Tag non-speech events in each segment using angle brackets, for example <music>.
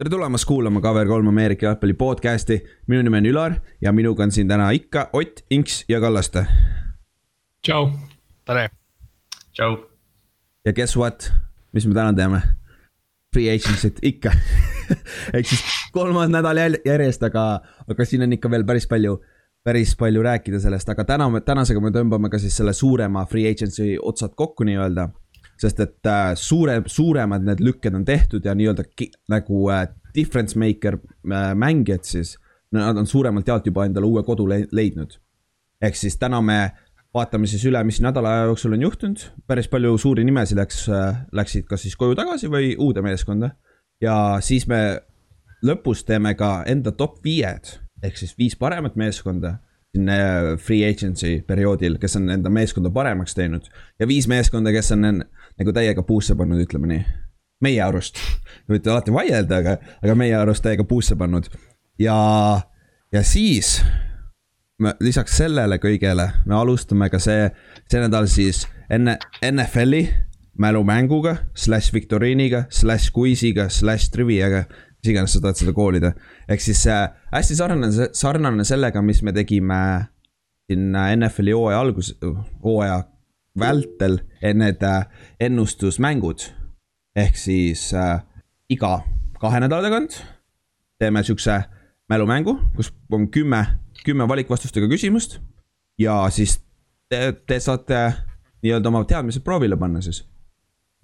tere tulemast kuulama Cover3 Ameerika jalgpalli podcast'i. minu nimi on Ülar ja minuga on siin täna ikka Ott, Inks ja Kallaste. tšau. tere. tšau. ja guess what, mis me täna teeme? Free agency't ikka <laughs> ehk siis kolmas nädal järjest, aga, aga siin on ikka veel päris palju, päris palju rääkida sellest, aga täna me, tänasega me tõmbame ka siis selle suurema free agency otsad kokku nii-öelda sest et äh, suure, suuremad need lükked on tehtud ja nii-öelda nagu äh, difference maker äh, mängijad siis. Nad on suuremalt jaolt juba endale uue kodu le leidnud. ehk siis täna me vaatame siis üle, mis nädala aja jooksul on juhtunud, päris palju suuri nimesid läks läksid kas siis koju tagasi või uude meeskonda. ja siis me lõpus teeme ka enda top viied ehk siis viis paremat meeskonda siin äh, free agency perioodil, kes on enda meeskonda paremaks teinud ja viis meeskonda, kes on nagu täiega puusse pannud, ütleme nii. meie arust, võite alati vaielda, aga, aga meie arust täiega puusse pannud ja, ja siis lisaks sellele kõigele, me alustame ka see, see nädal siis enne NFL-i mälumänguga, slaš viktoriiniga, slaš quiz'iga, slaš triviaga, mis iganes sa tahad seda koolida. ehk siis äh, hästi sarnane, sarnane sellega, mis me tegime siin NFL-i hooaja algus, hooaja vältel need äh, ennustusmängud. ehk siis äh, iga kahe nädala tagant teeme siukse mälumängu, kus on kümme, kümme valikvastustega küsimust. ja siis te, te saate nii-öelda oma teadmised proovile panna siis.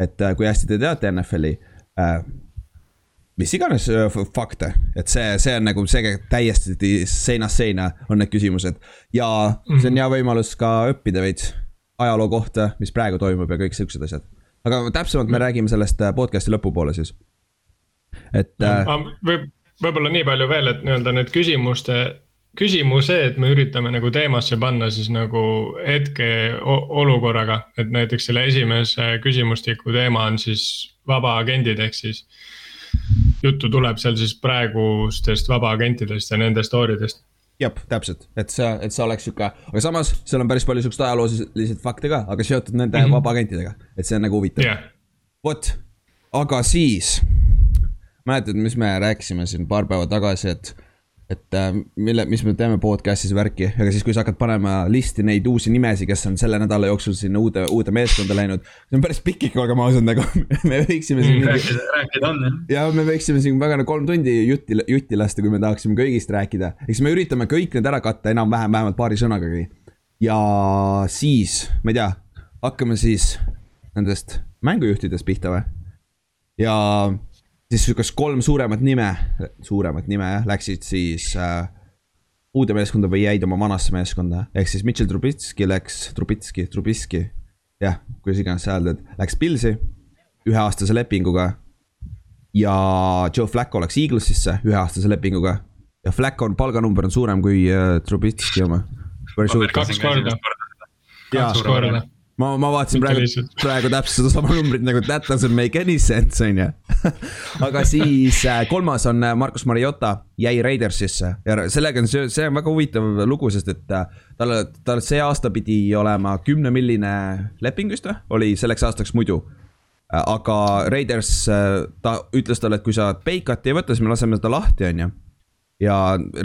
et äh, kui hästi te teate NFL-i äh, mis iganes äh, fakte, et see, see on nagu see täiesti seinast seina on need küsimused ja see on mhm. hea võimalus ka õppida veits ajaloo kohta, mis praegu toimub ja kõik siuksed asjad. aga täpsemalt me räägime sellest äh, podcast'i lõpupoole siis. et äh.... võib, võib-olla nii palju veel, et nii-öelda need küsimuste, küsimused me üritame nagu teemasse panna siis nagu hetke olukorraga. et näiteks selle esimese küsimustiku teema on siis vabaagendid, ehk siis juttu tuleb seal siis praegustest vabaagentidest ja nende story dest jah, täpselt, et see, et see oleks sihuke, aga samas seal on päris palju siukseid ajaloolisi fakte ka, aga seotud nende mm -hmm. vabaagentidega, et see on nagu huvitav. Yeah.. vot, aga siis, mäletad, mis me rääkisime siin paar päeva tagasi, et et äh, mille, mis me teeme podcast'is värki, aga siis, kui sa hakkad panema listi neid uusi nimesid, kes on selle nädala jooksul sinna uude, uude meeskonda läinud. see on päris pikk ikka, olgem ausad, nagu <laughs> me võiksime siin mm,. rääkida, rääkida on jah. ja me võiksime siin väga nagu kolm tundi jutti, jutti lasta, kui me tahaksime kõigist rääkida. eks me üritame kõik need ära katta enam-vähem, vähemalt paari sõnagagi. ja siis, ma ei tea, hakkame siis nendest mängujuhtidest pihta või? ja siis sihukest kolm suuremat nime, suuremat nime jah, läksid siis äh, uude meeskonda või jäid oma vanasse meeskonda. ehk siis Mitchell Trubitski läks, Trubitski, Trubisky, jah, kuidas iganes sa hääldad, läks Pilsi üheaastase lepinguga. ja Joe Flacco läks Eaglesisse üheaastase lepinguga. ja Flacco on palganumber on suurem kui äh, Trubitski oma. kaks korda. kaks korda ma, ma vaatasin praegu, praegu täpselt sedasama numbrit nagu that doesn't make any sense, on ju. <laughs> aga siis äh, kolmas on äh, Markus Mariota, jäi Raidersisse ja sellega on see, see on väga huvitav lugu, sest et äh, tal, tal see aasta pidi olema kümnemilline leping vist või, oli selleks aastaks muidu. Aga Raiders, ta ütles talle, et kui sa Bake'at ei võta, siis me laseme ta lahti, on ju. ja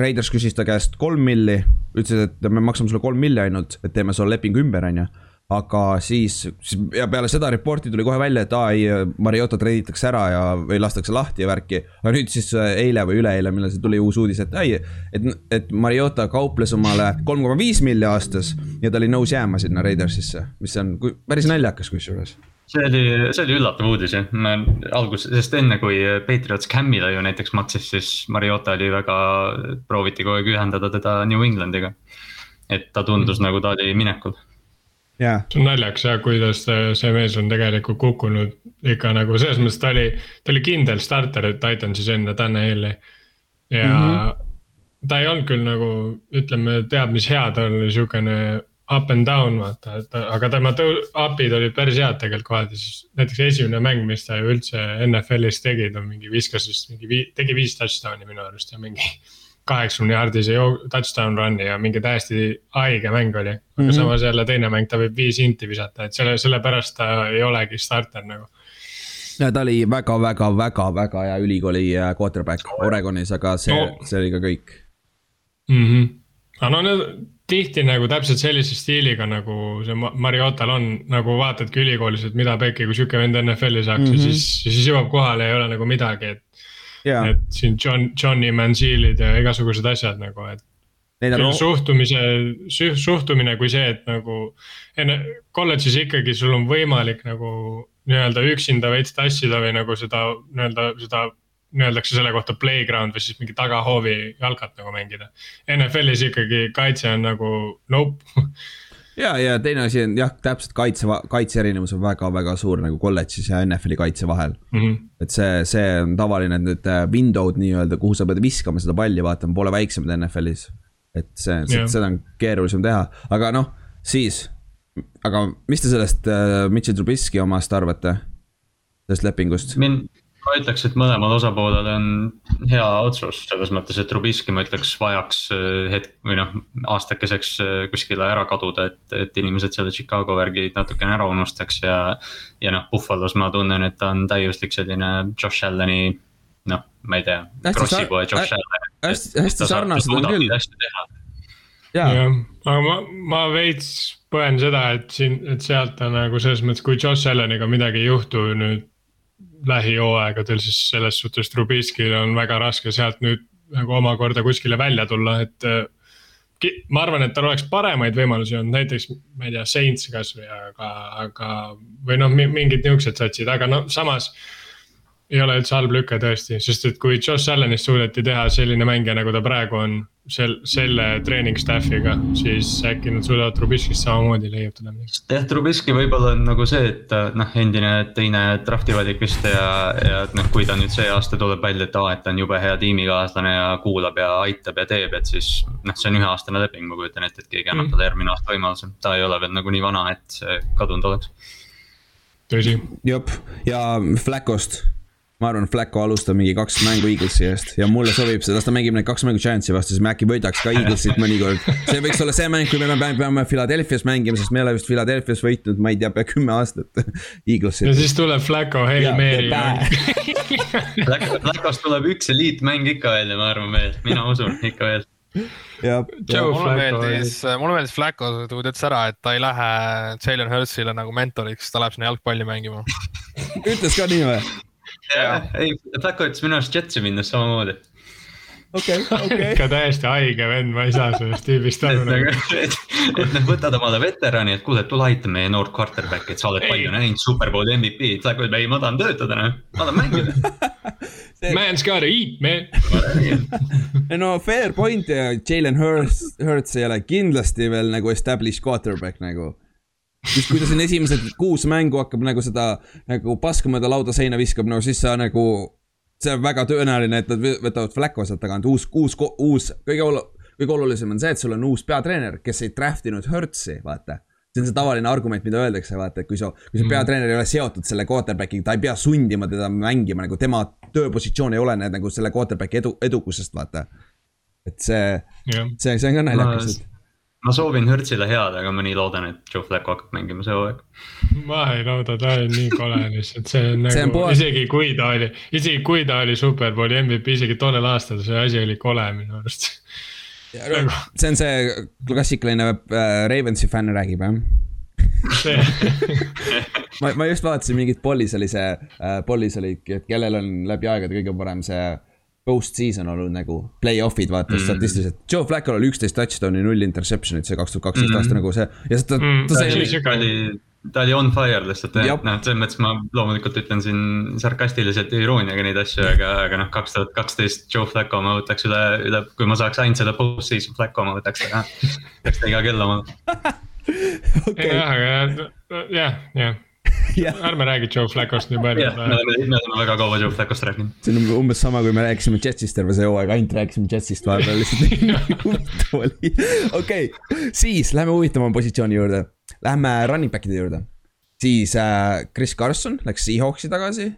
Raiders küsis ta käest kolm milli, ütles, et me maksame sulle kolm milli ainult, et teeme sulle lepingu ümber, on ju aga siis, siis ja peale seda report'i tuli kohe välja, et aa ei, Mariota treiditakse ära ja, või lastakse lahti ja värki. aga nüüd siis äh, eile või üleeile, millal see tuli uus uudis, et ei, et, et Mariota kauples omale kolm koma viis milli aastas ja ta oli nõus jääma sinna Raidersisse, mis on päris naljakas kusjuures see oli, see oli üllatav uudis jah, ma alguses, sest enne kui Patriots Camile ju näiteks maksis, siis Mariota oli väga, prooviti kogu aeg ühendada teda New Englandiga. et ta tundus mm. nagu ta oli minekul yeah.. see on naljakas jah, kuidas see mees on tegelikult kukkunud ikka nagu selles mõttes, ta oli, ta oli kindel starter Titansis enne Tanahili. ja mm -hmm. ta ei olnud küll nagu ütleme, teab mis hea, ta oli siukene up and down vaata, et aga tema tõu-, up'id olid päris head tegelikult kohati, siis näiteks esimene mäng, mis ta ju üldse NFL-is tegi, ta mingi viskas vist mingi vii-, tegi viis touchdown'i minu arust ja mingi kaheksakümne jaardise touchdown run'i ja mingi täiesti haige mäng oli. aga mm -hmm. samas jälle teine mäng, ta võib viis inti visata, et selle, sellepärast ta ei olegi starter nagu. ja ta oli väga-väga-väga-väga hea ülikooli äh, quarterback Oregonis, aga see no., see oli ka kõik mm. -hmm. aga no need tihti nagu täpselt sellise stiiliga nagu see Mariotal on, nagu vaatadki ülikoolis, et mida pekki, kui sihuke vend NFL-i saaks mm -hmm. ja mhm. siis, siis jõuab kohale ei ole nagu midagi, et yeah.. et siin John, Johnny Manzielid ja igasugused asjad nagu, et. küll suhtumise, suhtumine kui see, et nagu enne kolledžis ikkagi sul on võimalik nagu nii-öelda üksinda veits tassida või nagu seda nii-öelda seda öeldakse selle kohta playground või siis mingi tagahoovi jalkat nagu mängida. NFL-is ikkagi kaitse on nagu nope <laughs> ja, ja teine asi on jah, täpselt kaitse, kaitse erinevus on väga-väga suur nagu kolledžis ja NFL-i kaitse vahel mm. -hmm. et see, see on tavaline, et need äh, window'd nii-öelda, kuhu sa pead viskama seda palli, vaatama, pole väiksemad NFL-is. et see, seda on keerulisem teha, aga noh, siis, aga mis te sellest uh, Mitchell Trubisky omast arvate? sellest lepingust? mind ma ütleks, et mõlemal osapoolel on hea otsus, selles mõttes, et Trubisky ma ütleks vajaks äh, hetk või noh, aastakeseks äh, kuskile ära kaduda, et, et inimesed selle Chicago värgi natukene ära unustaks ja. ja noh, Buffalos ma tunnen, et ta on täiuslik selline Josh Allan'i, noh, ma ei tea, Krossi poe Josh Allan. hästi, hästi sarnased on küll. jah, aga ma, ma veits põen seda, et siin, et sealt on nagu selles mõttes, kui Josh Allaniga midagi ei juhtu nüüd lähihooaegadel, siis selles suhtes Trubiskyl on väga raske sealt nüüd nagu omakorda kuskile välja tulla, et. Äh, ma arvan, et tal oleks paremaid võimalusi olnud, näiteks ma ei tea, Saints kasvõi, aga, aga või noh, mingid niuksed satsid, aga no samas ei ole üldse halb lüke tõesti, sest et kui Josh Allanist suudeti teha selline mängija, nagu ta praegu on. sel-, selle treening staff'iga, siis äkki nad suudavad Trubiskist samamoodi leiutada midagi. jah, Trubiski võib-olla on nagu see, et noh, endine teine draft'i valik vist ja, ja et noh, kui ta nüüd see aasta tuleb välja, et aa, et ta on jube hea tiimikaaslane ja kuulab ja aitab ja teeb, et siis. noh, see on üheaastane leping, ma kujutan ette, et keegi annab mm. talle järgmine aasta võimaluse, ta ei ole veel nagu nii vana, et see kadunud oleks. tõsi. jep, ja Flaccost ma arvan, Flacco alustab mingi kaks mängu Eaglesi eest ja mulle sobib see, las ta mängib need kaks mängu Giantsi vastu, siis me äkki võidaks ka Eaglesit mõnikord. see võiks olla see mäng, kui me peame, peame Philadelphia's mängima, sest me ei ole vist Philadelphia's võitnud, ma ei tea, pea kümme aastat <laughs> Eaglesit. ja siis tuleb Flacco, Hail Mary. <laughs> <laughs> Flaccost tuleb üks eliitmäng ikka välja, ma arvan veel, mina usun ikka veel ja, ja mulle meeldis, mulle meeldis Flacco, ta ütles ära, et ta ei lähe Jalen Hurtsile nagu mentoriks, ta läheb sinna jalgpalli mängima ütles ka nii või? Jah, ei, Flacco ütles minu arust Jetsi minnes samamoodi. Okei, okei. ikka täiesti haige vend, ma ei saa sellest tüübist aru nagu. <laughs> et, et noh, võtad omale veterani, et kuule, tule aita meie noort quarterback'i, et sa oled ei. palju näinud, superbowli MVP, Flacco ütleb, ei, ma tahan töötada, noh, ma tahan mängida. Man's gotta eat, man. No fair point ja Jalen Hurts, Hurts ei ole kindlasti veel nagu established quarterback nagu siis kui ta siin esimesed kuus mängu hakkab nagu seda nagu paska mööda lauda seina viskab, no siis sa nagu. see on väga tõenäoline, et nad võtavad Flacco sealt tagant, uus, uus, uus, kõige olu-, kõige olulisem on see, et sul on uus peatreener, kes ei draft inud Hertzi, vaata see on see tavaline argument, mida öeldakse, vaata, et kui sa, kui see mhm. peatreener ei ole seotud selle quarterback'iga, ta ei pea sundima teda mängima nagu tema tööpositsioon ei olene nagu selle quarterback'i edu, edukusest, vaata. et see, see, see on ka naljakas, et ma soovin Hertzile head, aga ma nii loodan, et Joe Flacco hakkab mängima see hooaeg. ma ei looda, ta on nii kole lihtsalt, see on see nagu, isegi kui ta oli, isegi kui ta oli superbowli MVP, isegi tollel aastal see asi oli kole minu arust. Nagu- see on see klassikaline äh, Ravensi fänn räägib jah <laughs> ma, ma just vaatasin mingit Pollis oli see äh,, Pollis oli, et kellel on läbi aegade kõige parem see post-season olnud nagu play-off'id vaata mm. statistiliselt. Joe Flacco'l oli üksteist touchdown'i, null interception'it see kaks tuhat kaksteist aasta nagu see ja ta mm,, ta sai. ta oli, ta oli on fire lihtsalt, noh, selles mõttes ma loomulikult ütlen siin sarkastiliselt ja irooniaga neid asju, aga, aga noh, kaks tuhat kaksteist Joe Flacco ma võtaks üle, üle, kui ma saaks ainult selle post-season Flacco ma võtaks, <laughs> peaks ta iga kell omale. <laughs> jah, aga jah, jah <laughs> ärme räägi Joe Flaccost nii palju. me oleme, me oleme väga kaua Joe Flaccost rääkinud. see on umbes sama, kui me rääkisime Jetsist terve see hooaeg, ainult rääkisime Jetsist vahepeal lihtsalt <laughs> nii huvitav oli. okei, siis lähme huvitavama positsiooni juurde. Lähme running back'ide juurde. siis äh, Chris Carson läks Seahawksi tagasi.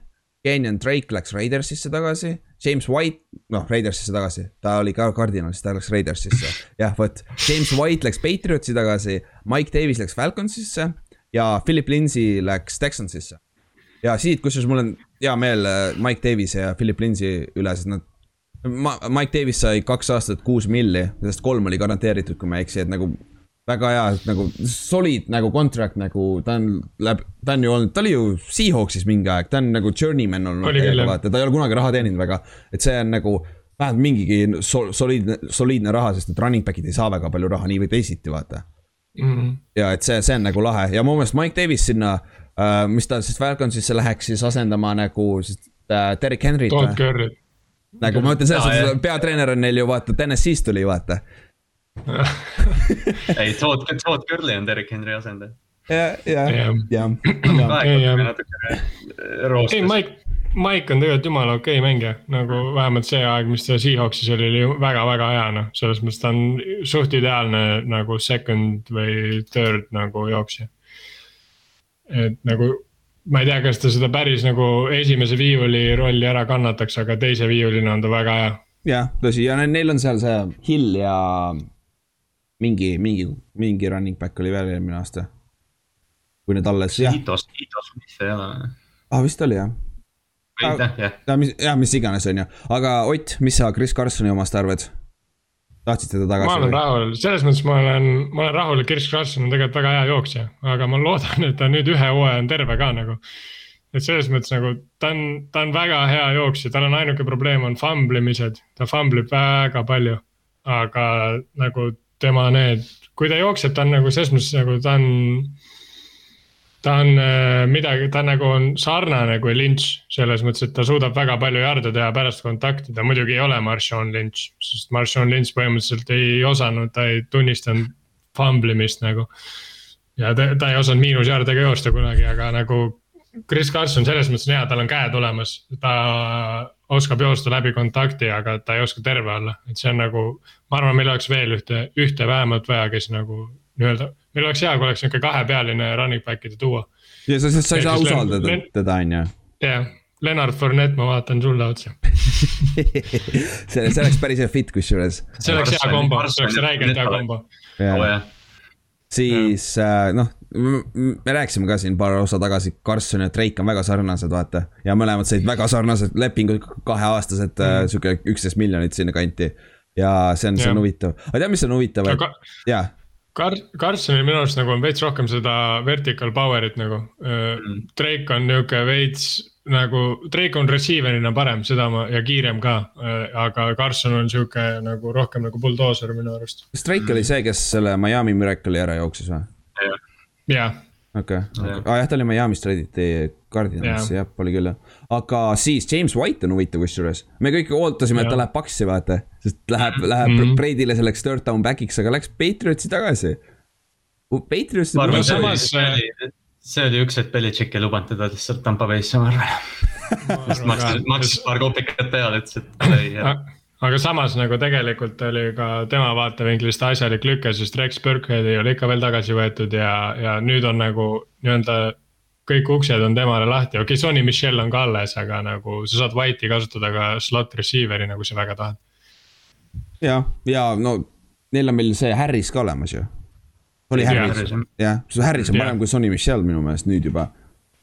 Kenyon Drake läks Raidersisse tagasi. James White, noh Raidersisse tagasi, ta oli ka Cardinalis, ta läks Raidersisse. jah, vot, James White läks Patriotsi tagasi, Mike Davis läks Falconsisse ja Philip Lindsay läks Texansisse. ja siit, kusjuures mul on hea meel äh, Mike Davis'i ja Philip Lindsay üle, sest nad ma, Mike Davis sai kaks aastat kuus milli, millest kolm oli garanteeritud, kui ma ei eksi, et nagu väga hea, nagu solid nagu contract nagu, ta on läbi, ta on ju olnud, ta oli ju Seahawksis mingi aeg, ta on nagu journeyman olnud, vaata, ta ei ole kunagi raha teeninud väga. et see on nagu vähemalt mingigi sol, soliidne, soliidne raha, sest et running back'id ei saa väga palju raha nii või teisiti, vaata mm. -hmm. ja et see, see on nagu lahe ja mu meelest Mike Davis sinna uh,, mis ta siis Falconsisse läheks siis asendama nagu siis uh, Derek Henry't. Todd Curry't nagu ma ütlen selles suhtes, peatreener on neil ju vaata, TNS-ist tuli vaata <laughs> ei, Todd, Todd Gurley on Derek Henry asendaja. ja, ja, ja. ei, Mike, Mike on tegelikult jumala okei okay mängija, nagu vähemalt see aeg, mis ta Seahawksis oli, oli väga-väga hea, noh, selles mõttes ta on suht ideaalne nagu second või third nagu jooksja. et nagu ma ei tea, kas ta seda päris nagu esimese viiuli rolli ära kannataks, aga teise viiulina on ta väga hea. jah, tõsi ja neil on seal see Hill ja mingi, mingi, mingi running back oli veel eelmine aasta. kui need alles, jah. Hitos, mis see ei ole. aa, vist oli jah. Jah, jah. ja mis, jah, mis iganes, on ju, aga Ott, mis sa Chris Carsoni omast arvad? tahtsid teda tagasi? ma olen või? rahul, selles mõttes ma olen, ma olen rahul, et Chris Carson on tegelikult väga hea jooksja, aga ma loodan, et ta nüüd ühe hooaja on terve ka nagu. et selles mõttes nagu ta on, ta on väga hea jooksja, tal on ainuke probleem on famblimised, ta famblib väga palju. aga nagu tema need, kui ta jookseb, ta on nagu selles mõttes nagu ta on. Ta on äh, midagi, ta nagu on sarnane kui Lynch selles mõttes, et ta suudab väga palju jarde teha pärast kontakti, ta muidugi ei ole Marshawn Lynch. sest Marshawn Lynch põhimõtteliselt ei osanud, ta ei tunnistanud fumblimist nagu. ja ta, ta ei osanud miinusjardega joosta kunagi, aga nagu Chris Carson selles mõttes on hea, tal on käed olemas, ta oskab joosta läbi kontakti, aga ta ei oska terve olla, et see on nagu. ma arvan, meil oleks veel ühte, ühte vähemalt vaja, kes nagu nii-öelda, meil oleks hea, kui oleks nihuke kahepealine running back'ide duo. ja sa, sa ei saa usaldada teda, on ju. jah, Lennart Fournette, ma vaatan sulle otsa <laughs> see, see oleks päris hea fit kusjuures. see oleks hea kombo, see oleks räigelt hea kombo. siis äh, noh me rääkisime ka siin paar osa tagasi, Carson ja Drake on väga sarnased, vaata. ja mõlemad said väga sarnased lepingud, kaheaastased mm. -hmm. sihuke üksteist miljonit sinnakanti. ja see on, see on huvitav, aga tead, mis on huvitav, et, jaa. Kar-, Carsonil minu arust nagu on veits rohkem seda vertical power'it nagu mm.. Drake on nihuke veits nagu, Drake on receiver'ina parem, seda ma ja kiirem ka. aga Carson on sihuke nagu rohkem nagu buldooser minu arust. kas Drake oli see, kes selle Miami Miracle'i ära jooksis või? jah. okei, aa jah, ta oli Miami'st traditi Cardinalisse, jah, oli küll jah. Aga siis James White on huvitav kusjuures, me kõik ootasime, et ta läheb Paxi, vaata. sest läheb, läheb mm -hmm. Brady'le selleks third down back'iks, aga läks Patriotsi tagasi. Patriotsi. ma arvan, see oli, see oli, oli üks, et Belichik ei lubanud teda lihtsalt Tampa Bay'sse, ma arvan. <laughs> just maksis, maksis paar kopikat peale, ütles, et ei aga samas nagu tegelikult oli ka tema vaatevinklist asjalik lüke, sest Rex Burkhead ei ole ikka veel tagasi võetud ja, ja nüüd on nagu nii-öelda. Kõik uksed on temale lahti, okei okay,, Sonny Michel on ka alles, aga nagu sa saad White'i kasutada ka slot receiver'ina, kui sa väga tahad. jah, ja no neil on meil see Harris ka olemas ju. oli Harris, jah, see Harris on parem kui Sonny Michel minu meelest nüüd juba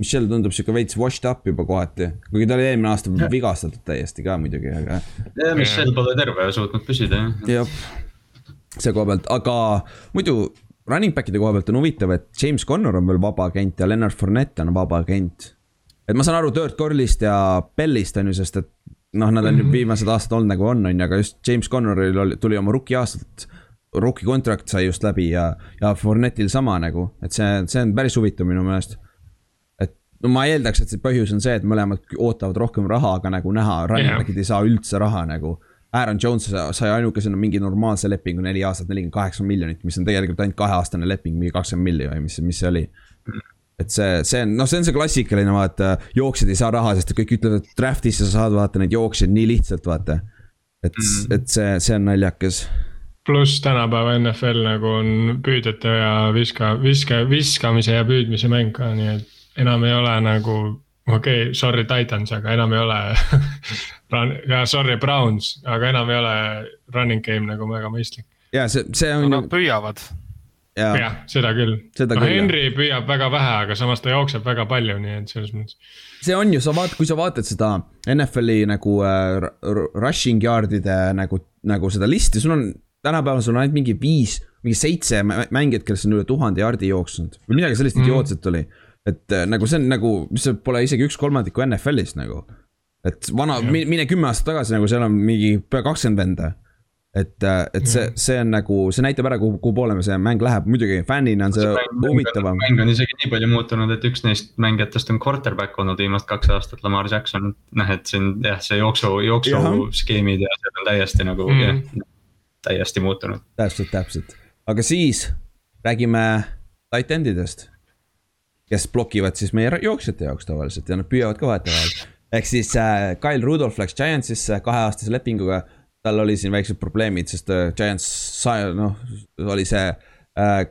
Michel tundub sihuke veits washed up juba kohati, kuigi ta oli eelmine aasta vigastatud täiesti ka muidugi, aga. ja Michel pole terve ja suutnud püsida jah. jah, see koha pealt, aga muidu running back'ide koha pealt on huvitav, et James Connor on veel vaba agent ja Leonard Fournette on vaba agent. et ma saan aru Dirt Corlist ja Bellist on ju, sest et noh, nad on mm -hmm. viimased aastad olnud nagu on, on ju, aga just James Connoril oli, tuli oma rookie aastat. Rookie contract sai just läbi ja, ja Fournette'il sama nagu, et see, see on päris huvitav minu meelest no ma eeldaks, et see põhjus on see, et mõlemad ootavad rohkem raha, aga nagu näha, running back'id ei saa üldse raha nagu. Aaron Jones sai ainukesena mingi normaalse lepingu neli aastat, nelikümmend kaheksa miljonit, mis on tegelikult ainult kaheaastane leping, mingi kakskümmend miljonit või mis, mis see oli. et see, see on, noh, see on see klassikaline, vaata, jooksjad ei saa raha, sest kõik ütlevad, et draft'is sa saad vaata neid jooksjaid nii lihtsalt, vaata. et mm, -hmm. et see, see on naljakas pluss tänapäeva NFL nagu on püüdjate ja viska, viska, viskamise ja püüdmise mäng ka, nii et enam ei ole nagu, okei okay,, sorry Titans, aga enam ei ole <laughs> ja sorry Browns, aga enam ei ole running game nagu väga mõistlik. ja see, see on no,. Nad püüavad. jah, seda küll. no Henry jah. püüab väga vähe, aga samas ta jookseb väga palju, nii et selles mõttes. see on ju, sa vaat-, kui sa vaatad seda NFL-i nagu äh, rushing yard'ide nagu, nagu seda listi, sul on. tänapäeval sul on ainult mingi viis, mingi seitse mängijat, kes on üle tuhande yard'i jooksnud või midagi sellist mm. idiootset oli. Et äh, nagu see on nagu, mis pole isegi üks kolmandiku NFL-ist nagu. et vana, mine kümme aastat tagasi nagu seal on mingi pea kakskümmend venda et, äh, et see, see on nagu, see näitab ära, kuhu, kuhu poole see mäng läheb, muidugi fännina on see, see huvitavam. mäng on isegi nii palju muutunud, et üks neist mängijatest on quarterback olnud viimased kaks aastat, Lamar Jackson. noh, et siin jah, see jooksu, jooksuskeemid ja see on täiesti nagu mm. jah, täiesti muutunud. täpselt, täpselt, aga siis räägime tight end idest. Kes blokivad siis meie jooksjate jaoks tavaliselt ja nad püüavad ka vahetevahel. ehk siis äh, Kyle Rudolph läks Giantsisse kaheaastase lepinguga tal oli siin väiksed probleemid, sest uh, Giants sai, noh, oli see äh,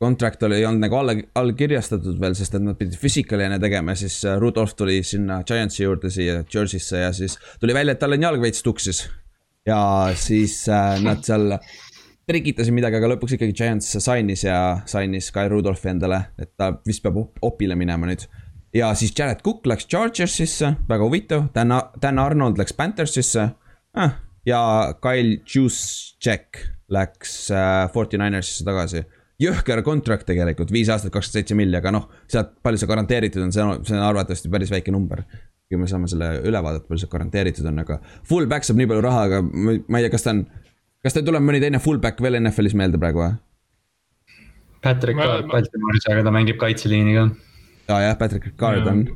contract oli, ei olnud nagu alla, allkirjastatud veel, sest et nad pidid physical'ina tegema, siis uh, Rudolph tuli sinna Giantsi juurde siia Jersey'sse ja siis tuli välja, et tal on jalg veits tuksis. ja siis uh, nad seal trikitasid midagi, aga lõpuks ikkagi Giants sainis ja sainis Kai Rudolphi endale, et ta vist peab op opile minema nüüd. ja siis Jared Cook läks Chargersisse, väga huvitav, Dan, Dan Arnold läks Panthersisse ah, ja Kyle Juszczyk läks äh, Forty Ninersisse tagasi. jõhker contract tegelikult, viis aastat, kakskümmend seitse milli, aga noh, sealt palju see garanteeritud on, see on, see on arvatavasti päris väike number. kui me saame selle üle vaadata, palju see garanteeritud on, aga fullback saab nii palju raha, aga ma ei tea, kas ta on. Kas teil tuleb mõni teine fullback veel NFL-is meelde praegu või? Patrick Card Baltimooris, aga ta mängib kaitseliini ka. aa jah, Patrick Card on.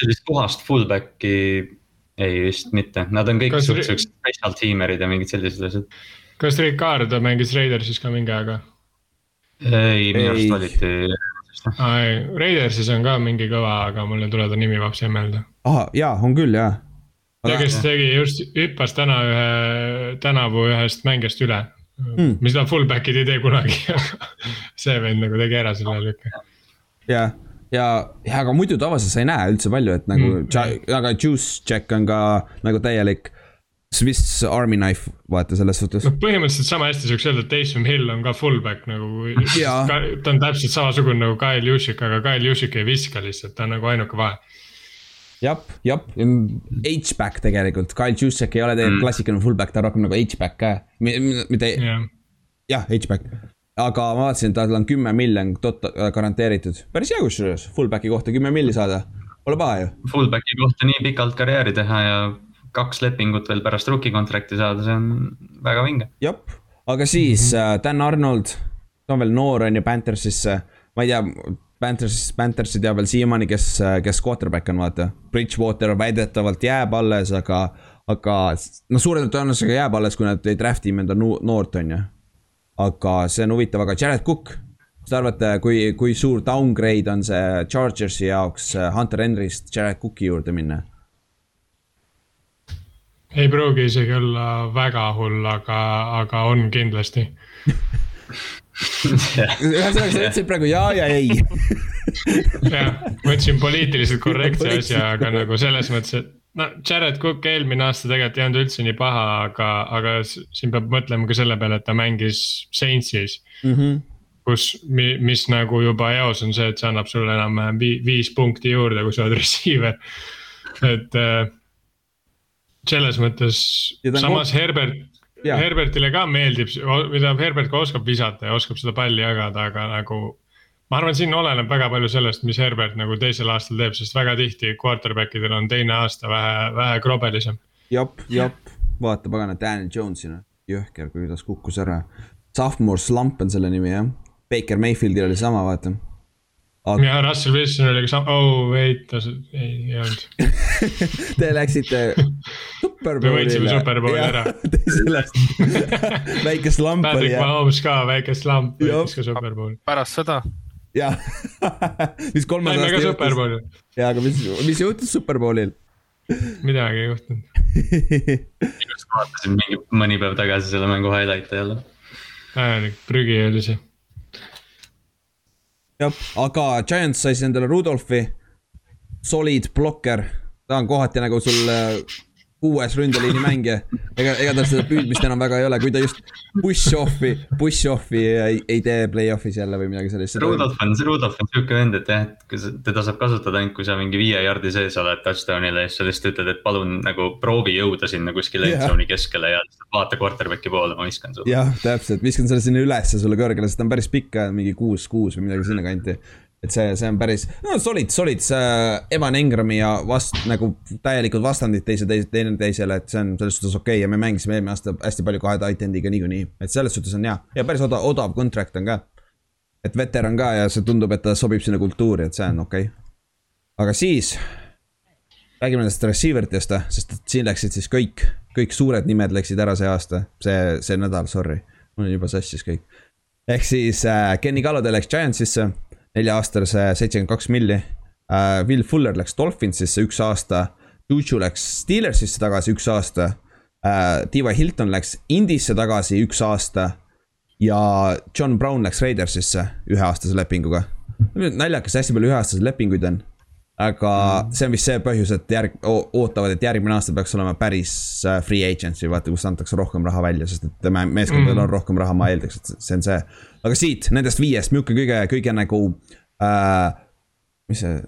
sellist puhast fullback'i ei vist mitte, nad on kõik siuksed special teamer'id ja mingid sellised asjad. kas Ricardo mängis Raidersis ka mingi aega? ei, minu arust valiti. ei, Raidersis on ka mingi kõva, aga mul ei tule ta nimi vapsi meelde. ahah, jaa, on küll jaa. Ja kes tegi just, hüppas täna ühe, tänavu ühest mängijast üle mm.. mis nad fullback'id ei tee kunagi <laughs> see vend nagu tegi ära selle lükke. jah ja, ja aga muidu tavaliselt sa ei näe üldse palju, et nagu mm., aga Juice Jack on ka nagu täielik. Swiss Army knife, vaata selles suhtes. noh, põhimõtteliselt sama hästi saaks öelda, et Taysom Hill on ka fullback nagu. <laughs> ta on täpselt samasugune nagu Kyle Juszczyk, aga Kyle Juszczyk ei viska lihtsalt, ta on nagu ainuke vahe jah, jah, H-back tegelikult, Kyle Juszczyk ei ole tegelikult mm. klassikaline fullback, ta on rohkem nagu H-back ka, mitte yeah., jah, H-back aga ma vaatasin, tal on kümme miljon tot-, äh, garanteeritud, päris hea kusjuures, fullback'i kohta kümme milli saada, pole paha ju. Fullback'i kohta nii pikalt karjääri teha ja kaks lepingut veel pärast rookie contract'i saada, see on väga vinge. jah, aga siis mm -hmm. Dan Arnold, ta on veel noor, on ju, Panthersisse, ma ei tea, Panthers, Panthersi teab veel siiamaani, kes, kes quarterback on, vaata. Bridgewater väidetavalt jääb alles, aga, aga noh, suure tõenäosusega jääb alles, kui nad ei draft'i enda noort, on ju aga see on huvitav, aga Jared Cook, mis te arvate, kui, kui suur downgrade on see Chargersi jaoks Hunter Henry'st Jared Cooki juurde minna? ei pruugi isegi olla väga hull, aga, aga on kindlasti <laughs> <laughs> ühesõnaga, sa ütlesid praegu ja ja ei <laughs> jah, ma ütlesin poliitiliselt korrektse asja, aga nagu selles mõttes, et no Jared Cook eelmine aasta tegelikult ei olnud üldse nii paha, aga, aga siin peab mõtlema ka selle peale, et ta mängis Saintsis mm. -hmm. kus, mis nagu juba eos on see, et see annab sulle enam-vähem viis punkti juurde, kui sa oled <laughs> receiver. et äh, selles mõttes, samas Herbert, Herbertile ka meeldib, tähendab Herbert ka oskab visata ja oskab seda palli jagada, aga nagu ma arvan, siin oleneb väga palju sellest, mis Herbert nagu teisel aastal teeb, sest väga tihti quarterback idel on teine aasta vähe, vähe krobelisem. jep, jep, vaata pagana, Daniel Jones'ina, jõhker, kuidas kukkus ära. Sophomore slump on selle nimi jah, Baker Mayfieldil oli sama, vaata aga.... ja Russell Wilson oli ka sama, oh wait, ta ei, ei olnud <laughs> Te läksite superbowlile. me võitsime superbowli ära. <laughs> sellest <laughs> väike slump oli. Patrick Mahomes ka, väike slump, võitis ka superbowli. pärast seda jah mis kolmas aasta juhtus. ja, aga mis, mis juhtus Superbowlil? midagi ei juhtunud just vaatasin mingi mõni päev tagasi selle mängu highlight'e jälle. täielik prügi oli see. Jah, aga Giants sai siis endale Rudolfi. Solid blokker, ta on kohati nagu sul kuues ründeliini mängija. ega, ega tal seda püüdmist enam väga ei ole, kui ta just push-off'i, push-off'i ei, ei tee play-off'is jälle või midagi sellist. Rudolf on, Rudolf on sihuke vend, et jah, et kui sa, teda saab kasutada ainult, kui sa mingi viie jardi sees oled touchdown'ile ja siis sa lihtsalt ütled, et palun nagu proovi jõuda sinna kuskile endzone'i keskele ja vaata quarterback'i poole, ma viskan sulle. jah, täpselt, viskan selle sinna ülesse sulle kõrgele, sest ta on päris pikk mingi kuus, kuus või midagi sinnakanti et see, see on päris, no solid, solid, see Evan Engrami ja vast- nagu täielikud vastandid teise, teise, teineteisele, et see on selles suhtes okei okay. ja me mängisime eelmine aasta hästi palju kahe tight end'iga niikuinii, et selles suhtes on hea ja päris odav, odav contract on ka. et veteran ka ja see tundub, et ta sobib sinna kultuuri, et see on okei okay.. aga siis räägime nendest receiver itest, sest et siin läksid siis kõik, kõik suured nimed läksid ära see aasta, see, see nädal, sorry. mul on juba sassis kõik. ehk siis äh, Kenny Galladay läks Giantsisse nelja-aastase seitsekümmend kaks milli uh,. Will Fuller läks Dolphinsisse üks aasta. Juju läks Steelersisse tagasi üks aasta uh,. T.Y. Hilton läks Indisse tagasi üks aasta. ja John Brown läks Raidersisse üheaastase lepinguga. naljakas, hästi palju üheaastaseid lepinguid on aga see on vist see põhjus, et järg, ootavad, et järgmine aasta peaks olema päris äh, free agency, vaata, kus antakse rohkem raha välja, sest et meeskondadel mm. on rohkem raha, ma eeldaks, et see on see aga siit nendest viiest, milline kõige, kõige nagu äh,, mis see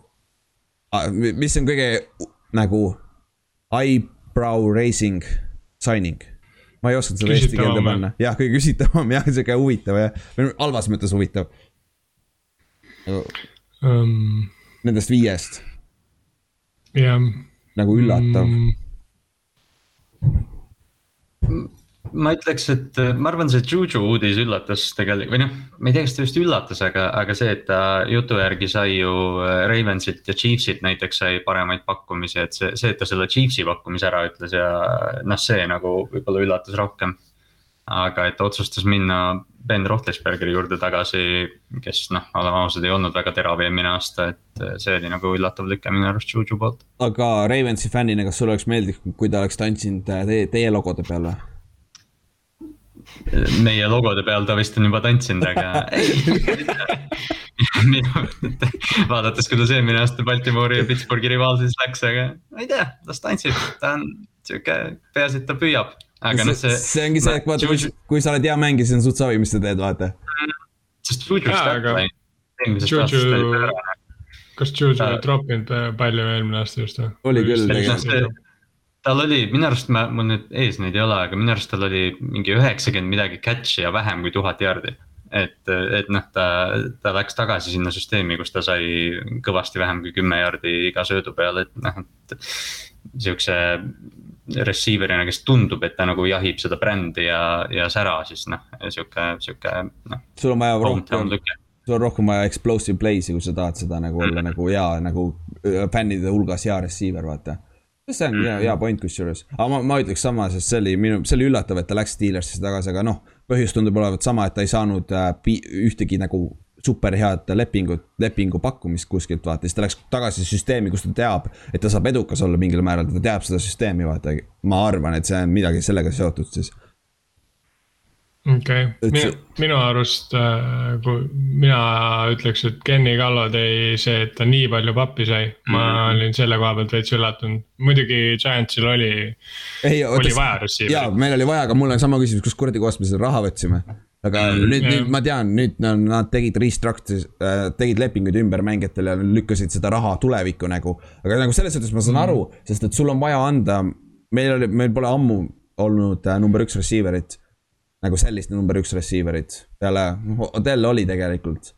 mis on kõige nagu eyebrow raising signing? ma ei osanud seda eesti keelde panna, jah, kõige küsitavam <laughs> jah, sihuke huvitav jah, halvas mõttes huvitav um,. Nendest viiest. jah. nagu üllatav mm ma ütleks, et äh, ma arvan, see Juju uudis üllatas tegelikult või noh, ma ei tea, kas ta just üllatas, aga, aga see, et ta jutu järgi sai ju äh, Ravensit ja Chiefsit näiteks sai paremaid pakkumisi, et see, see, et ta selle Chiefsi pakkumise ära ütles ja noh, see nagu võib-olla üllatas rohkem. Aga et otsustas minna Ben Roethlisbergeri juurde tagasi, kes noh, oleme ausad, ei olnud väga terav eelmine aasta, et äh, see oli nagu üllatav lüke minu arust Juju poolt. aga Ravensi fännina, kas sulle oleks meeldinud, kui ta oleks tantsinud teie, teie logode peal või? meie logode peal ta vist on juba tantsinud, aga <laughs> vaadates, kuidas eelmine aasta Baltimoori ja Pittsburghi rivaalsuses läks, aga ma ei tea, las tantsib, ta on sihuke, peaasi, et ta püüab. Aga noh, see. see ongi see, et vaata, kui, kui sa oled hea mängija, siis on suht savi, mis sa teed, vaata. sest Juju'st aga... eelmisest aastast oli ära kas Juju ei troppinud palju eelmine aasta just või? oli küll tegelikult tal oli, minu arust ma, mul nüüd ees neid ei ole, aga minu arust tal oli mingi üheksakümmend midagi catch'i ja vähem kui tuhat jardi. et, et noh, ta, ta läks tagasi sinna süsteemi, kus ta sai kõvasti vähem kui kümme jardi iga söödu peale, et noh, et. Siukse receiver'ina, kes tundub, et ta nagu jahib seda brändi ja, ja sära, siis noh, sihuke, sihuke noh. sul on vaja rohkem, sul on rohkem vaja explosive play'si, kui sa tahad seda nagu olla mm. nagu hea nagu äh, fännide hulgas hea receiver, vaata see on hea, hea point kusjuures, aga ma, ma ütleks sama, sest see oli minu, see oli üllatav, et ta läks Steelersisse tagasi, aga noh. põhjus tundub olevat sama, et ta ei saanud äh, ühtegi nagu super head lepingut, lepingu pakkumist kuskilt vaata, siis ta läks tagasi süsteemi, kus ta teab, et ta saab edukas olla mingil määral, ta teab seda süsteemi, vaata. ma arvan, et see on midagi sellega seotud siis okei okay., minu, minu arust äh,, kui mina ütleks, et Kenny Kallo tõi see, et ta nii palju pappi sai, ma mm -hmm. olin selle koha pealt veits üllatunud, muidugi Giantsil oli. oli vaja receiver'it. jaa, meil oli vaja, aga mul on sama küsimus, kus kuradi kohast me selle raha võtsime. Aga mm, nüüd, nüüd ma tean, nüüd nad tegid restructure'i äh,, tegid lepinguid ümber mängijatele ja lükkasid seda raha tulevikku nagu. aga nagu selles suhtes ma saan mm aru, sest et sul on vaja anda, meil oli, meil pole ammu olnud äh, number üks receiver'it nagu sellist number üks receiver'it peale, noh Odell oli tegelikult.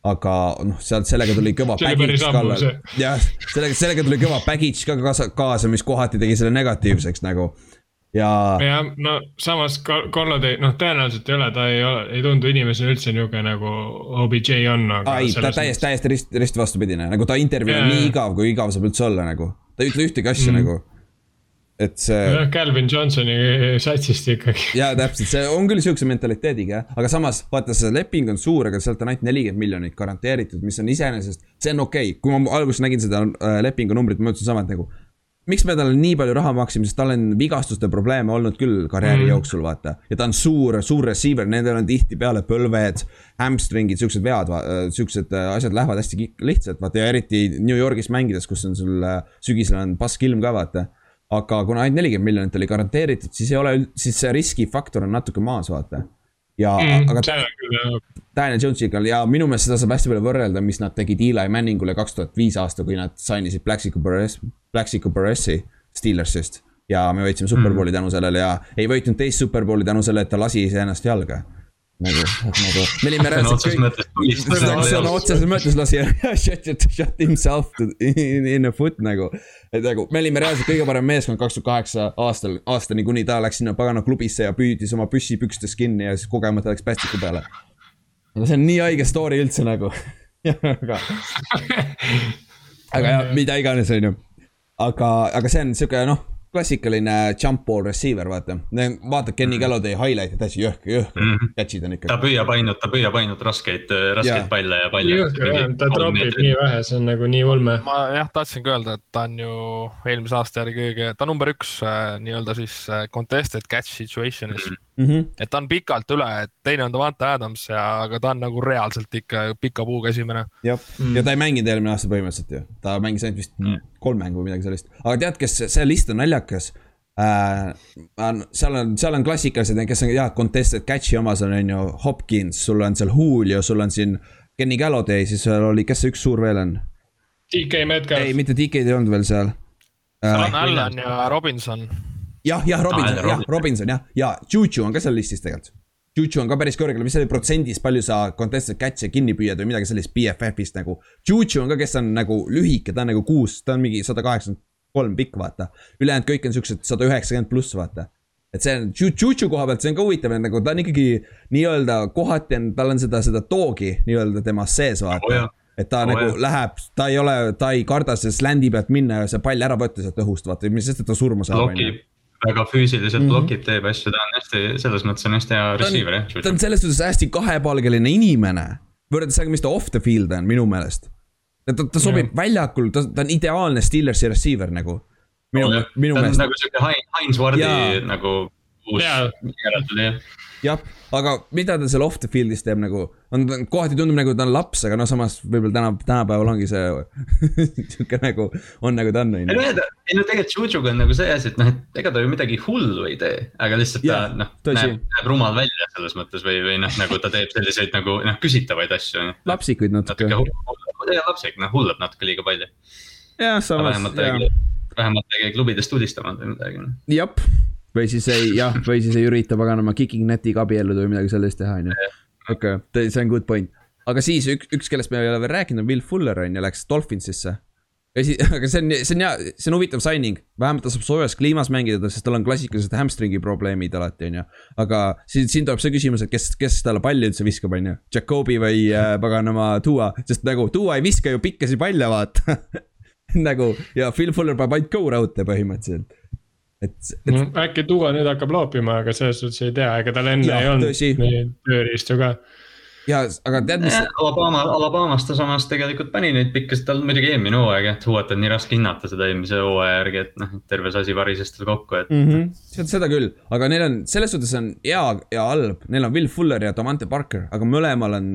aga noh, sealt sellega tuli kõva package kallal. jah, sellega, sellega tuli kõva package ka kaasa, kaasa, mis kohati tegi selle negatiivseks nagu ja. jah, no samas Kollo tõi, noh, tõenäoliselt ei ole, ta ei ole, ei tundu inimesena üldse nihuke nagu OBJ on. ei, ta täiesti, täiesti rist, rist vastupidine, nagu ta intervjuu on nii igav, kui igav saab üldse olla nagu. ta ei ütle ühtegi asja mm. nagu et see. jah, Calvin Johnsoni satsist ikkagi. jaa, täpselt, see on küll sihukese mentaliteediga jah, aga samas vaata, see leping on suur, aga sealt on ainult nelikümmend miljonit garanteeritud, mis on iseenesest, see on okei okay., kui ma alguses nägin seda äh, lepingu numbrit, ma mõtlesin sama, et nagu. Miks me talle nii palju raha maksime, sest tal on vigastuste probleeme olnud küll karjääri mm. jooksul, vaata. ja ta on suur, suur receiver, nendel on tihtipeale põlved, hamstring'id, siuksed vead, äh, siuksed äh, asjad lähevad hästi lihtsalt, vaata ja eriti New Yorgis mängides, kus on sul sügisel on passkilm ka, vaata aga kuna ainult nelikümmend miljonit oli garanteeritud, siis ei ole, siis see riskifaktor on natuke maas, vaata. Ja mm,, aga Daniel Jonesiga ja minu meelest seda saab hästi palju võrrelda, mis nad tegid Eli Manningule kaks tuhat viis aasta, kui nad sainisid Blacksicku Perez, Blacksicku Perez'i Steelersist. ja me võitsime superbowli mm. tänu sellele ja ei võitnud teist superbowli tänu sellele, et ta lasi iseennast jalga nagu, <laughs> nagu me olime reaalselt kõik. sõna otseses mõttes lasi <laughs> shut, shut, shut himself to, in, in a foot nagu. et nagu me olime reaalselt kõige parem meeskond kaks tuhat kaheksa aastal, aastani, kuni ta läks sinna pagana klubisse ja püüdis oma püssi pükstes kinni ja siis kogemata läks päästiku peale. aga see on nii haige story üldse nagu <laughs> aga, aga jah, mida iganes, on ju. aga, aga see on sihuke noh klassikaline jump ball receiver, vaata. vaatad Kenny mm. Galladay highlight'e täiesti jõhker, jõhker mm -hmm. catch'id on ikka. ta püüab ainult, ta püüab ainult raskeid, raskeid yeah. palle ja palle. ta tropib nii vähe, see on nagu nii ulme. ma jah, tahtsingi öelda, et ta on ju eelmise aasta järgi kõige, ta number üks äh, nii-öelda siis äh, contested catch situation'is mm. -hmm mm. -hmm. et ta on pikalt üle, et teine on Davante Adams ja, aga ta on nagu reaalselt ikka pika puuga esimene. jah mm., ja ta ei mänginud eelmine aasta põhimõtteliselt ju, ta mängis ainult vist mm. kolm mängu või midagi sellist, aga tead, kes, see list on naljakas äh,. seal on, seal on klassikalised, kes on jah, contested catch'i omas on, on ju, Hopkins, sul on seal Julio, sul on siin Kenny Galladay, siis seal oli, kes see üks suur veel on? DK Metcalf. ei, mitte DK-d ei olnud veel seal. seal on Allan ja Robinson jah, jah, Robinson ah,, jah, Robinson jah, ja Juju on ka seal listis tegelikult. Juju on ka päris kõrgel, mis oli protsendis, palju sa contested catch'e kinni püüad või midagi sellist BFF-ist nagu. Juju on ka, kes on nagu lühike, ta on nagu kuus, ta on mingi sada kaheksakümmend kolm pikk, vaata. ülejäänud kõik on siuksed sada üheksakümmend pluss, vaata. et see on, Juju koha pealt, see on ka huvitav, et nagu ta on ikkagi nii-öelda kohati on, tal on seda, seda dog'i nii-öelda temas sees, vaata oh, et ta oh, nagu jah. läheb, ta ei ole, ta ei karda sellest land'i pealt minna ja see pall ära võtta sealt õhust, vaata, mis sest, et ta surma saab. blokib, väga füüsiliselt mm -hmm. blokib, teeb asju, ta on hästi, selles mõttes on hästi hea receiver jah. ta on selles suhtes hästi kahepalgeline inimene. võrreldes sellega, mis ta off the field on minu meelest. ta, ta, ta sobib yeah. väljakul, ta, ta on ideaalne Steelersi receiver nagu. minu minu meelest. nagu sihuke Heinz Wardi nagu uus järeltulija jah jah, aga mida ta seal off the field'is teeb nagu, on, kohati tundub nagu ta on laps, aga no samas võib-olla täna, tänapäeval ongi see <laughs> sihuke nagu, on nagu ta on, on ju. ei no tegelikult Jujuga on nagu see asi, et noh, et ega ta ju midagi hullu ei tee, aga lihtsalt ja, ta noh, näeb, näeb rumal välja selles mõttes või, või noh, nagu ta teeb selliseid nagu noh, küsitavaid asju. lapsikuid natuke. natuke, ja lapsik, noh hullab natuke liiga palju. jah, samas, jah vähemalt ei käi klubidest tulistamas või midagi. jah, või siis ei, jah, või siis ei ürita paganama kicking net'iga abielluda või midagi sellist teha, on ju. okei, see on good point. aga siis üks, üks, kellest me ei ole veel rääkinud, on Will Fuller on ju, läks Dolphinsisse. siis, <laughs> aga see on, see on hea, see on huvitav signing, vähemalt ta saab soojas kliimas mängida, sest tal on klassikalised hamstring'i probleemid alati, on ju. aga siin, siin tuleb see küsimus, et kes, kes talle palli üldse viskab, on ju, Jakobi või äh, paganama Tua, sest nagu Tua ei viska ju pikkasi palle, vaata <laughs> nagu ja Phil Fuller paneb ainult go route põhimõtteliselt et, et.... no äkki Duo nüüd hakkab loopima, aga selles suhtes ei tea, ega tal enne ja, ei olnud neid tööriistu ka. ja, aga tead, mis. Alabama, Alabamas ta samas tegelikult pani neid pikkasid, tal muidugi eelmine hooaeg jah, Duot on nii raske hinnata seda eelmise hooaja järgi, et noh, terve see asi varises tal kokku, et mm. -hmm. seda küll, aga neil on, selles suhtes on hea ja halb, neil on Will Fuller ja Domante Parker, aga mõlemal on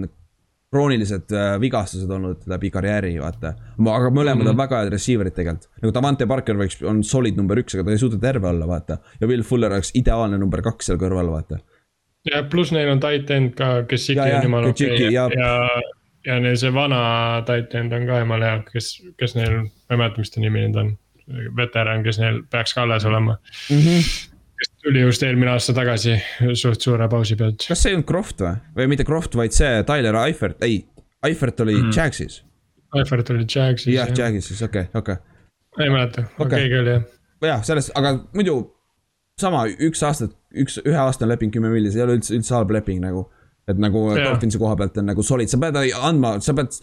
kroonilised äh, vigastused olnud läbi karjääri, vaata. aga mõlemad mm -hmm. on väga head receiver'id tegelikult. nagu Davante Parker võiks, on solid number üks, aga ta ei suuda terve olla, vaata. ja Will Fuller oleks ideaalne number kaks seal kõrval, vaata. ja pluss neil on tight end ka, kes ikka on jumala okei okay. ja, ja, ja neil see vana tight end on ka jumala hea, kes, kes neil, ma ei mäleta, mis ta nimi nüüd on. veteran, kes neil peaks ka alles olema mm. -hmm tuli just eelmine aasta tagasi suht suure pausi pealt. kas see ei olnud Croft või, või mitte Croft, vaid see Tyler Eifert, ei, Eifert oli mm. Jagsis. Eifert oli Jagsis. jah, Jagsis, okei okay,, okei okay.. ei mäleta okay., keegi oli jah. jah, sellest, aga muidu sama üks aastat, üks, üheaastane leping, kümme milli, see ei ole üldse, üldse halb leping nagu. et nagu Dolphinsi koha pealt on nagu solid, sa pead andma, sa pead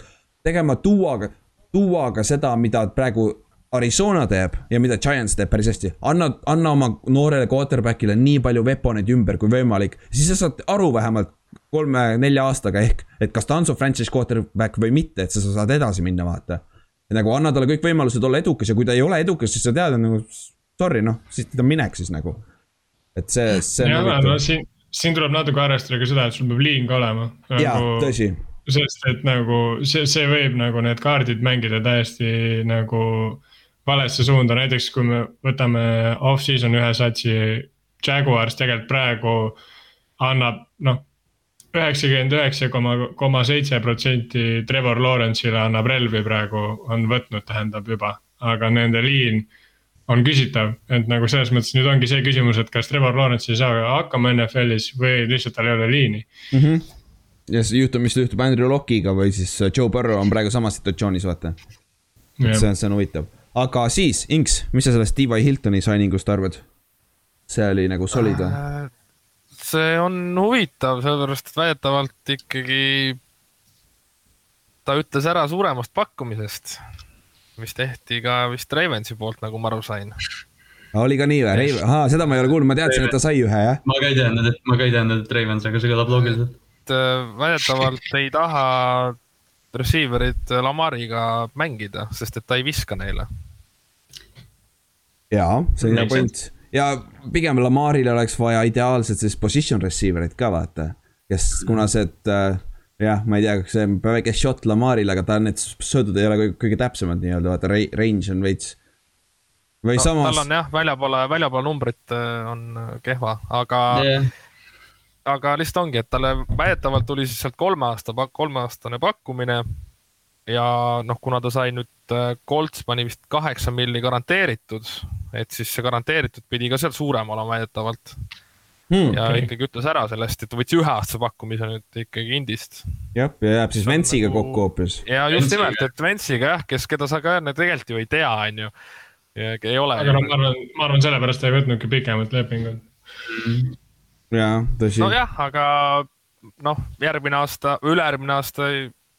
tegema duoga, duoga seda, mida praegu Arizona teeb ja mida Giants teeb päris hästi, anna, anna oma noorele quarterback'ile nii palju veponeid ümber kui võimalik, siis sa saad aru vähemalt kolme-nelja aastaga ehk, et kas ta on su franchise quarterback või mitte, et sa saad edasi minna, vaata. nagu anna talle kõik võimalused olla edukas ja kui ta ei ole edukas, siis sa tead, nagu sorry, noh, siis ta minek siis nagu. et see, see. ja, no siin, siin tuleb natuke arvestada ka seda, et sul peab liin ka olema nagu.... jaa, tõsi sest et nagu see, see võib nagu need kaardid mängida täiesti nagu valesse suunda, näiteks kui me võtame off-season ühe satsi. Jaguars tegelikult praegu annab noh, üheksakümmend üheksa koma, koma seitse protsenti Trevor Lawrence'ile annab relvi praegu, on võtnud, tähendab juba, aga nende liin on küsitav, et nagu selles mõttes nüüd ongi see küsimus, et kas Trevor Lawrence ei saa hakkama NFL-is või lihtsalt tal ei ole liini mm. -hmm. ja see juhtub, mis juhtub Andrew Locke'iga või siis Joe Burrow on praegu samas situatsioonis, vaata. see on, see on huvitav, aga siis, Inks, mis sa sellest T.Y. Hiltoni signing ust arvad? see oli nagu solid või äh,? see on huvitav, sellepärast et väidetavalt ikkagi ta ütles ära suuremast pakkumisest mis tehti ka vist Ravensi poolt, nagu ma aru sain. oli ka nii või? ahaa, seda ma ei ole kuulnud, ma teadsin, et ta sai ühe, jah. ma ka ei teadnud, et, ma ka ei teadnud, et Ravens, aga see kõlab loogiliselt. et äh, väidetavalt ei taha receiver'id Lamariga mängida, sest et ta ei viska neile. jaa, see on hea point ja pigem Lamaril oleks vaja ideaalselt siis position receiver'it ka vaata, kes, kuna see, et äh, jah, ma ei tea, kas see on väike shot Lamaril, aga ta need söödud ei ole kõige, kõige täpsemad nii-öelda, vaata range on veits. või no, samas. tal on jah, väljapoole, väljapoole numbrid äh, on äh, kehva, aga yeah., aga lihtsalt ongi, et talle väidetavalt tuli siis sealt kolme aasta, kolmeaastane pakkumine. ja noh, kuna ta sai nüüd äh, Colts pani vist kaheksa milli garanteeritud, et siis see garanteeritud pidi ka seal suurem olema väidetavalt hmm, ja okay. ikkagi ütles ära sellest, et ta võttis üheaastase pakkumise nüüd ikkagi Indist. jah, ja jääb siis Ventsiga nagu... kokku hoopis. ja just nimelt, et Ventsiga jah, kes, keda sa ka tegelikult ju ei tea, on ju. ei ole. aga no ma arvan, ma arvan, sellepärast ta ei võtnudki pikemat lepingut mm.. Jaa, tõsi. nojah, aga noh, järgmine aasta, ülejärgmine aasta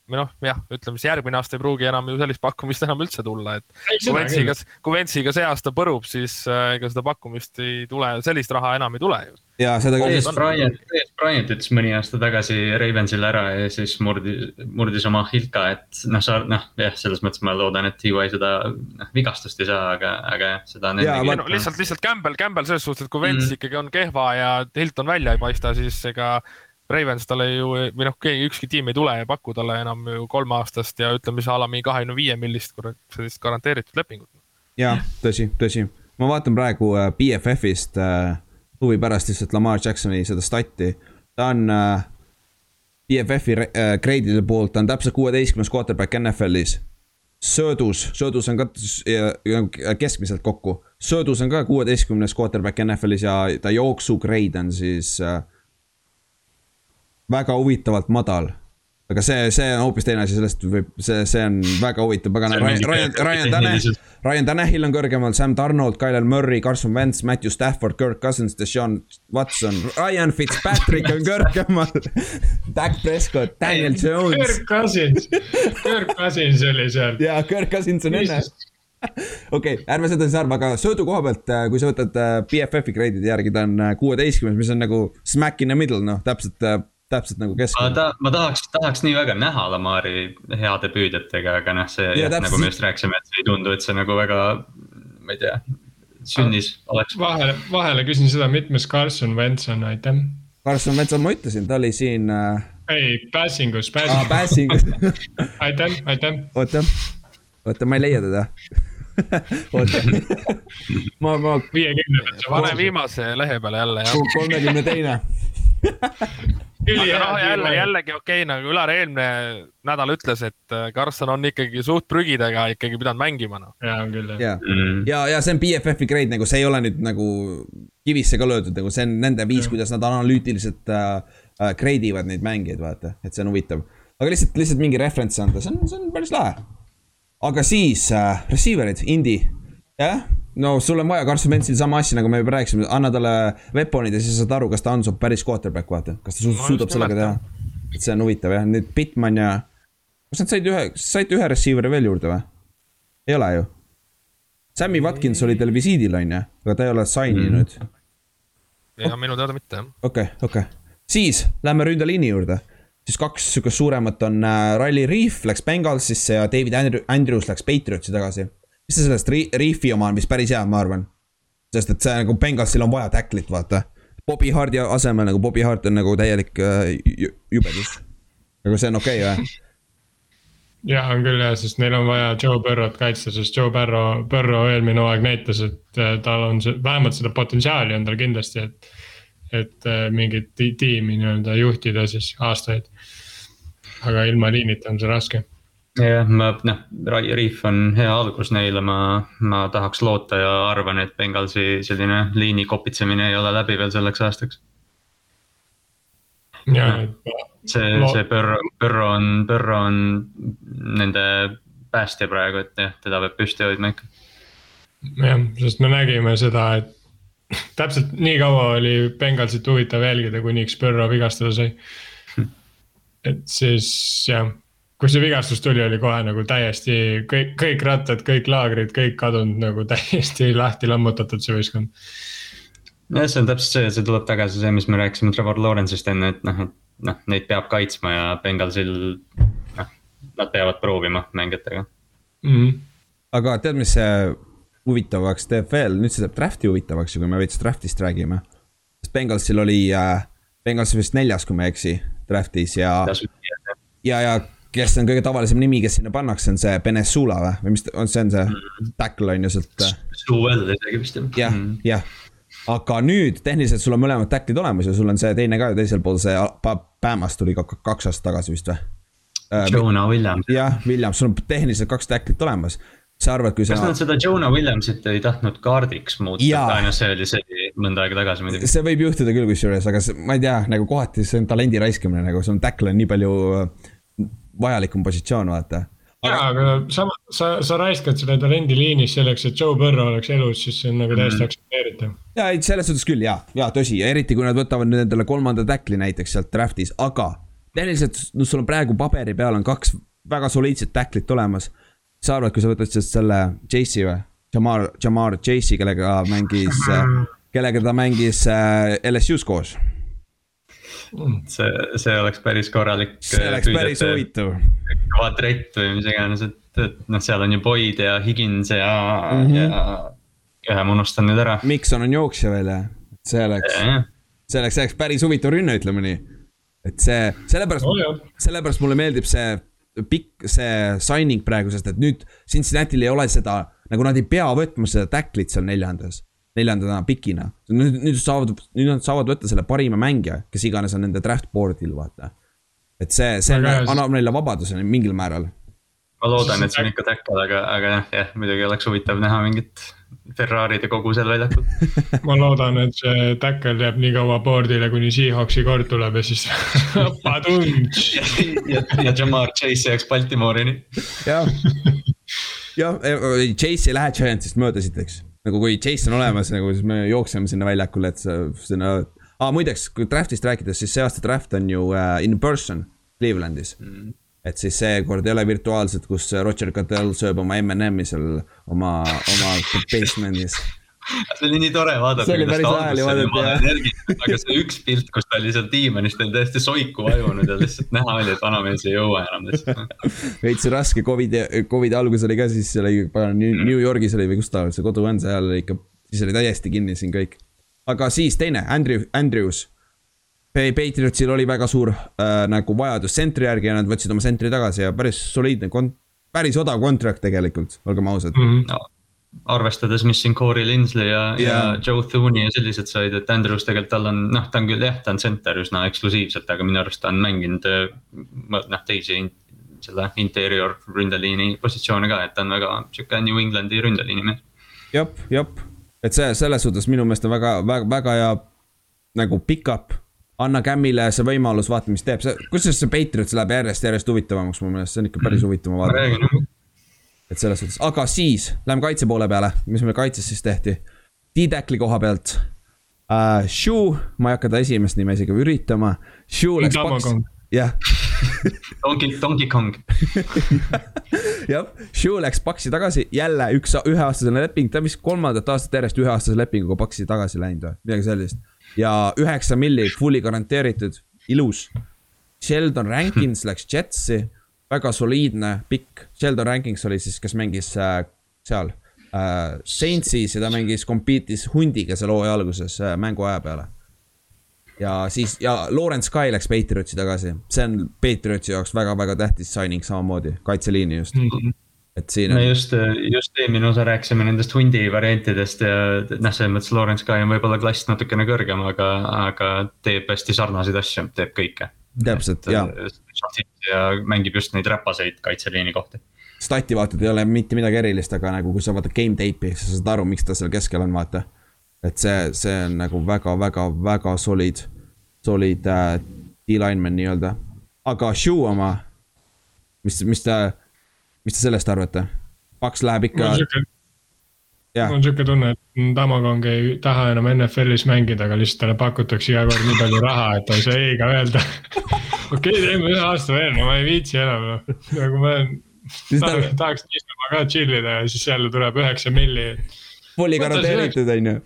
või noh, jah, ütleme siis järgmine aasta ei pruugi enam ju sellist pakkumist enam üldse tulla, et ei, kui Ventsiga, kui Ventsiga see aasta põrub, siis äh, ega seda pakkumist ei tule, sellist raha enam ei tule ju. ja seda ka. Dez Bryant, Dez Bryant ütles mõni aasta tagasi Ravensile ära ja siis murdis, murdis oma Hilka, et noh, sa noh, jah, selles mõttes ma loodan, et TY seda noh, vigastust ei saa, aga, aga jah, seda on. No, lihtsalt, lihtsalt Campbell, Campbell selles suhtes, et kui Vents mm. ikkagi on kehva ja Hilton välja ei paista, siis ega Ravens talle ju või noh, keegi, ükski tiim ei tule ja paku talle enam ju kolmeaastast ja ütleme siis a la mingi kahekümne viie millist sellist garanteeritud lepingut. jah, tõsi, tõsi, ma vaatan praegu äh, BFF-ist äh, huvi pärast lihtsalt Lamar Jacksoni seda stati, ta on äh, BFF-i äh, grade'ide poolt, ta on täpselt kuueteistkümnes quarterback NFL-is söödus, söödus on ka keskmiselt kokku, söödus on ka kuueteistkümnes quarterback NFL-is ja ta jooksu grade on siis äh, väga huvitavalt madal. aga see, see on hoopis teine asi, sellest võib, see, see on väga huvitav, pagana, Ryan, Ryan, Ryan Taneh, Ryan Tanehil on kõrgemal, Sam Donald, Kyle Murray, Carson Wentz, Matthew Stafford, Kirk Cousins, Deshaun Watson, Ryan Fitzpatrick on kõrgemal <laughs> Dak Prescott, Daniel Jones. Kirk Cousins, Kirk Cousins oli seal. jaa, Kirk Cousins on enne <laughs> okei okay,, ärme seda siis arva, aga söödu koha pealt, äh, kui sa võtad äh, BFF-i grade'ide järgi, ta on äh, kuueteistkümnes, mis on nagu smack in the middle, noh, täpselt täpselt nagu keskmine. ma, ta, ma tahaks, tahaks nii väga näha Lamari heade püüdjatega, aga noh, see ja, jah, nagu me just rääkisime, et see ei tundu, et see nagu väga, ma ei tea, sünnis oleks. vahele, vahele küsin seda, mitmes Carson Wentz on, aitäh. Carson Wentz, ma ütlesin, ta oli siin äh.... ei, passing us, passing ah,. Passing us <laughs> aitäh, aitäh. oota, oota, ma ei leia teda <laughs> oota <laughs> ma, ma. viiekümne. pane viimase lehe peale jälle, jah. kolmekümne teine aga noh, jälle, jällegi okei okay,, nagu Ülar eelmine nädal ütles, et äh, Karlsson on ikkagi suht prügidega ikkagi pidanud mängima, noh. ja on küll, jah. ja, mm. ja, ja see on BFF-i grade nagu, see ei ole nüüd nagu kivisse ka löödud, nagu see on nende viis, kuidas nad analüütiliselt äh, äh, grade ivad neid mängijaid, vaata, et see on huvitav. aga lihtsalt, lihtsalt mingi reference anda, see on, see on päris lahe. aga siis äh, receiver'id, Indie, jah no sul on vaja Carson Wentzil sama asja, nagu me juba rääkisime, anna talle weapon'id ja siis saad aru, kas ta on su päris quarterback, vaata, kas ta su no, suudab sellega teha. et see on huvitav jah, nüüd Bitman ja. kas nad said ühe, saite ühe receiver'i veel juurde või? ei ole ju. Sammy Watkins oli teil visiidil, on ju, aga ta ei ole sign inud mm.. ja minu teada mitte jah. okei okay,, okei okay., siis lähme ründeliini juurde siis kaks sihukest suuremat on äh, Riley Reef läks Bengalsisse ja David Andrews läks Patriotsi tagasi mis sa sellest Reefi oma on vist päris hea, ma arvan. sest et see nagu Bengalsil on vaja tacklit, vaata. Bobby Hardi asemel nagu Bobby Hart on nagu täielik äh, jubedus. aga see on okei okay, või? ja on küll jah, sest neil on vaja Joe Burrow't kaitsta, sest Joe Burrow, Burrow eelmine hooaeg näitas, et äh, tal on see, vähemalt seda potentsiaali on tal kindlasti, et. et äh, mingit tiimi nii-öelda juhtida siis aastaid. aga ilma liinita on see raske jah, ma noh, Riif on hea algus neile, ma, ma tahaks loota ja arvan, et Bengalsi selline liini kopitsemine ei ole läbi veel selleks aastaks. ja, et see see Põrro, Põrro on, Põrro on nende päästja praegu, et jah, teda peab püsti hoidma ikka. jah, sest me nägime seda, et <laughs> täpselt nii kaua oli Bengalsit huvitav jälgida, kuniks Põrro vigastada sai. et siis jah, kui see vigastus tuli, oli kohe nagu täiesti kõik, kõik rattad, kõik laagrid, kõik kadunud nagu <laughs> täiesti lahti lammutatud see võistkond jah, see on täpselt see, see tuleb tagasi see, mis me rääkisime Trevor Lawrence'ist enne, et noh, et noh, neid peab kaitsma ja Bengalsil noh, nad peavad proovima mängijatega mm. -hmm. aga tead, mis see huvitavaks teeb veel, nüüd see teeb draft'i huvitavaks ju, kui me veits draft'ist räägime. sest Bengalsil oli äh,, Bengals vist neljas, kui ma ei eksi, draft'is ja. ja, ja kes on kõige tavalisem nimi, kes sinna pannakse, on see Benesula või, või mis on, see on see mm. tackle on ju sealt. Suvel isegi vist jah. jah, mm. jah aga nüüd tehniliselt sul on mõlemad tacklid olemas ja sul on see teine ka ju teisel pool, see Bama's tuli kaks aastat tagasi vist või? Äh, Jonah Williams. jah, Williams, sul on tehniliselt kaks tacklit olemas. sa arvad, kui sa. kas nad seda Jonah Williamsit ei tahtnud kaardiks muuta, ainult see oli, see mõnda aega tagasi muidugi. see võib juhtuda küll kusjuures, aga see, ma ei tea, nagu kohati see on talendi raiskamine, nagu sul on tackle on nii palju äh, vajalikum positsioon, vaata jaa, aga sama, sa, sa raiskad selle talendi liinis selleks, et Joe Burrow oleks elus, siis see on nagu täiesti mm. aktsepteeritav. ja ei, selles suhtes küll ja, ja tõsi, eriti kui nad võtavad nüüd endale kolmanda tackli näiteks sealt draft'is, aga. tehniliselt, no sul on praegu paberi peal on kaks väga soliidset tacklit olemas. sa arvad, kui sa võtad sealt selle Chase'i või? Jamar, Jamar Chase'i, kellega mängis, <laughs> kellega ta mängis äh, LSU-s koos see, see oleks päris korralik. see oleks päris huvitav. kvadrett või mis iganes, et, et noh, seal on ju Boyd ja Higins ja mm, -hmm. ja ühe ma unustan nüüd ära. Mikson on jooksja veel ja, see oleks, see oleks, see oleks päris huvitav rünne, ütleme nii. et see, sellepärast oh,, sellepärast mulle meeldib see pikk, see signing praegu, sest et nüüd Cincinnati'l ei ole seda, nagu nad ei pea võtma seda tacklit seal neljandas neljanda pikina. nüüd, nüüd saavad, nüüd nad saavad võtta selle parima mängija, kes iganes on nende draft board'il, vaata. et see, see aga annab neile vabaduse mingil määral. ma loodan, et see on ikka tackle, aga, aga jah, jah, muidugi oleks huvitav näha mingit Ferrari'de kogu seal väljakul <laughs> ma loodan, et see tackle jääb nii kaua board'ile, kuni Seahawksi kord tuleb ja siis <laughs> ja, ja, ja Jamar Chase jääks Baltimore'ini. jah, jah, Chase ei lähe Giantsist mööda siit, eks nagu kui Chase on olemas, nagu siis me jookseme sinna väljakule, et sa sinna ah,. muideks, kui draft'ist rääkides, siis see aasta draft on ju uh, in person Clevelandis. Mm.. et siis seekord ei ole virtuaalselt, kus Roger Goodell sööb oma M&M-i seal oma, oma basement'is <laughs> see oli nii tore vaadata. see oli päris hääl ju vaadata jah. aga see üks pilt, kus ta oli seal diivanis, ta oli täiesti soiku vajunud ja lihtsalt näha oli, et vanamees ei jõua enam lihtsalt. veits raske Covidi, Covidi algus oli ka siis seal oli New Yorgis oli või kus ta see kodu on, seal oli ikka, siis oli täiesti kinni siin kõik. aga siis teine, Andrew, Andrews. Patriotsil oli väga suur äh, nagu vajadus sentri järgi ja nad võtsid oma sentri tagasi ja päris soliidne kont-, päris odav contract tegelikult, olgem ausad mm. -hmm. No arvestades, mis siin Corey Linsley ja yeah., ja Joe Thune'i ja sellised said, et Andrews tegelikult tal on, noh, ta on küll jah, ta on center üsna eksklusiivselt, aga minu arust ta on mänginud noh, teisi selle interior ründeliini positsioone ka, et ta on väga sihuke New Englandi ründeliini mees. jep, jep, et see selles suhtes minu meelest on väga, väga, väga hea nagu pick-up. Anna Camile see võimalus, vaata, mis teeb, see, kusjuures see Patriots läheb järjest, järjest huvitavamaks mu meelest, see on ikka päris huvitav vaadata et selles suhtes, aga siis läheme kaitse poole peale, mis meil kaitses siis tehti. D-Tackli koha pealt uh,. Shu, ma ei hakka ta esimest nime isegi üritama. Shu läks paks, jah. <laughs> Donkey, Donkey Kong. <laughs> jah, Shu läks paksi tagasi, jälle üks, üheaastasene leping, ta vist kolmandat aastat järjest üheaastase lepinguga paksi tagasi läinud või midagi sellist. ja üheksa milli, fully garanteeritud, ilus. Sheldon Rankins läks Jetsi väga soliidne, pikk, Sheldon Rankings oli siis, kes mängis äh, seal äh, Saintsis ja ta mängis, compete'is hundiga seal hooaja alguses äh, mängu aja peale. ja siis ja Lawrence Sky läks Patriotsi tagasi, see on Patriotsi jaoks väga-väga tähtis signing samamoodi, kaitseliini just mm. -hmm et siin on. me just, just eelmine osa rääkisime nendest hundi variantidest ja noh, selles mõttes Lawrence Sky on võib-olla klass natukene kõrgem, aga, aga teeb hästi sarnaseid asju, teeb kõike. Täpselt, jaa. ja mängib just neid räpaseid kaitseliini kohti. Stati vaatad ei ole mitte midagi erilist, aga nagu kui sa vaatad game tape'i, siis sa saad aru, miks ta seal keskel on, vaata. et see, see on nagu väga-väga-väga solid, solid äh, D-lineman nii-öelda. aga Shu oma, mis, mis ta mis te sellest arvate? Paks läheb ikka. Mul on sihuke tunne, et Tamagong ei taha enam NFL-is mängida, aga lihtsalt talle pakutakse iga kord nii palju raha, et ta ei saa ei ka öelda. <laughs> okei, teeme ühe aasta veel, no ma ei viitsi enam, noh, nagu ma olen. tahaks, tahaks niisama ka chill ida ja siis jälle tuleb üheksa milli. Fully garanteeritud on ju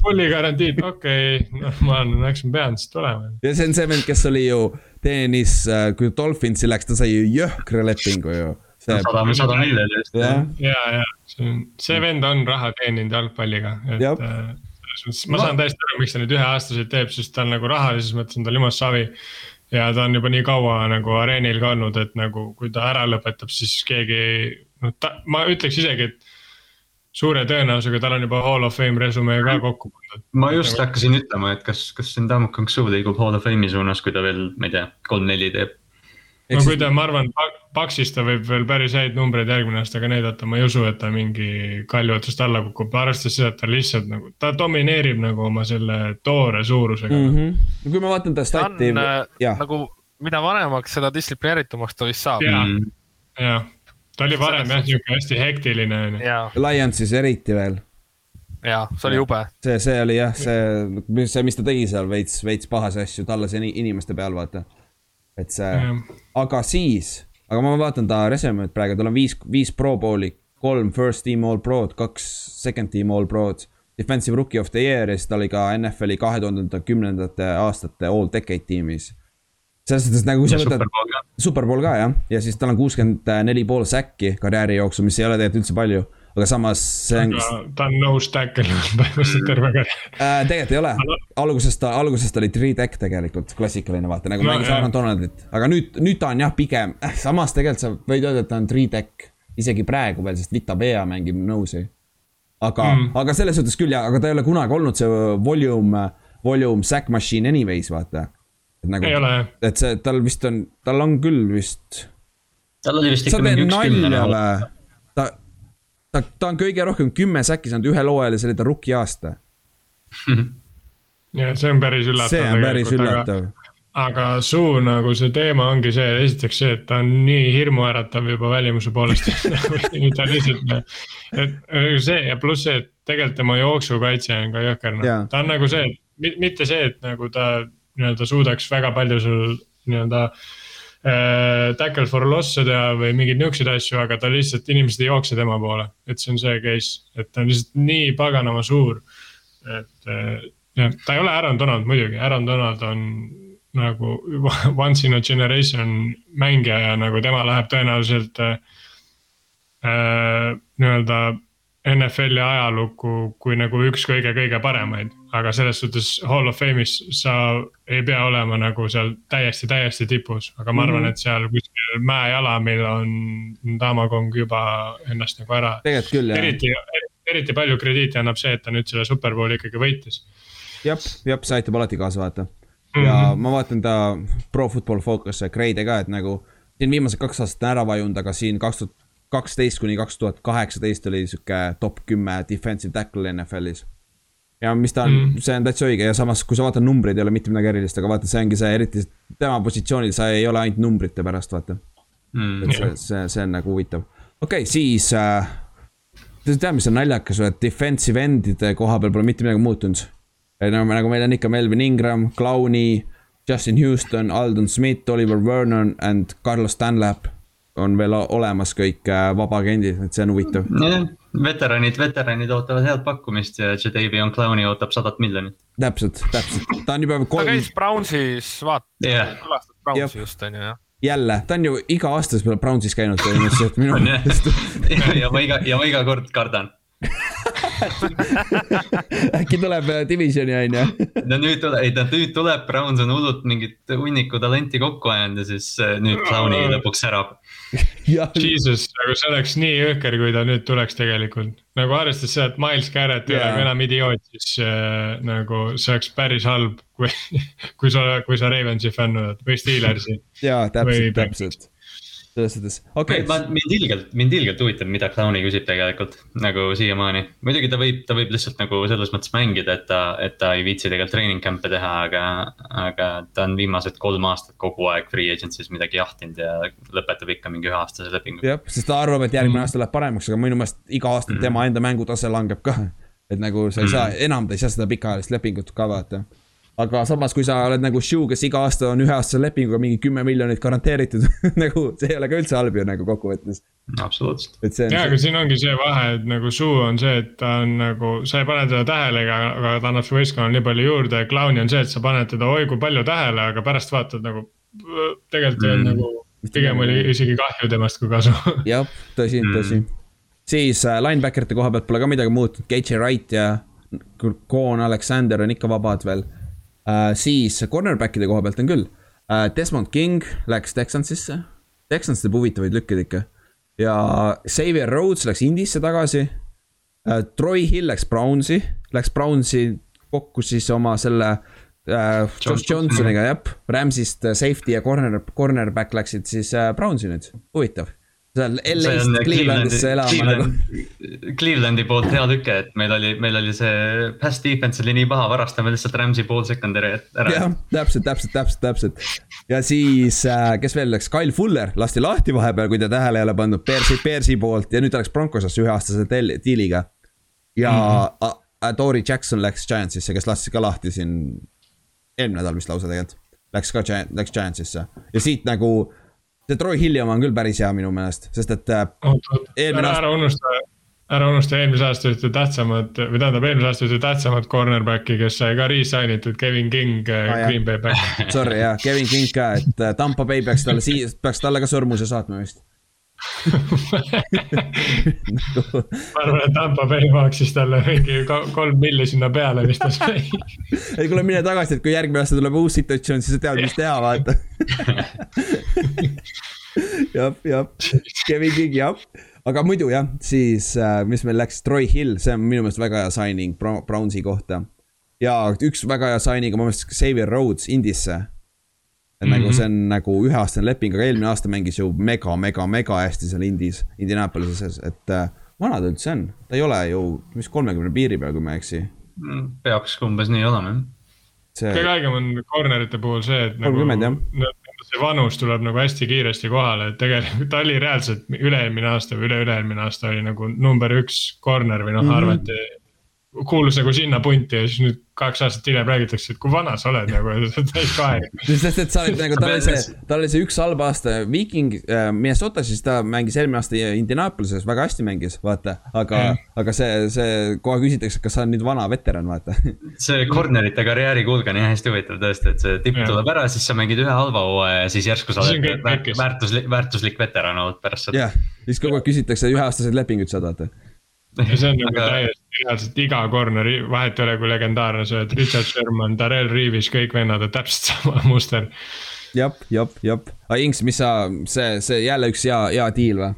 Fully garantiid, okei okay., noh ma arvan, eks ma pean siis tulema. ja see on see vend, kes oli ju teenis, äh, kui Dolphinsi läks, ta sai ju jõhkra lepingu ju sada, sada miljonit just. ja, ja, ja see on, see vend on raha teeninud jalgpalliga, et äh, selles mõttes ma saan täiesti aru, miks ta nüüd üheaastaseid teeb, sest tal nagu rahalises mõttes on tal jumal savi. ja ta on juba nii kaua nagu areenil ka olnud, et nagu kui ta ära lõpetab, siis keegi, noh ta, ma ütleks isegi, et suure tõenäosusega tal on juba hall of fame resümee ka kokku pandud. ma just hakkasin ütlema, et kas, kas Ndamuk Kongsu liigub hall of fame'i suunas, kui ta veel, ma ei tea, kolm-neli teeb no kui ta, ma arvan, Paksis ta võib veel päris häid numbreid järgmine aasta ka näidata, ma ei usu, et ta mingi kalju otsast alla kukub, arvestades seda, et ta lihtsalt nagu, ta domineerib nagu oma selle toore suurusega mm. -hmm. no kui ma vaatan ta stati. Äh, nagu, mida vanemaks, seda distsiplineeritumaks ta vist saab. jah mm., jah, ta oli varem jah, nihuke hästi hektiline on ju. Lionsis eriti veel jaa, see oli jube. see, see oli jah, see, see, mis ta tegi seal veits, veits pahasi asju tallase inimeste peal, vaata et see mm., aga siis, aga ma vaatan ta resümit praegu, tal on viis, viis pro bowl'i, kolm first team all pro'd, kaks second team all pro'd. Defensive rookie of the year ja siis ta oli ka NFL-i kahe tuhande kümnendate aastate all decade tiimis. selles suhtes nagu sa võtad. Superbowl ka jah, ja siis tal on kuuskümmend neli pool säkki karjääri jooksul, mis ei ole tegelikult üldse palju aga samas see on. ta on nose tackle põhimõtteliselt terve karjäär äh,. tegelikult ei ole, alguses ta, alguses ta oli three tech tegelikult, klassikaline vaata nagu no, mängis Aaron Donaldit, aga nüüd, nüüd ta on jah, pigem äh,, samas tegelikult sa võid öelda, et ta on three tech. isegi praegu veel, sest Vita Bea mängib nose'i. aga mm., aga selles suhtes küll ja, aga ta ei ole kunagi olnud see volume, volume sack machine anyways, vaata. et nagu, et see, tal vist on, tal on küll vist. tal oli vist ikka mingi üks kümnene. ta, ta, ta on kõige rohkem kümme säkki saanud ühel hooajal ja see oli ta rookie aasta <laughs> ja see on päris üllatav. see on päris üllatav. aga suu nagu see teema ongi see, esiteks see, et ta on nii hirmuäratav juba välimuse poolest <laughs> ta lihtsalt, et see ja pluss see, et tegelikult tema jooksukaitse on ka jõhker, noh, ta on nagu see, mitte see, et nagu ta nii-öelda suudaks väga palju sul nii-öelda äh, tackle for loss'e teha või mingeid niisuguseid asju, aga ta lihtsalt, inimesed ei jookse tema poole. et see on see case, et ta on lihtsalt nii paganama suur. et äh, jah, ta ei ole Aaron Donald muidugi, Aaron Donald on nagu <laughs> once in a generation mängija ja nagu tema läheb tõenäoliselt äh, äh nii-öelda NFL-i ajalukku kui nagu üks kõige-kõige paremaid. Aga selles suhtes Hall of Fame'is sa ei pea olema nagu seal täiesti, täiesti tipus, aga ma arvan mm, -hmm. et seal kuskil mäejalamil on Damagong juba ennast nagu ära. tegelikult küll jah. eriti, eriti palju krediiti annab see, et ta nüüd selle superbowli ikkagi võitis. jah, jah, see aitab alati kaasa vaata. ja mm -hmm. ma vaatan ta Pro Football Focus'e grade'e ka, et nagu siin viimased kaks aastat on ära vajunud, aga siin kaks tuhat kaksteist kuni kaks tuhat kaheksateist oli sihuke top kümme defensive tackle NFL-is. Ja mis ta on mm., see on täitsa õige ja samas, kui sa vaatad numbreid, ei ole mitte midagi erilist, aga vaata, see ongi see, eriti tema positsioonil, sa ei ole ainult numbrite pärast, vaata mm,. see, see, see on nagu huvitav. okei okay,, siis äh,. tead, mis on naljakas et defensive end'ide koha peal pole mitte midagi muutunud. nagu, nagu meil on ikka Melvin Ingram, Clowni, Justin Houston, Aldon Smith, Oliver Vernon and Carlos Dunlap on veel olemas kõik äh, vabaagendid, et see on huvitav. nojah, veteranid, veteranid ootavad head pakkumist ja Jadavion Clowni ootab sadat miljonit. täpselt, täpselt, ta on juba kolm. ta käis Brownsis, vaata yeah., külastas Brownsi just on ju jah jälle, ta on ju iga aasta peale Brownsis käinud põhimõtteliselt <laughs> minu meelest <laughs> ja ma iga, ja ma iga kord kardan <laughs> äkki tuleb äh, divisioni on ju. <laughs> no nüüd tuleb, ei ta nüüd tuleb, Browns on hullult mingit hunniku talenti kokku ajanud ja siis äh, nüüd Clowni lõpuks särab. <laughs> Jesus, nagu see oleks nii jõhker, kui ta nüüd tuleks tegelikult. nagu arvestades seda, et Miles Garrett ei ole ka enam idioot, siis äh, nagu see oleks päris halb, kui, kui sa, kui sa Ravensi fänn oled või Steelersi. jaa, täpselt, täpselt selles suhtes, okei okay.. mind ilgelt, mind ilgelt huvitab, mida Clowni küsib tegelikult nagu siiamaani. muidugi ta võib, ta võib lihtsalt nagu selles mõttes mängida, et ta, et ta ei viitsi tegelikult treening camp'e teha, aga. aga ta on viimased kolm aastat kogu aeg free agency's midagi jahtinud ja lõpetab ikka mingi üheaastase lepingu. jah, sest ta arvab, et järgmine mm. aasta läheb paremaks, aga minu meelest iga aasta mm. tema enda mängutase langeb ka. et nagu sa ei mm. saa, enam ta ei saa seda pikaajalist lepingut ka vaata aga samas, kui sa oled nagu Shoe, kes iga aasta on üheaastase lepinguga mingi kümme miljonit garanteeritud <laughs> nagu see ei ole ka üldse halb ju nagu kokkuvõttes. absoluutselt. ja, aga siin ongi see vahe, et nagu Shoe on see, et ta on nagu, sa ei pane teda tähele, aga, aga ta annab su võistkonnale nii palju juurde ja Clowni on see, et sa paned teda oi kui palju tähele, aga pärast vaatad nagu tegelikult mm. on nagu pigem oli isegi kahju temast kui kasu. <laughs> jah, tõsi mm., tõsi. siis äh, linebacker'ite koha pealt pole ka midagi muutunud, KJ Wright ja Koon Alexander on ikka vabad veel uh,. siis cornerback'ide koha pealt on küll uh,, Desmond King läks Texansisse. Texans teeb huvitavaid lükkeid ikka. ja Xavier Rhodes läks Indisse tagasi uh,. Troy Hill läks Brownsi, läks Brownsi kokku siis oma selle uh, Josh Johnsoniga, jah. Rams'ist safety ja corner, cornerback läksid siis uh, Brownsi nüüd, huvitav seal LA-st Clevelandisse elama nagu. Clevelandi poolt hea lüke, et meil oli, meil oli see pass defense oli nii paha, varastame lihtsalt Rams'i pool secondary ära. jah, täpselt, täpselt, täpselt, täpselt. ja siis äh,, kes veel läks, Kyle Fuller lasti lahti vahepeal, kui te tähele ei ole pannud, Bearsi, Bearsi poolt ja nüüd ta läks Broncosesse üheaastase deal'iga. ja mm -hmm. Tori Jackson läks Giantsisse, kes lasti ka lahti siin eelmine nädal vist lausa tegelikult. Läks ka, läks Giantsisse ja siit nagu see Troy Hilli oma on küll päris hea minu meelest, sest et äh, eelmine aasta. ära unusta, ära unusta eelmise aasta ühte tähtsamat või tähendab eelmise aasta ühte tähtsamat cornerback'i, kes sai ka re-sign itud, Kevin King ah,, Green Bay back. <laughs> Sorry jah, Kevin King ka, et äh, Tampa Bay peaks talle sii-, peaks talle ka sõrmuse saatma vist <laughs> ma arvan, et Tampa Bay maksis talle mingi kolm milli sinna peale, mis ta sai. <laughs> ei kuule, mine tagasi, et kui järgmine aasta tuleb uus situatsioon, siis sa tead, mis teha, vaata. <laughs> jah, jah, Kevin King, jah. aga muidu jah, siis äh, mis meil läks, Troy Hill, see on minu meelest väga hea signing Brownsi kohta. ja üks väga hea signing on mu meelest Xavier Rhodes Indisse et mm -hmm. nagu mhm. see on nagu üheaastane leping, aga eelmine aasta mängis ju mega, mega, mega hästi seal Indies, Indianapolises, et äh, vana ta üldse on, ta ei ole ju, mis kolmekümne piiri peal, kui ma ei eksi mm,. peaks umbes nii olema, jah. See... kõige haigem on corner'ite puhul see, et nagu see vanus tuleb nagu hästi kiiresti kohale, et tegelikult ta oli reaalselt üle-eelmine aasta või üle-üle-eelmine aasta oli nagu number üks corner või noh mm -hmm., arvati kuulus nagu sinna punti ja siis nüüd kaks aastat hiljem räägitakse, et kui vana sa oled nagu, täis kahe. sest et sa oled nagu, tal oli see, tal oli see üks halb aasta Viking äh, Minnesotas, siis ta mängis eelmine aasta Indianapolises, väga hästi mängis, vaata. aga mm., aga see, see kohe küsitakse, kas sa oled nüüd vana veteran, vaata. <laughs> see corner'ite karjääri kulg on jah hästi huvitav tõesti, et see tipp ja. tuleb ära, siis sa mängid ühe halva hooaja ja siis järsku sa oled väärtuslik, väärtuslik veteran olnud pärast seda. jah, siis kogu aeg küsitakse üheaastaseid lepinguid saad, vaata ja see on nagu aga... täiesti reaalselt iga corner'i, vahet ei ole, kui legendaarne sa oled, Richard Sherman, Darrell Reavis, kõik vennad on täpselt <laughs> sama muster. jep, jep, jep, aga Inks, mis sa, see, see jälle üks hea, hea deal või?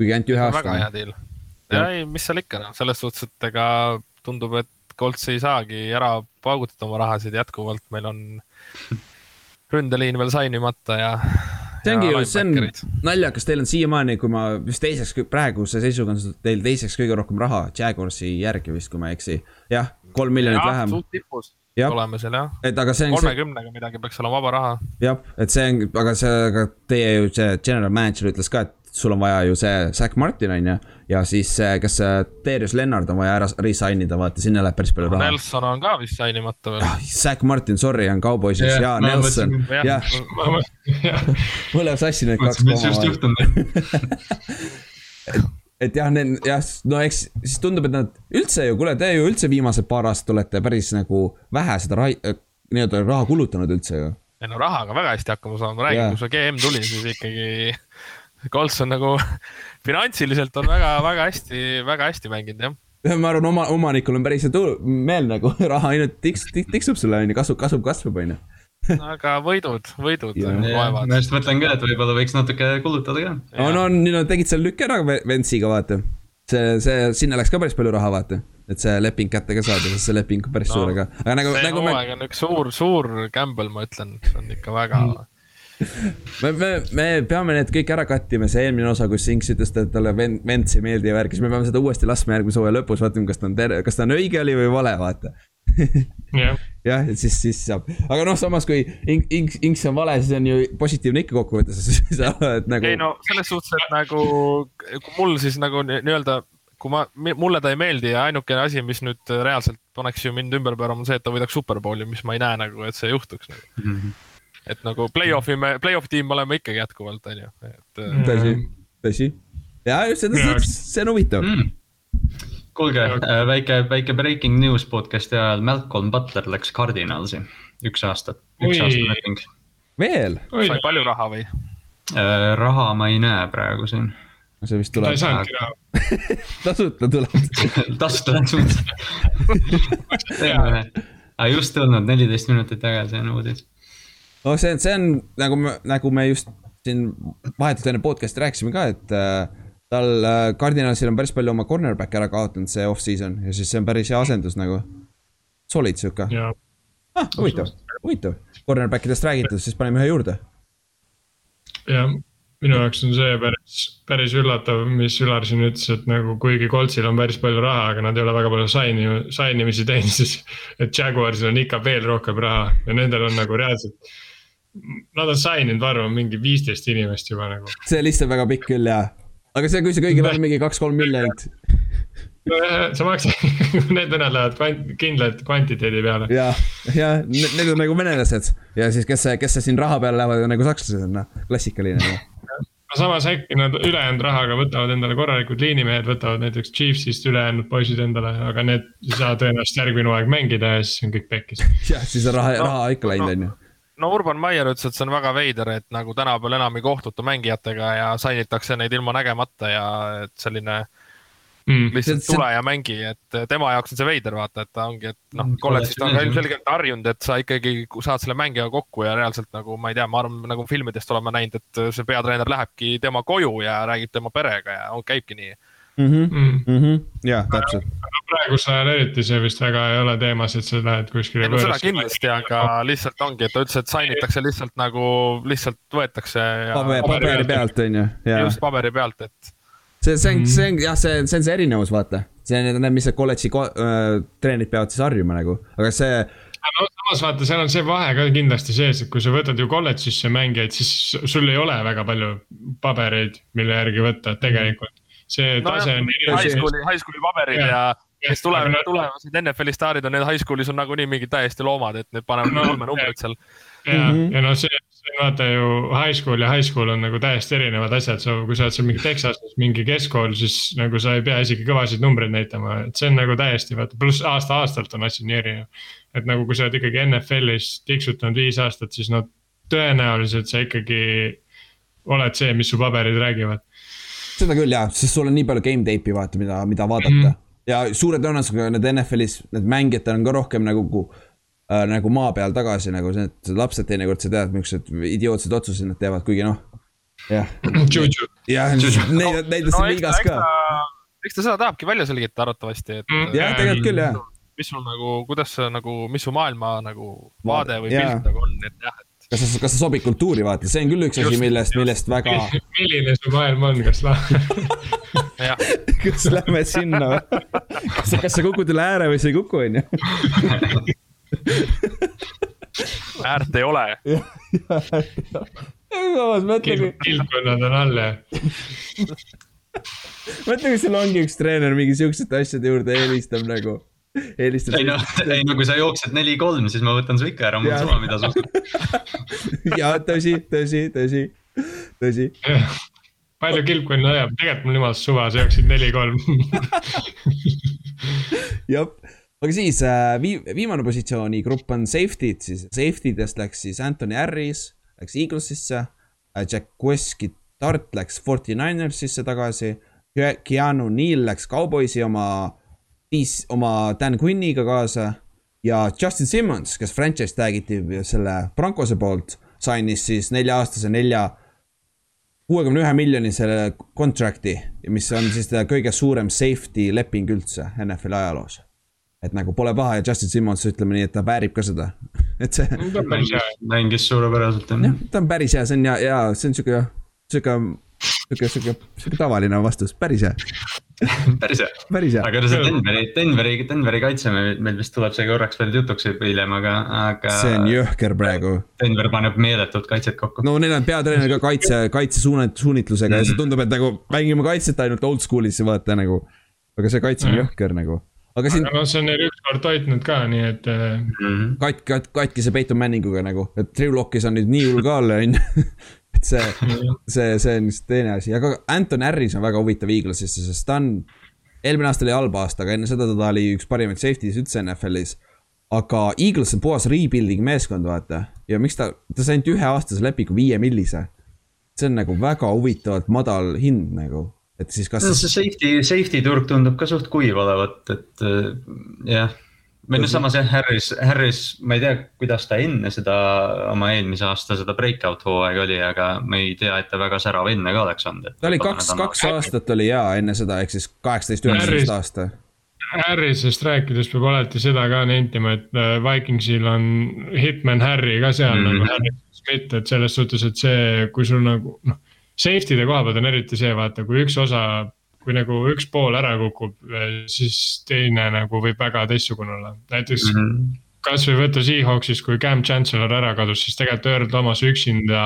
kuigi ainult ühe aasta. väga hea deal. ja ei, mis seal ikka noh, selles suhtes, et ega tundub, et Colts ei saagi ära paugutada oma rahasid jätkuvalt, meil on ründeliin veel sainimata ja see ongi ju, see on naljakas, teil on siiamaani, kui ma vist teiseks, praeguse seisuga on teil teiseks kõige rohkem raha Jaguarsi järgi vist, kui ma ei eksi. jah, kolm miljonit ja, vähem. suht tipus ja. oleme seal jah. et aga see on. kolmekümnega midagi peaks olema vaba raha. jah, et see on, aga see, aga teie ju see general manager ütles ka, et sul on vaja ju see Zack Martin on ju. Ja siis kes see Darius Lennart on vaja ära resign ida, vaata sinna läheb päris palju raha. Nelson on ka vist sign imata veel. Zack Martin, sorry, on Cowboysis yeah, ja Nelson, jah. läheb sassi need kaks koma. mis just juhtunud <laughs> et, et jah, need jah, no eks siis tundub, et nad üldse ju, kuule, te ju üldse viimased paar aastat olete päris nagu vähe seda ra-, nii-öelda raha kulutanud üldse ju. ei no rahaga väga hästi hakkama saanud, ma räägin kui see GM tuli, siis ikkagi Colts on nagu <laughs> finantsiliselt on väga-väga hästi, väga hästi mänginud jah ma arvan, oma, omanikul on päris meel nagu <laughs> raha ainult tiks, tiksub sulle on ju, kasvab, kasvab, kasvab on ju aga võidud, võidud vaevad. ma just mõtlen ka, et võib-olla võiks natuke kulutada ka. no, no nüüd nad tegid selle lükke ära Ventsiga, vaata. see, see, sinna läks ka päris palju raha, vaata. et see leping kätte ka saada, sest see leping on päris no, suur, aga, aga nagu. see nagu hooaeg me... on üks suur, suur gamble, ma ütlen, see on ikka väga mm me, me, me peame need kõik ära cut ima, see eelmine osa, kus Inks ütles, et talle Vents ei meeldi ja värk, siis me peame seda uuesti laskma järgmise hooaja lõpus, vaatame, kas ta on terve, kas ta on õige oli või vale, vaata jah, jah, et siis, siis saab, aga noh, samas kui ink, ink, inks on vale, siis on ju positiivne ikka kokkuvõttes, <laughs> sa oled nagu. ei no selles suhtes, et nagu, mul siis nagu nii-öelda, kui ma, mulle ta ei meeldi ja ainukene asi, mis nüüd reaalselt paneks ju mind ümber pöörama, on see, et ta võidaks superbowli, mis ma ei näe nagu, et see juhtuks nagu mm. -hmm. Et nagu play-off'i me, play-off tiim oleme ikkagi jätkuvalt, on ju, et. tõsi, tõsi. ja just seda, see on huvitav mm kuulge, äh, väike, väike breaking news podcast'i ajal Malcolm Butler läks Cardinalsi, üks aasta, üks aasta leping. veel? sai palju raha või? Äh, raha ma ei näe praegu siin. see vist tuleb. ta ei saanudki raha <laughs> tasuta tuleb <laughs> tasuta läks mõte. <laughs> just tulnud, neliteist minutit tagasi on uudis. No see, see on nagu me, nagu me just siin vahetult enne podcast'i rääkisime ka, et äh, tal äh,, Cardinalsil on päris palju oma cornerback'e ära kaotanud see off-season ja siis see on päris hea asendus nagu. Solid sihuke. ah, huvitav, huvitav, cornerback idest räägitud, siis paneme ühe juurde. jah, minu jaoks on see päris, päris üllatav, mis Ülar siin ütles, et nagu kuigi Coltsil on päris palju raha, aga nad ei ole väga palju saini, sainimisi teinud, siis. et Jaguarsil on ikka veel rohkem raha ja nendel on nagu reaalselt. Nad on saininud, ma arvan, mingi viisteist inimest juba nagu. see list on väga pikk küll jaa aga see, kui see kõigil on mingi kaks-kolm miljonit. <laughs> sa maksad <laughs> need venelad lähevad kvant, kindlalt kvantiteedi peale. ja, ja need on nagu venelased ja siis, kes, kes siin raha peale lähevad, nagu sakslased on, noh, klassikaline no.. samas äkki nad ülejäänud rahaga võtavad endale korralikud liinimehed, võtavad näiteks Chiefsist ülejäänud poisid endale, aga need ei saa tõenäoliselt järgmine aeg mängida ja siis on kõik pekkis. <laughs> jah, siis on raha no,, raha ikka läinud, on ju no Urban Maier ütles, et see on väga veider, et nagu tänapäeval enam ei kohtuta mängijatega ja sainitakse neid ilma nägemata ja et selline mm. lihtsalt tule ja mängi, et tema jaoks on see veider, vaata, et ta ongi, et noh, mm, kolledžis ta on ka ilmselgelt harjunud, et sa ikkagi saad selle mängijaga kokku ja reaalselt nagu ma ei tea, ma arvan, nagu filmidest oleme näinud, et see peatreener lähebki tema koju ja räägib tema perega ja käibki nii mm. -hmm. Mm -hmm. jah, täpselt. Praegusel ajal eriti see vist väga ei ole teemas, et sa lähed kuskile. no seda kindlasti, aga lihtsalt ongi, et ta ütles, et sainitakse lihtsalt nagu, lihtsalt võetakse. paberi, paberi pealt on ju. just paberi pealt, et. see, see on, see on jah, see, see on see erinevus, vaata. see on need, mis need kolledži äh, treenerid peavad siis harjuma nagu, aga see no samas vaata, seal on see vahe ka kindlasti sees, et kui sa võtad ju kolledžisse mängijaid, siis sul ei ole väga palju pabereid, mille järgi võtta tegelikult see tase on. High school'i, high school'i paberid ja, ja kes tulevad, tulevased NFL-i staarid on need high school'is on nagunii mingid täiesti loomad, et need panevad no, kolme numbrit seal. ja mm, -hmm. ja noh, see, see vaata ju high school ja high school on nagu täiesti erinevad asjad, sa, kui sa oled seal mingi Texases, mingi keskkool, siis nagu sa ei pea isegi kõvasid numbreid näitama, et see on nagu täiesti vaata, pluss aasta-aastalt on asi nii erinev. et nagu, kui sa oled ikkagi NFL-is tiksutanud viis aastat, siis no tõenäoliselt sa ikkagi oled see, mis su paberid räägivad seda küll jah, sest sul on nii palju game tape'i vaata, mida, mida vaadata mm. -hmm. Ja suure tõenäosusega need NFL-is, need mängijad on ka rohkem nagu äh,, nagu maa peal tagasi nagu need lapsed teinekord sa tead, millised idiootsed otsuseid nad teevad, kuigi noh. jah. jah, neid, neid on siin liigas ka. eks ta seda tahabki välja selgitada arvatavasti, et mm.. jah, tegelikult küll jah mis sul nagu, kuidas sa nagu, mis su maailma nagu vaade või pilt nagu on, et jah, et kas sa, kas sa sobid kultuuri vaata, see on küll üks asi, millest, millest väga. milline su maailm on, kas lähme <laughs> kas lähme sinna või? kas, kas sa kukud üle ääre või sa ei kuku, on ju? <laughs> äärt ei ole. <laughs> kildkonnad on all, jah. mõtle, kui sul ongi üks treener mingi siuksete asjade juurde helistab nagu eelistab. ei no, <laughs> ei no kui sa jooksed neli-kolm, siis ma võtan su ikka ära, mul on sama, mida sa <laughs> ja tõsi, tõsi, tõsi, tõsi. palju kilpkonn ajab, tegelikult mul jumal suva, sa jooksid neli-kolm. <laughs> jah, aga siis äh, vii-, viimane positsiooni grupp on safety'd, siis safety dest läks siis Anthony Harris, läks Eaglesisse. Äh, Jack Weski Tart läks Forty Ninersisse tagasi. Keanu Neal läks Cowboysi oma viis oma Dan Quinniga kaasa ja Justin Simmons, kes franchise tag iti selle Broncose poolt, sainis siis nelja-aastase nelja kuuekümne ühe miljonise contract'i, mis on siis kõige suurem safety leping üldse NFL ajaloos. et nagu pole paha ja Justin Simmons, ütleme nii, et ta väärib ka seda, <laughs> et see. mängis suurepäraselt jah. ta on päris hea, see on ja, ja see on sihuke, sihuke sihuke, sihuke, sihuke tavaline vastus, päris hea <laughs> päris hea. päris hea. aga see Denveri, Denveri, Denveri kaitse meil vist tuleb see korraks veel jutuks hiljem, aga, aga. see on jõhker praegu. Denver paneb meeletut kaitset kokku. no neil on peatreener ka kaitse, kaitsesuunit-, suunitlusega mm ja see tundub, et nagu mängime kaitset ainult oldschool'is vaata nagu. aga see kaitse on mm jõhker nagu aga siin. aga noh, see on neil ükskord toitnud ka, nii et mm. -hmm. katk-, katk-, katkise Peitu Manninguga nagu, et Drew Lockis on nüüd nii hull ka olla, on ju <laughs> et see, <laughs> see, see on lihtsalt teine asi, aga Anton Harris on väga huvitav Eaglesisse, sest ta on. eelmine aasta oli halb aasta, aga enne seda ta oli üks parimaid safety's üldse NFL-is. aga Eagles on puhas rebuilding meeskond, vaata. ja miks ta, ta sai ainult üheaastase lepingu, viie millise. see on nagu väga huvitavalt madal hind nagu et siis kas. see safety, safety turg tundub ka suht kuiv olevat, et jah või noh, samas jah, Harris, Harris, ma ei tea, kuidas ta enne seda oma eelmise aasta seda breakout hooaega oli, aga ma ei tea, et ta väga särav enne ka oleks olnud. ta oli kaks, kaks aastat oli jaa enne seda, ehk siis kaheksateist, üheksateist aasta. Harrisest rääkides peab alati seda ka nentima, et äh, Vikingsil on Hitman Harry ka seal mm -hmm. nagu Harry Smith, et selles suhtes, et see, kui sul nagu noh. Safety'de koha pealt on eriti see, vaata, kui üks osa kui nagu üks pool ära kukub, siis teine nagu võib väga teistsugune olla, näiteks mm. -hmm kasvõi võtta Seahawksis, kui Cam Chancellor ära kadus, siis tegelikult Earl Thomas üksinda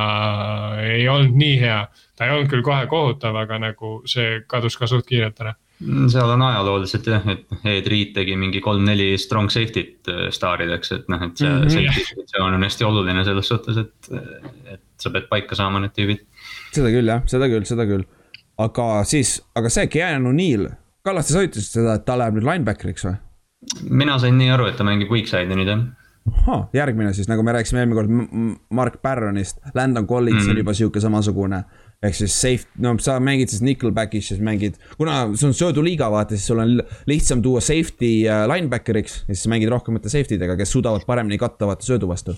ei olnud nii hea. ta ei olnud küll kohe kohutav, aga nagu see kadus ka suht kiirelt ära. Mm, seal on ajalooliselt jah, et Ed Reed tegi mingi kolm-neli strong safety't äh, staarideks, et noh, et see mm -hmm. safety positsioon on hästi oluline selles suhtes, et, et sa pead paika saama need tüübid. seda küll jah, seda küll, seda küll aga siis, aga see Keanu Neil, Kallaste, sa ütlesid seda, et ta läheb nüüd linebackeriks või? mina sain nii aru, et ta mängib weak side'i nüüd jah. ahah, järgmine siis, nagu me rääkisime eelmine kord Mark Barronist, Landon Collins mm -hmm. on juba sihuke samasugune. ehk siis safe, no sa mängid siis nickelback'is, siis mängid, kuna see on sööduliiga, vaata, siis sul on lihtsam tuua safety äh, linebackeriks. ja siis mängid rohkemate safety dega, kes suudavad paremini katta vaata söödu vastu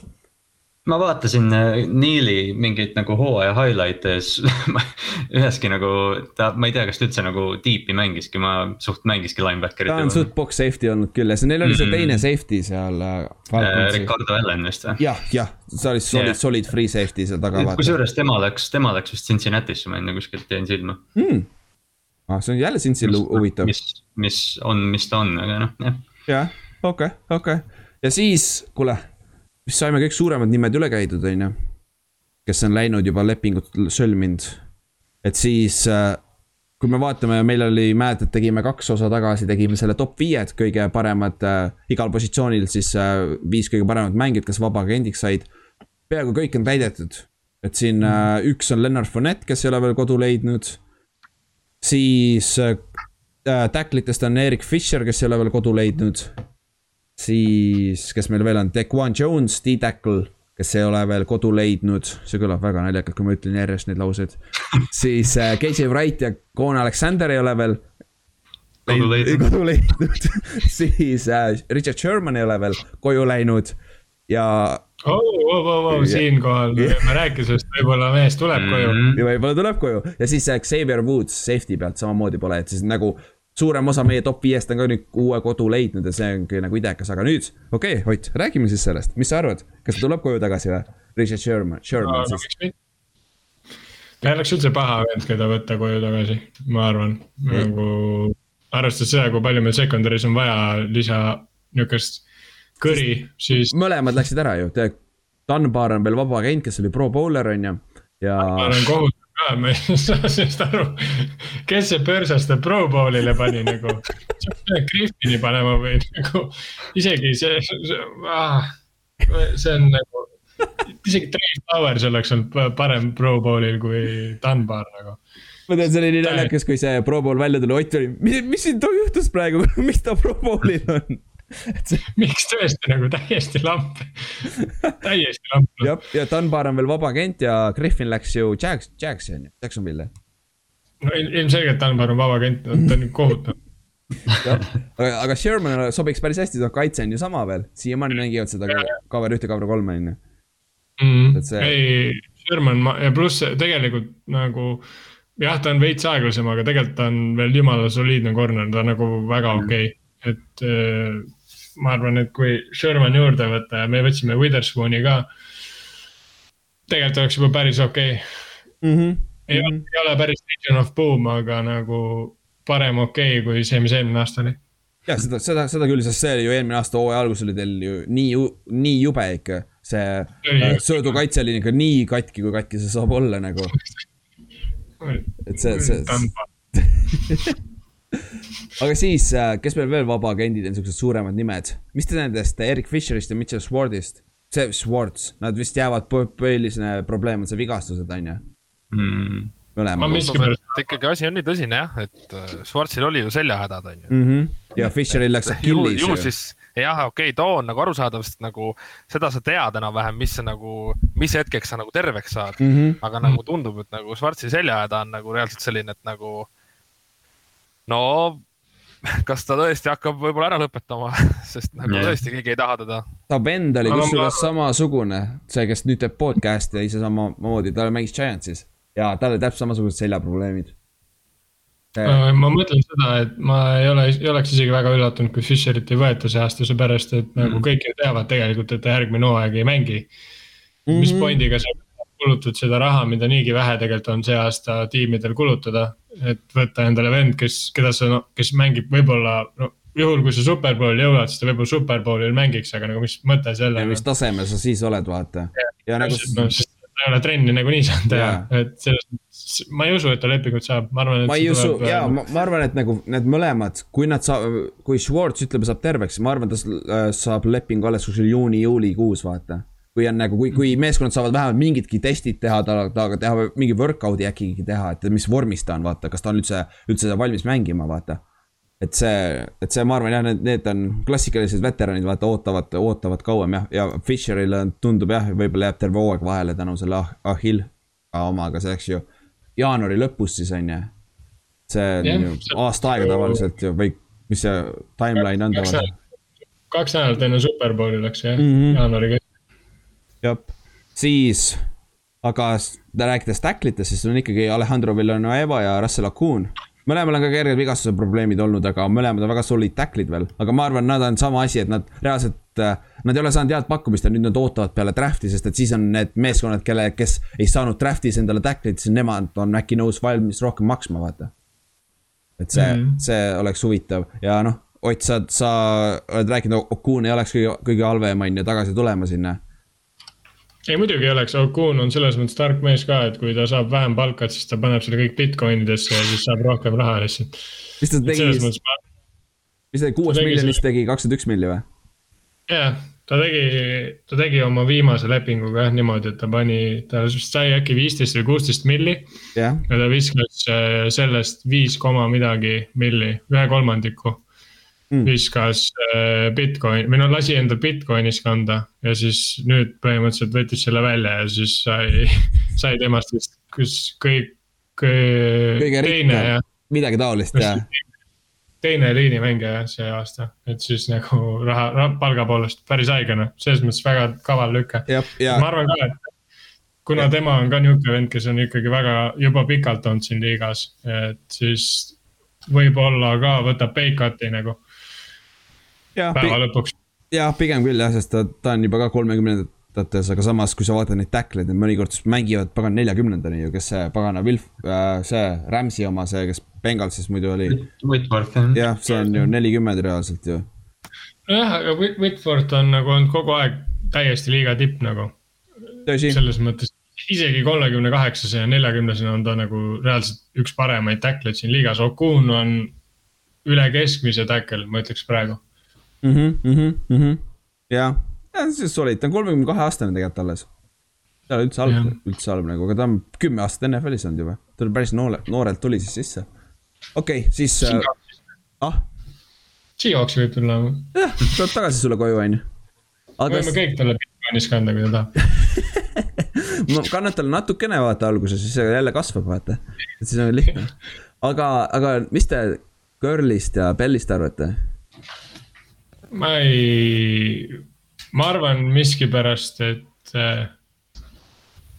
ma vaatasin äh, Neili mingeid nagu hooaja highlight'e ja siis <laughs> üheski nagu ta, ma ei tea, kas ta üldse nagu deep'i mängiski, ma suht mängiski linebacker'it. ta on suht box safety olnud küll ja see, neil oli see teine safety seal äh,. äh Ricardo Allan vist või? jah, jah, see oli solid yeah., solid free safety seal taga. kusjuures tema läks, tema läks vist Cincinnati'sse, ma enne kuskilt jäin silma hmm.. ah, see on jälle Cincy'l huvitav. mis, mis on, mis ta on, aga noh, jah. jah, okei okay,, okei okay. ja siis, kuule vist saime kõik suuremad nimed üle käidud, on ju. kes on läinud juba lepingut sõlminud. et siis, äh, kui me vaatame, meil oli, mäletad, tegime kaks osa tagasi, tegime selle top viied kõige paremad äh,, igal positsioonil siis äh, viis kõige paremat mängijat, kes vabaagendiks said. peaaegu kõik on täidetud, et siin äh, üks on Lennart Fournette, kes ei ole veel kodu leidnud. siis äh, tacklitest on Erik Fischer, kes ei ole veel kodu leidnud siis, kes meil veel on, Dequan Jones, D-Tackle, kes ei ole veel kodu leidnud, see kõlab väga naljakalt, kui ma ütlen järjest neid lauseid. <laughs> siis äh, KJ Wright ja Kone Alexander ei ole veel. kodu leidnud. <laughs> kodu leidnud <laughs> siis äh, Richard Sherman ei ole veel koju läinud ja oh,. Oh, oh, oh, siinkohal me rääkisime, et võib-olla mees tuleb koju mm. -hmm. võib-olla tuleb koju ja siis äh, Xavier Woods safety pealt samamoodi pole, et siis nagu suurem osa meie top viiest on ka nüüd uue kodu leidnud ja see ongi nagu idekas, aga nüüd, okei okay,, Ott, räägime siis sellest, mis sa arvad, kas ta tuleb koju tagasi või? Richard Sherman, Sherman no, siis. ta ei oleks üldse paha vend, keda võtta koju tagasi, ma arvan, nagu arvestades seda, kui palju meil secondary's on vaja lisa nihukest kõri, siis. mõlemad läksid ära ju, Dunbar on veel vaba agent, kes oli pro bowler on ju, ja. Dunbar on kohutav ka, ma ei <laughs> saa sellest aru, kes see Põrsaste Pro Bowlile pani nagu. Griffini panema või nagu isegi see, see, ah, see on nagu, isegi Trey Flowers oleks olnud parem Pro Bowlil kui Dunbar nagu. Ma tean, see oli nii naljakas, kui see Pro Bowl välja tuli, Ott oli, mis, mis siin juhtus praegu, <laughs> mis ta Pro Bowlil on? <laughs> Miks tõesti nagu täiesti lamp täiesti lamp. jah, ja Dunbar on veel vaba agent ja Griffin läks ju Jacks, Jacksi on ju, Jacksonville'i. no ilmselgelt Dunbar on vaba agent, ta on kohutav. aga, aga Sherman sobiks päris hästi, ta kaitse on ju sama veel, siiamaani mängivad seda cover ühte, cover kolme on ju. Mhm. ei, Sherman ja pluss tegelikult nagu jah, ta on veits aeglasem, aga tegelikult ta on veel jumala soliidne corner, ta on nagu väga okei okay., et äh, ma arvan, et kui Sherman juurde võtta ja me võtsime Witherspooni ka. tegelikult oleks juba päris okei okay. mm. -hmm. ei, mm -hmm. ei ole päris Legion of Boom, aga nagu parem okei okay, kui see, mis eelmine aasta oli. ja seda, seda, seda küll, sest see oli ju eelmine aasta hooaja alguses oli teil ju nii, nii jube ikka. see äh, söödukaitse oli ikka nii katki, kui katki see saab olla nagu. et see, see <laughs> aga siis, äh, kes meil veel vabaagendid on, siuksed suuremad nimed, mis te nendest Erik Fischerist ja Mitchell Swardist, see Swartz, nad vist jäävad, põhiline probleem on see vigastused, on ju mm.? mõlema. ikkagi asi on nii tõsine jah, et äh, Schwarzil oli ju seljahädad, on ju mm. -hmm. ja Fischeril läks Achilles. ju siis jah, okei okay,, too on nagu arusaadav, sest nagu seda sa tead enam-vähem, mis sa nagu, mis hetkeks sa nagu terveks saad mm. -hmm. aga nagu tundub, et nagu Schwarzi seljahäda on nagu reaalselt selline, et nagu no <laughs> kas ta tõesti hakkab võib-olla ära lõpetama, <laughs> sest nagu yeah. tõesti keegi ei taha teda. ta vend oli kusjuures ma... samasugune, see, kes nüüd teeb podcast'i ise samamoodi, ta mängis Giantsis ja tal oli täpselt samasugused seljaprobleemid. Äh, ma mõtlen seda, et ma ei ole, ei oleks isegi väga üllatunud, kui Fisherit ei võeta see aasta, seepärast et mm. nagu kõik ju teavad tegelikult, et ta järgmine hooaeg ei mängi mm. -hmm. mis pointiga sa kulutad seda raha, mida niigi vähe tegelikult on see aasta tiimidel kulutada. et võtta endale vend, kes, keda sa, no kes mängib võib-olla, no juhul, kui sa superbowli jõuad, siis ta võib-olla superbowlil mängiks, aga nagu mis mõte sellel mis tasemel sa siis oled, vaata. ja nagu. no ei ole trenni nagunii saanud teha, et selles mõttes, ma ei usu, et ta lepingut saab, ma arvan, et. ma ei usu, jaa, ma, ma arvan, et nagu need mõlemad, kui nad saab, kui Schwartz ütleme, saab terveks, ma arvan, ta äh, saab lepingu alles kuskil juuni-juulikuus, vaata kui on nagu, kui, kui meeskonnad saavad vähemalt mingidki testid teha, temaga teha mingi workout'i äkki teha, et mis vormis ta on, vaata, kas ta on üldse, üldse valmis mängima, vaata. et see, et see, ma arvan jah, need, need on klassikalised veteranid, vaata, ootavad, ootavad kauem jah, ja Fisherile tundub jah, võib-olla jääb terve hooaeg vahele tänu selle ah, Ahill omaga, see oleks ju jaanuari lõpus siis on ju. see on yeah, ju aasta aega tavaliselt ju, või mis see timeline on tavaliselt? kaks nädalat enne Superbowli läks jah mm -hmm., jaanuari keskel jah, siis, aga rääkides tacklitest, siis on ikkagi Alejandro Villanueva ja Russell Akun. mõlemal on ka kerged vigastuse probleemid olnud, aga mõlemad on väga solid tacklid veel, aga ma arvan, nad on sama asi, et nad reaalselt. Nad ei ole saanud head pakkumist ja nüüd nad ootavad peale draft'i, sest et siis on need meeskonnad, kelle, kes ei saanud draft'is endale tacklit, siis nemad on äkki nõus valmis rohkem maksma, vaata. et see mm, -hmm. see oleks huvitav ja noh Ott, sa, sa oled rääkinud, Okun ei oleks kõige, kõige halvem, on ju, tagasi tulema sinna ei muidugi oleks, Okun on selles mõttes tark mees ka, et kui ta saab vähem palka, et siis ta paneb selle kõik Bitcoinidesse ja siis saab rohkem raha lihtsalt. mis ta tegi, mis ta kuuest miljonist tegi? kakskümmend üks milli või? jah, ta tegi, ta tegi oma viimase lepinguga jah niimoodi, et ta pani, ta sai äkki viisteist või kuusteist milli. Yeah.. ja ta viskas äh, sellest viis koma midagi milli, ühe kolmandiku mm. viskas äh, Bitcoin või no lasi endal Bitcoinis kanda ja siis nüüd põhimõtteliselt võttis selle välja ja siis sai, <laughs> sai temast vist, kus kõik. kõige rikkam, midagi taolist jah <laughs> teine liinimängija see aasta, et siis nagu raha, raha, palga poolest päris haige noh, selles mõttes väga kaval lüke. ma arvan ka, et kuna ja. tema on ka nihuke vend, kes on ikkagi väga juba pikalt olnud siin liigas, et siis võib-olla ka võtab pay cut'i nagu päeva lõpuks. jah, pigem küll jah, sest ta, ta on juba ka kolmekümnendates, aga samas, kui sa vaatad neid tackleid, need mõnikord mängivad pagan neljakümnendani ju, kes see pagana Wilf äh,, see Rams'i oma, see, kes Bengalsis muidu oli. Whitworth jah. jah, see on ju nelikümmend reaalselt ju. nojah, aga Whitworth on nagu olnud kogu aeg täiesti liiga tipp nagu. selles mõttes isegi kolmekümne kaheksase ja neljakümnesena on ta nagu reaalselt üks paremaid tackleid siin liigas, Okun on üle keskmise tackle, ma ütleks praegu mm. -hmm, mm -hmm. jah, ja siis solid, ta on kolmekümne kahe aastane tegelikult alles. ta ei ole üldse halb, üldse halb nagu, aga ta on kümme aastat NFL-is olnud juba, ta päris noore, noorelt tuli siis sisse. okei okay,, siis äh,. ah. Seahawksi võib tulla. jah, tuleb tagasi sulle koju, on ju. võime kõik talle Bitcoinis kanda, kui ta tahab <laughs> ma kannan talle natukene vaata alguses, siis jälle kasvab, vaata. et siis on lihtne. <laughs> aga, aga mis te Girlist ja Bellist arvate? Ma ei, ma arvan miskipärast, et äh,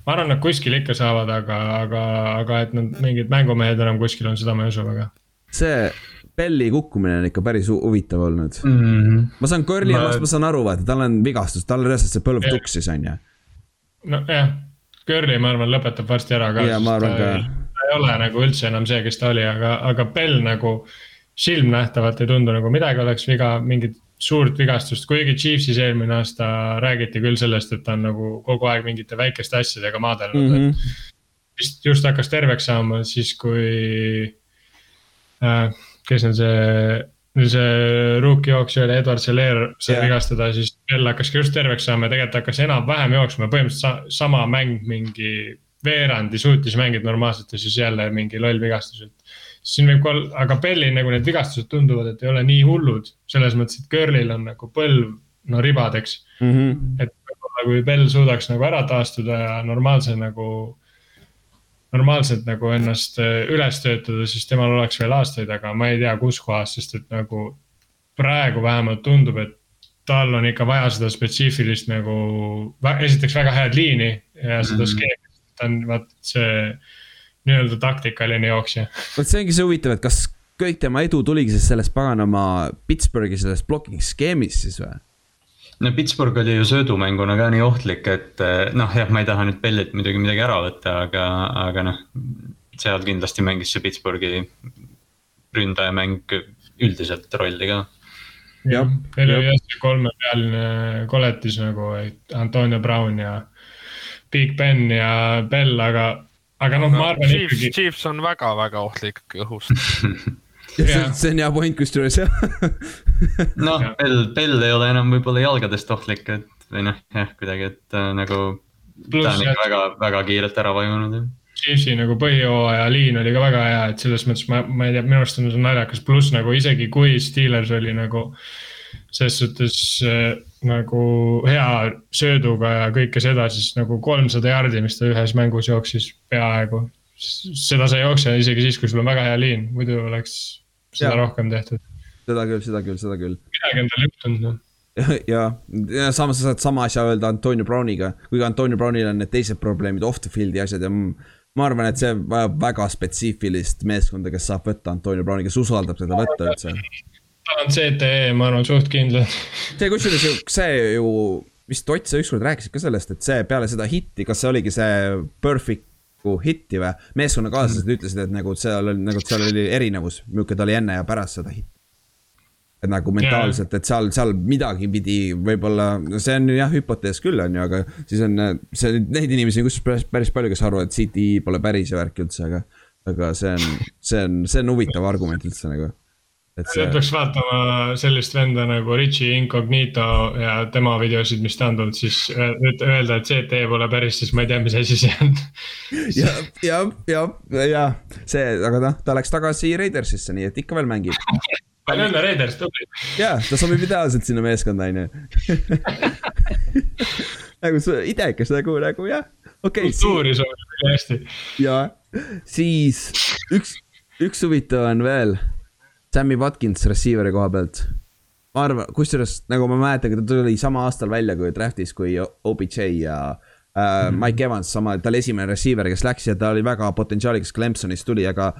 ma arvan, nad kuskil ikka saavad, aga, aga, aga et nad mingid mängumehed enam kuskil on, seda ma ei usu väga. see Belli kukkumine on ikka päris huvitav olnud mm. -hmm. ma saan Curly ma... omast, ma saan aru, vaata, tal on vigastus, tal reaalselt see põlv tuksis, on ju. nojah, Curly, ma arvan, lõpetab varsti ära ka. jaa, ma arvan ka. ta ei ole nagu üldse enam see, kes ta oli, aga, aga Bell nagu silmnähtavalt ei tundu nagu midagi oleks viga, mingit suurt vigastust, kuigi Chiefsis eelmine aasta räägiti küll sellest, et ta on nagu kogu aeg mingite väikeste asjadega maadelnud mm, -hmm. et vist just hakkas terveks saama siis, kui äh,, kes on see, see rookie-jooksja oli Edward Zeller sai yeah. vigastada, siis Bell hakkas ka just terveks saama ja tegelikult hakkas enam-vähem jooksma, põhimõtteliselt sa, sama mäng mingi veerandi suutis mängida normaalselt ja siis jälle mingi loll vigastus, et siin võib ka aga Bellil nagu need vigastused tunduvad, et ei ole nii hullud. selles mõttes, et Curlil on nagu põlv, no ribadeks mm. -hmm. et võib-olla kui Bell suudaks nagu ära taastuda ja normaalse nagu, normaalselt nagu ennast äh, üles töötada, siis temal oleks veel aastaid, aga ma ei tea, kus kohas, sest et nagu praegu vähemalt tundub, et tal on ikka vaja seda spetsiifilist nagu, esiteks väga head liini ja seda mm -hmm. skeemi, ta on vaat see nii-öelda taktikaline jooksja. vot see ongi see huvitav, et kas kõik tema edu tuligi siis sellest paganama Pittsburghi sellest blocking skeemist siis või? no Pittsburgh oli ju söödumänguna ka nii ohtlik, et eh, noh, jah, ma ei taha nüüd Bellilt muidugi midagi ära võtta, aga, aga noh. seal kindlasti mängis see Pittsburghi ründajamäng üldiselt rolli ka. jah, neil oli jah see kolmepealine koletis nagu Antonio Brown ja Big Ben ja Bell, aga aga noh, ma arvan Chiefs, ikkagi. Chiefs on väga-väga ohtlik õhust <laughs> see, see on hea point kusjuures jah <laughs> noh, Bell, Bell ei ole enam võib-olla jalgadest ohtlik, et või noh, jah, kuidagi, et äh, nagu. ta on ikka väga, väga kiirelt ära vajunud. Chiefsi nagu põhijooaja liin oli ka väga hea, et selles mõttes ma, ma ei tea, minu arust on see naljakas, pluss nagu isegi kui Steelers oli nagu ses suhtes äh, nagu hea sööduga ja kõike seda, siis nagu kolmsada jardi, mis ta ühes mängus jooksis peaaegu. seda sa ei jookse isegi siis, kui sul on väga hea liin, muidu oleks seda ja. rohkem tehtud. seda küll, seda küll, seda küll. midagi on tal juhtunud noh <laughs> ja, ja samas sa saad sama asja öelda Antonio Browniga, kuigi Antonio Brownil on need teised probleemid, off the field'i asjad ja ma arvan, et see vajab väga spetsiifilist meeskonda, kes saab võtta Antonio Browni, kes usaldab teda võtta üldse tal on CTE, ma arvan, suht kindlalt. see kusjuures ju, see ju vist Ott, sa ükskord rääkisid ka sellest, et see peale seda hitti, kas see oligi see Perfect'u hitti või? meeskonnakaaslased mm. ütlesid, et nagu seal oli, nagu seal oli erinevus, milline ta oli enne ja pärast seda hitti. et nagu mentaalselt, et seal, seal midagi pidi võib-olla, no see on jah hüpotees küll, on ju, aga siis on see, neid inimesi kusjuures päris, päris palju, kes arvavad, et CTE pole päris ja värk üldse, aga. aga see on, see on, see on huvitav argument üldse nagu See... peaks vaatama sellist venda nagu Richie Incognito ja tema videosid, mis ta on tulnud, siis öelda, et CT pole päris, siis ma ei tea, mis asi see on. ja, ja, ja, ja see, aga noh, ta läks tagasi Raidersisse, nii et ikka veel mängib. palju õnne, Raiders, tubli. ja, ta sobib ideaalselt sinna meeskonda, on ju. <laughs> nagu idekas nagu, nagu jah, okei okay,. kultuuri sobib väga hästi. ja, siis üks, üks huvitav on veel Sammy Watkins receiver'i koha pealt. ma arvan, kusjuures nagu ma mäletan, ta tuli sama aastal välja kui draft'is kui OBJ ja äh, mm -hmm. Mike Evans, sama, ta oli esimene receiver, kes läks ja ta oli väga potentsiaalikas, Clemsonist tuli, aga.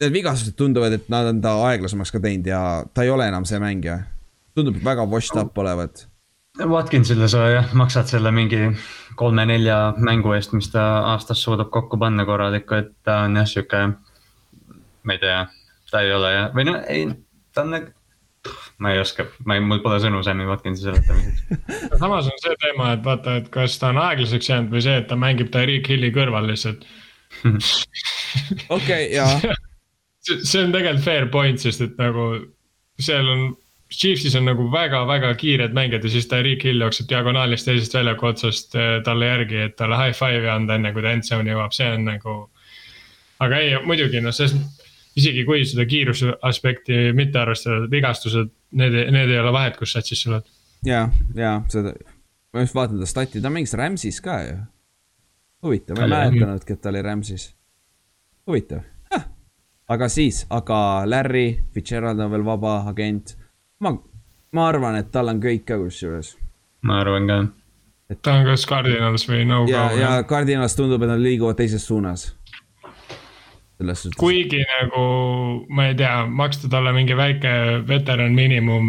Need vigastused tunduvad, et nad on ta aeglasemaks ka teinud ja ta ei ole enam see mängija. tundub väga washed up olevat. Watkinsile sa jah maksad selle mingi kolme-nelja mängu eest, mis ta aastas suudab kokku panna korralikku, et ta on jah sihuke, ma ei tea ta ei ole jah, või no ei, ta on nagu ma ei oska, ma ei, mul pole sõnu Sammy Watkinsi seletamiseks <laughs> samas on see teema, et vaata, et kas ta on aeglaseks jäänud või see, et ta mängib Tyreek Hilli kõrval lihtsalt <laughs> okei, jaa. <laughs> see on tegelikult fair point, sest et nagu seal on, Chiefsis on nagu väga-väga kiired mängijad ja siis Tyreek Hill jookseb diagonaalist teisest väljaku otsast eh, talle järgi, et talle high five'i anda, enne kui ta end zone'i jõuab, see on nagu. aga ei, muidugi noh, selles isegi kui seda kiiruse aspekti mitte arvestada, vigastused, need, need ei ole vahet, kus satsis sa oled. ja, ja seda, ma just vaatan ta stati, ta mängis Rams'is ka ju. huvitav, ma ei mäletanudki, et ta oli Rams'is. huvitav ah.. aga siis, aga Larry Fitzgerald on veel vaba agent. ma, ma arvan, et tal on kõik ka kusjuures. ma arvan ka. ta on kas Cardinals või no ja, ja Cardinals tundub, et nad liiguvad teises suunas selles suhtes. kuigi nagu ma ei tea, maksta talle mingi väike veteran miinimum.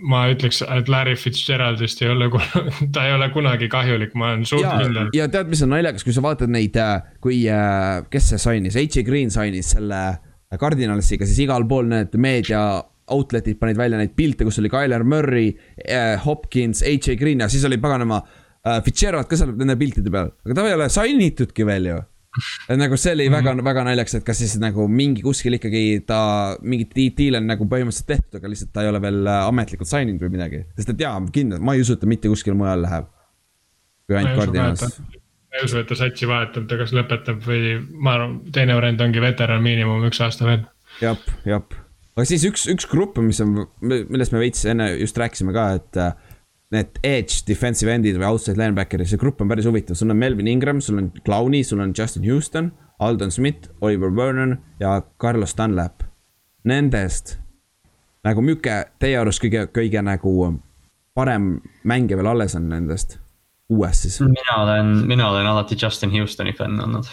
ma ütleks, et Larry Fitzgeraldist ei ole, <laughs> ta ei ole kunagi kahjulik, ma olen suht kindel. ja tead, mis on naljakas, kui sa vaatad neid, äh, kui, äh, kes see sainis, H.A. Green sainis selle Cardinalsiga, siis igal pool need meedia outlet'id panid välja neid pilte, kus oli Tyler Murray, äh, Hopkins, H.A. Green ja siis oli paganama Fitzgerald ka seal nende piltide peal, aga ta ei ole sign itudki veel ju et nagu see oli väga mm, -hmm. väga naljakas, et kas siis nagu mingi kuskil ikkagi ta, mingit diil on nagu põhimõtteliselt tehtud, aga lihtsalt ta ei ole veel äh, ametlikult sign inud või midagi. sest et jaa, kindlalt, ma ei usu, et ta mitte kuskile mujale läheb. kui ainult Guardianas. ma ei usu, et ta satsi vahetab, ta kas lõpetab või ma arvan, teine variant ongi veteran miinimum üks aasta veel. jah, jah. aga siis üks, üks grupp, mis on, millest me veits enne just rääkisime ka, et äh, need edge defensive end'id või outside linebacker'id, see grupp on päris huvitav, sul on Melvin Ingram, sul on Clowney, sul on Justin Houston, Aldon Smith, Oliver Vernon ja Carlos Dunlap. Nendest nagu milline teie arust kõige, kõige nagu parem mängija veel alles on nendest, uuest siis? mina olen, mina olen alati Justin Houstoni fänn olnud.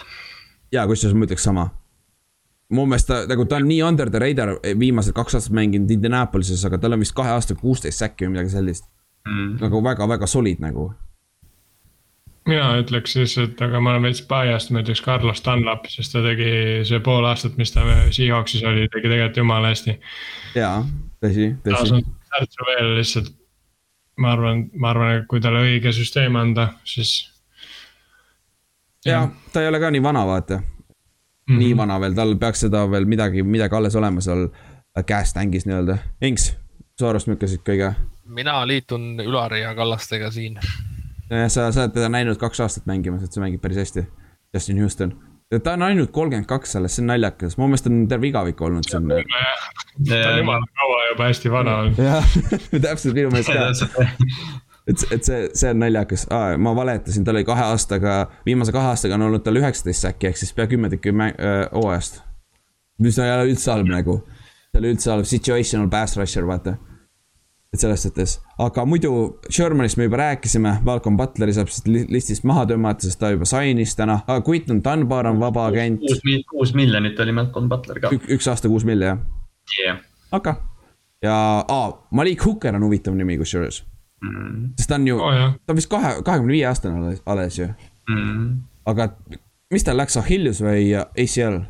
ja kusjuures ma ütleks sama. mu meelest ta nagu ta on nii under the radar viimased kaks aastat mänginud Indianapolises, aga tal on vist kahe aastaga kuusteist säkki või midagi sellist mm.. nagu väga-väga solid nagu. mina ütleks siis, et aga ma olen veits biased, ma ütleks Carlos Dunlap, sest ta tegi see pool aastat, mis ta Seahawksis oli, tegi tegelikult jumala hästi. jaa, tõsi, tõsi. särtsu veel lihtsalt, ma arvan, ma arvan, et kui talle õige süsteem anda, siis. jaa, ta ei ole ka nii vana, vaata mm. -hmm. nii vana veel, tal peaks seda veel midagi, midagi alles olema seal käest ängis nii-öelda. Inks, su arust milline siit kõige mina liitun Ülari ja Kallastega siin. sa, sa oled teda näinud kaks aastat mängimas, et sa mängid päris hästi. Justin Houston. ta on ainult kolmkümmend kaks alles, see on naljakas, mu meelest on terve igavik olnud siin. ta on jumala kaua juba hästi vana olnud. jah, <laughs> täpselt minu meelest ka et, et see, see on naljakas ah,, ma valetasin, tal oli kahe aastaga, viimase kahe aastaga on olnud tal üheksateist säki ehk siis pea kümme tükki hooajast. mis ei ole üldse halb nagu, see oli üldse halb, situational pass rusher, vaata et selles suhtes, aga muidu Shermanist me juba rääkisime, Malcolm Butleri saab siit listist maha tõmmata, sest ta juba sainis täna, aga Quinton Dunbar on vaba agent. kuus, kuus miljonit oli Malcolm Butler ka. üks aasta kuus milli, jah? yeah.. okay., ja aa, Malik Hooker on huvitav nimi kusjuures mm.. sest ta on ju oh,, ta on vist kahe, kahekümne viie aastane alles, alles ju mm.. aga mis tal läks, Achilles või ACL?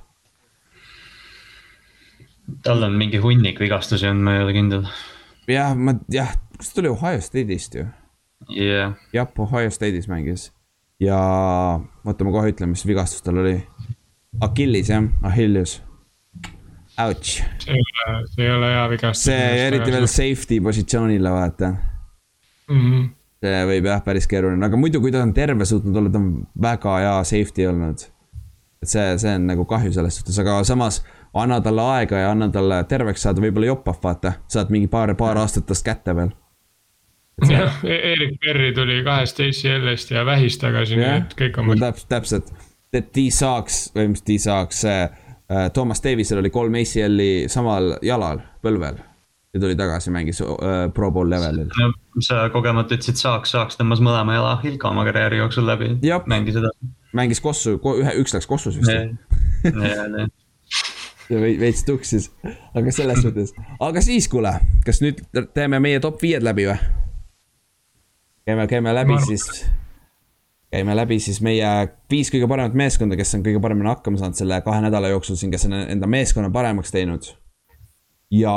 tal on mingi hunnik vigastusi on, ma ei ole kindel jah, ma jah, kas ta oli Ohio State'ist ju yeah.? jah, Ohio State'is mängis ja oota, ma kohe ütlen, mis vigastus tal oli. Achilles jah, Achilles. Ouch. see ei ole, see ei ole hea vigastus. see eriti veel safety positsioonile vaata mm. -hmm. see võib jah, päris keeruline, aga muidu, kui ta on terve suutnud olla, ta on väga hea safety olnud. et see, see on nagu kahju selles suhtes, aga samas anna talle aega ja anna talle terveks saada, võib-olla joppab, vaata, saad mingi paar, paar aastat tast kätte veel. jah, e-, Erik Perry tuli kahest ACL-ist ja vähist tagasi, nii et kõik on. täpselt, täpselt, et T saaks, või mis T saaks, äh, Toomas Davisel oli kolm ACL-i samal jalal, põlvel. ja tuli tagasi, mängis äh, pro bowl levelil. sa kogemata ütlesid saaks, saaks tõmbas mõlema jala Hilka oma karjääri jooksul läbi. mängis edasi. mängis Kossu, ühe, üks läks Kossus vist ja veits tuksis, aga selles suhtes, aga siis kuule, kas nüüd teeme meie top viied läbi või? käime, käime läbi siis, käime läbi siis meie viis kõige paremat meeskonda, kes on kõige paremini hakkama saanud selle kahe nädala jooksul siin, kes on enda meeskonna paremaks teinud. ja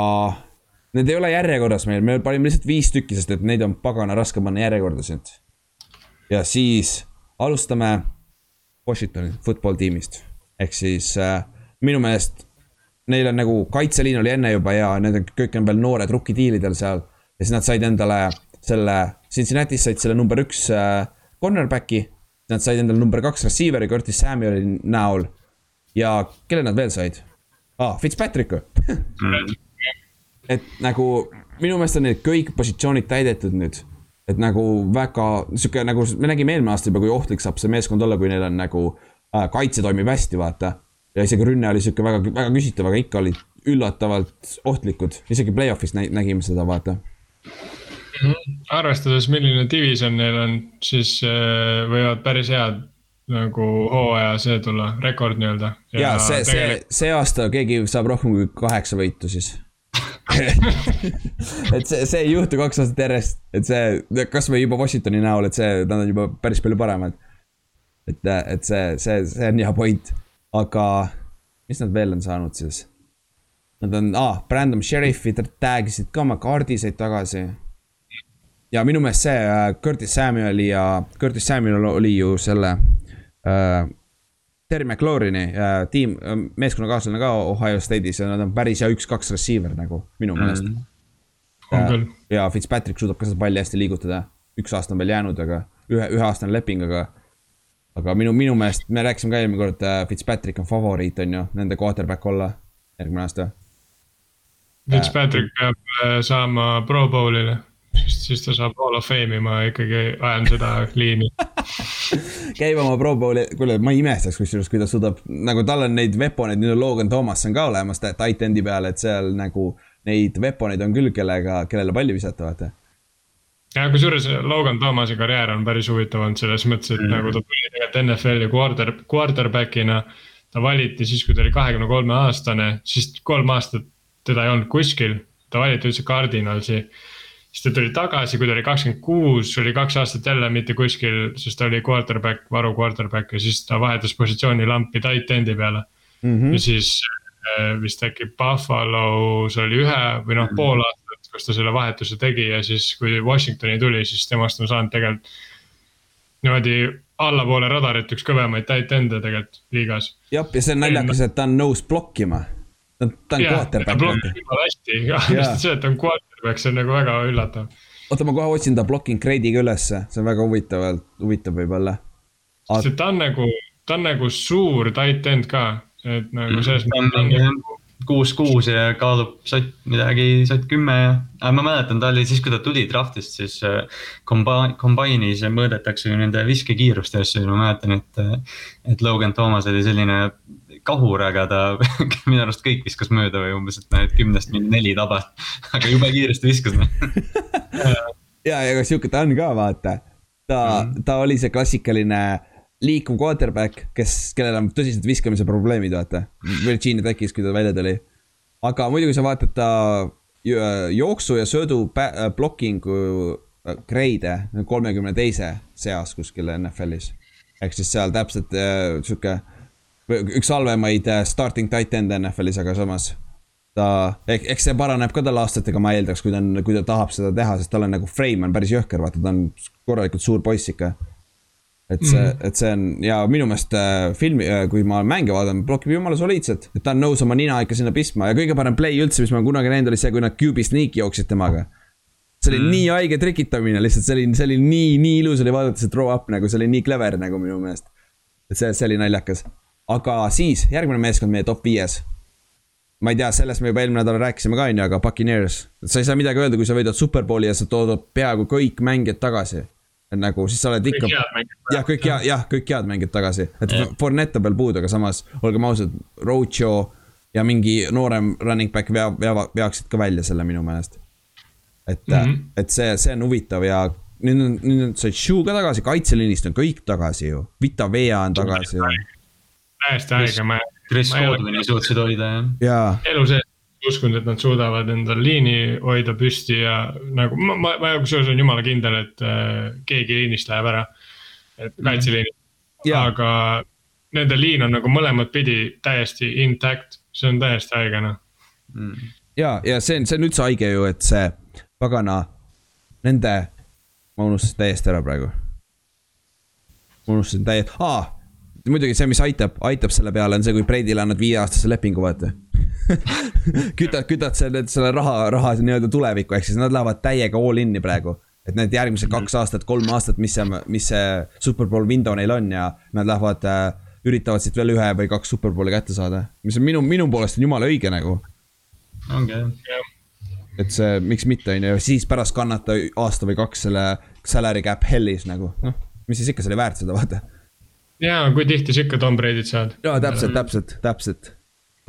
need ei ole järjekorras meil, me panime lihtsalt viis tükki, sest et neid on pagana raske panna järjekorda siit. ja siis alustame Washingtoni football tiimist, ehk siis äh, minu meelest neil on nagu kaitseliin oli enne juba hea, need on, kõik on veel noored rookie-diilidel seal. ja siis nad said endale selle, Cincinnati's said selle number üks äh, cornerback'i. Nad said endale number kaks receiver'i Curtis Samuel'i näol. ja kelle nad veel said ah,? Fitzpatrick'u <laughs> et nagu minu meelest on need kõik positsioonid täidetud nüüd. et nagu väga sihuke nagu me nägime eelmine aasta juba, kui ohtlik saab see meeskond olla, kui neil on nagu äh, kaitse toimib hästi, vaata ja isegi rünne oli sihuke väga, väga küsitav, aga ikka olid üllatavalt ohtlikud, isegi play-off'is nägime seda, vaata mm. -hmm. arvestades, milline division neil on, siis äh, võivad päris head nagu hooaja see tulla, rekord nii-öelda. ja, ja see tegelikult..., see, see aasta keegi saab rohkem kui kaheksa võitu siis <laughs> et see, see ei juhtu kaks aastat järjest, et see, kasvõi juba Washingtoni näol, et see, nad on juba päris palju paremad. et, et see, see, see on hea point, aga mis nad veel on saanud siis? Nad on, aa ah,, Brandon Sheriffi tag isid ka oma kaardi said tagasi. ja minu meelest see uh, Curtis Samueli ja, Curtis Samuel oli ju selle uh, Terry McLaurini äh, tiim, äh, meeskonnakaaslane ka Ohio State'is ja nad on päris hea üks-kaks receiver nagu minu meelest mm. -hmm. ja Fitzpatrick suudab ka seda palli hästi liigutada, üks aasta on veel jäänud, aga ühe, üheaastane leping, aga. Aga minu, minu meelest, me rääkisime ka eelmine kord, äh, Fitzpatrick on favoriit, on ju, nende quarterback olla järgmine aasta. Fitzpatrick peab saama Pro Bowl'ile siis, siis ta saab Hall of Fame'i, ma ikkagi ajan seda <laughs> liini käib oma Pro Bowli, kuule, ma ei imestaks kusjuures, kui ta suudab, nagu tal on neid veponeid, nüüd on Logan Thomas on ka olemas tight end'i peal, et seal nagu. Neid veponeid on küll, kellega, kellele palli visata, vaata. Ja kusjuures Logan Thomasi karjäär on päris huvitav olnud selles mõttes, et mm. nagu ta tuli tegelikult NFL-i quarter, quarterback'ina. ta valiti siis, kui ta oli kahekümne kolme aastane, siis kolm aastat teda ei olnud kuskil, ta valiti üldse Cardinalsi siis ta tuli tagasi, kui ta oli kakskümmend kuus, oli kaks aastat jälle mitte kuskil, sest ta oli quarterback, varu quarterback ja siis ta vahetas positsiooni lampi tight end'i peale mm. -hmm. ja siis äh, vist äkki Buffalo's oli ühe või noh, pool aastat, kus ta selle vahetuse tegi ja siis, kui Washingtoni tuli, siis temast on saanud tegelikult. niimoodi allapoole radarit üks kõvemaid tight end'e tegelikult liigas. jah, ja see on naljakas, et ta on nõus blokkima. ta on, ta on quarterback. ta blokkib jumala hästi, <laughs> just see, et ta on quarterback see on nagu väga üllatav. oota, ma kohe otsin ta blocking grade'iga ülesse, see on väga huvitavalt, huvitav võib-olla At.... sest ta on nagu, ta on nagu suur tight end ka, et nagu mm, selles mõttes on nagu kuus, kuus ja kaalub sott midagi, sott kümme ja. aga ma mäletan, ta oli siis, kui ta tuli draft'ist, siis komba-, kombine'is mõõdetakse ju nende viskekiirust ja asju ja ma mäletan, et. et Logan Thomas oli selline kahur, aga ta <laughs> minu arust kõik viskas mööda või umbes, et noh, et kümnest mingi neli tabas. aga jube kiiresti viskas noh <laughs> ja, ja aga sihuke ta on ka vaata. ta mm, -hmm. ta oli see klassikaline liikuv quarterback, kes, kellel on tõsised viskamise probleemid, vaata. Virginia Techis, kui ta välja tuli. aga muidu, kui sa vaatad ta jooksu ja söödu blocking'u äh, grade'e kolmekümne teise seas kuskil NFL-is. ehk siis seal täpselt äh, sihuke üks halvemaid äh, starting tight end'e NFL-is, aga samas ta, eks see paraneb ka tal aastatega, ma eeldaks, kui ta on, kui ta tahab seda teha, sest tal on nagu frame on päris jõhker, vaata, ta on korralikult suur poiss ikka. Et see mm, -hmm. et see on ja minu meelest äh, filmi äh,, kui ma mänge vaatan, blokib jumala soliidselt, et ta on nõus oma nina ikka sinna pistma ja kõige parem play üldse, mis ma kunagi näinud, oli see, kui nad QB sneak jooksid temaga. see oli mm nii haige trikitamine lihtsalt, see oli, see oli nii, nii ilus oli vaadata see throw up nagu, see oli nii clever nagu minu meelest. et see, see oli naljakas aga siis järgmine meeskond meie top viies. ma ei tea, sellest me juba eelmine nädal rääkisime ka, on ju, aga Puccaneers. sa ei saa midagi öelda, kui sa võidad superbowli ja sa toodad peaaegu kõik mängijad tagasi. Et nagu siis sa oled ikka. jah, kõik head, jah, kõik head mängijad tagasi, et Fournette on veel puudu, aga samas olgem ausad, Roadshow ja mingi noorem running back vea, vea, veaksid ka välja selle minu meelest. et mm, -hmm. et see, see on huvitav ja nüüd on, nüüd on, said Shoe ka tagasi, kaitseliinist on kõik tagasi ju, Vita Vea on tagasi täiesti haige, ma. Chris Godwin'i suutsid hoida jah. elu sees uskunud, et nad suudavad endal liini hoida püsti ja nagu ma, ma, ma kusjuures olen jumala kindel, et äh, keegi liinist läheb ära. et mhm. kaitseliinist mm., aga nende liin on nagu mõlemat pidi täiesti intact, see on täiesti haige noh mm.. ja, ja see on, see on üldse haige ju, et see pagana, nende, ma unustasin täiesti ära praegu. ma unustasin täiesti, aa muidugi see, mis aitab, aitab selle peale, on see, kui Breidile annad viieaastase lepingu, vaata <laughs> kütad, kütad selle, selle raha, raha nii-öelda tulevikku, ehk siis nad lähevad täiega all in'i praegu. et need järgmised mhm. kaks aastat, kolm aastat, mis see, mis see superbowl window neil on ja nad lähevad äh,. üritavad siit veel ühe või kaks superbowli kätte saada, mis on minu, minu poolest on jumala õige nagu. ongi jah et see, miks mitte, on ju, siis pärast kannata aasta või kaks selle salary cap hell'is nagu, noh, mis siis ikka, see oli väärt seda, vaata jaa, kui tihti sa ikka Tom Brady't saad? jaa, täpselt, täpselt, täpselt.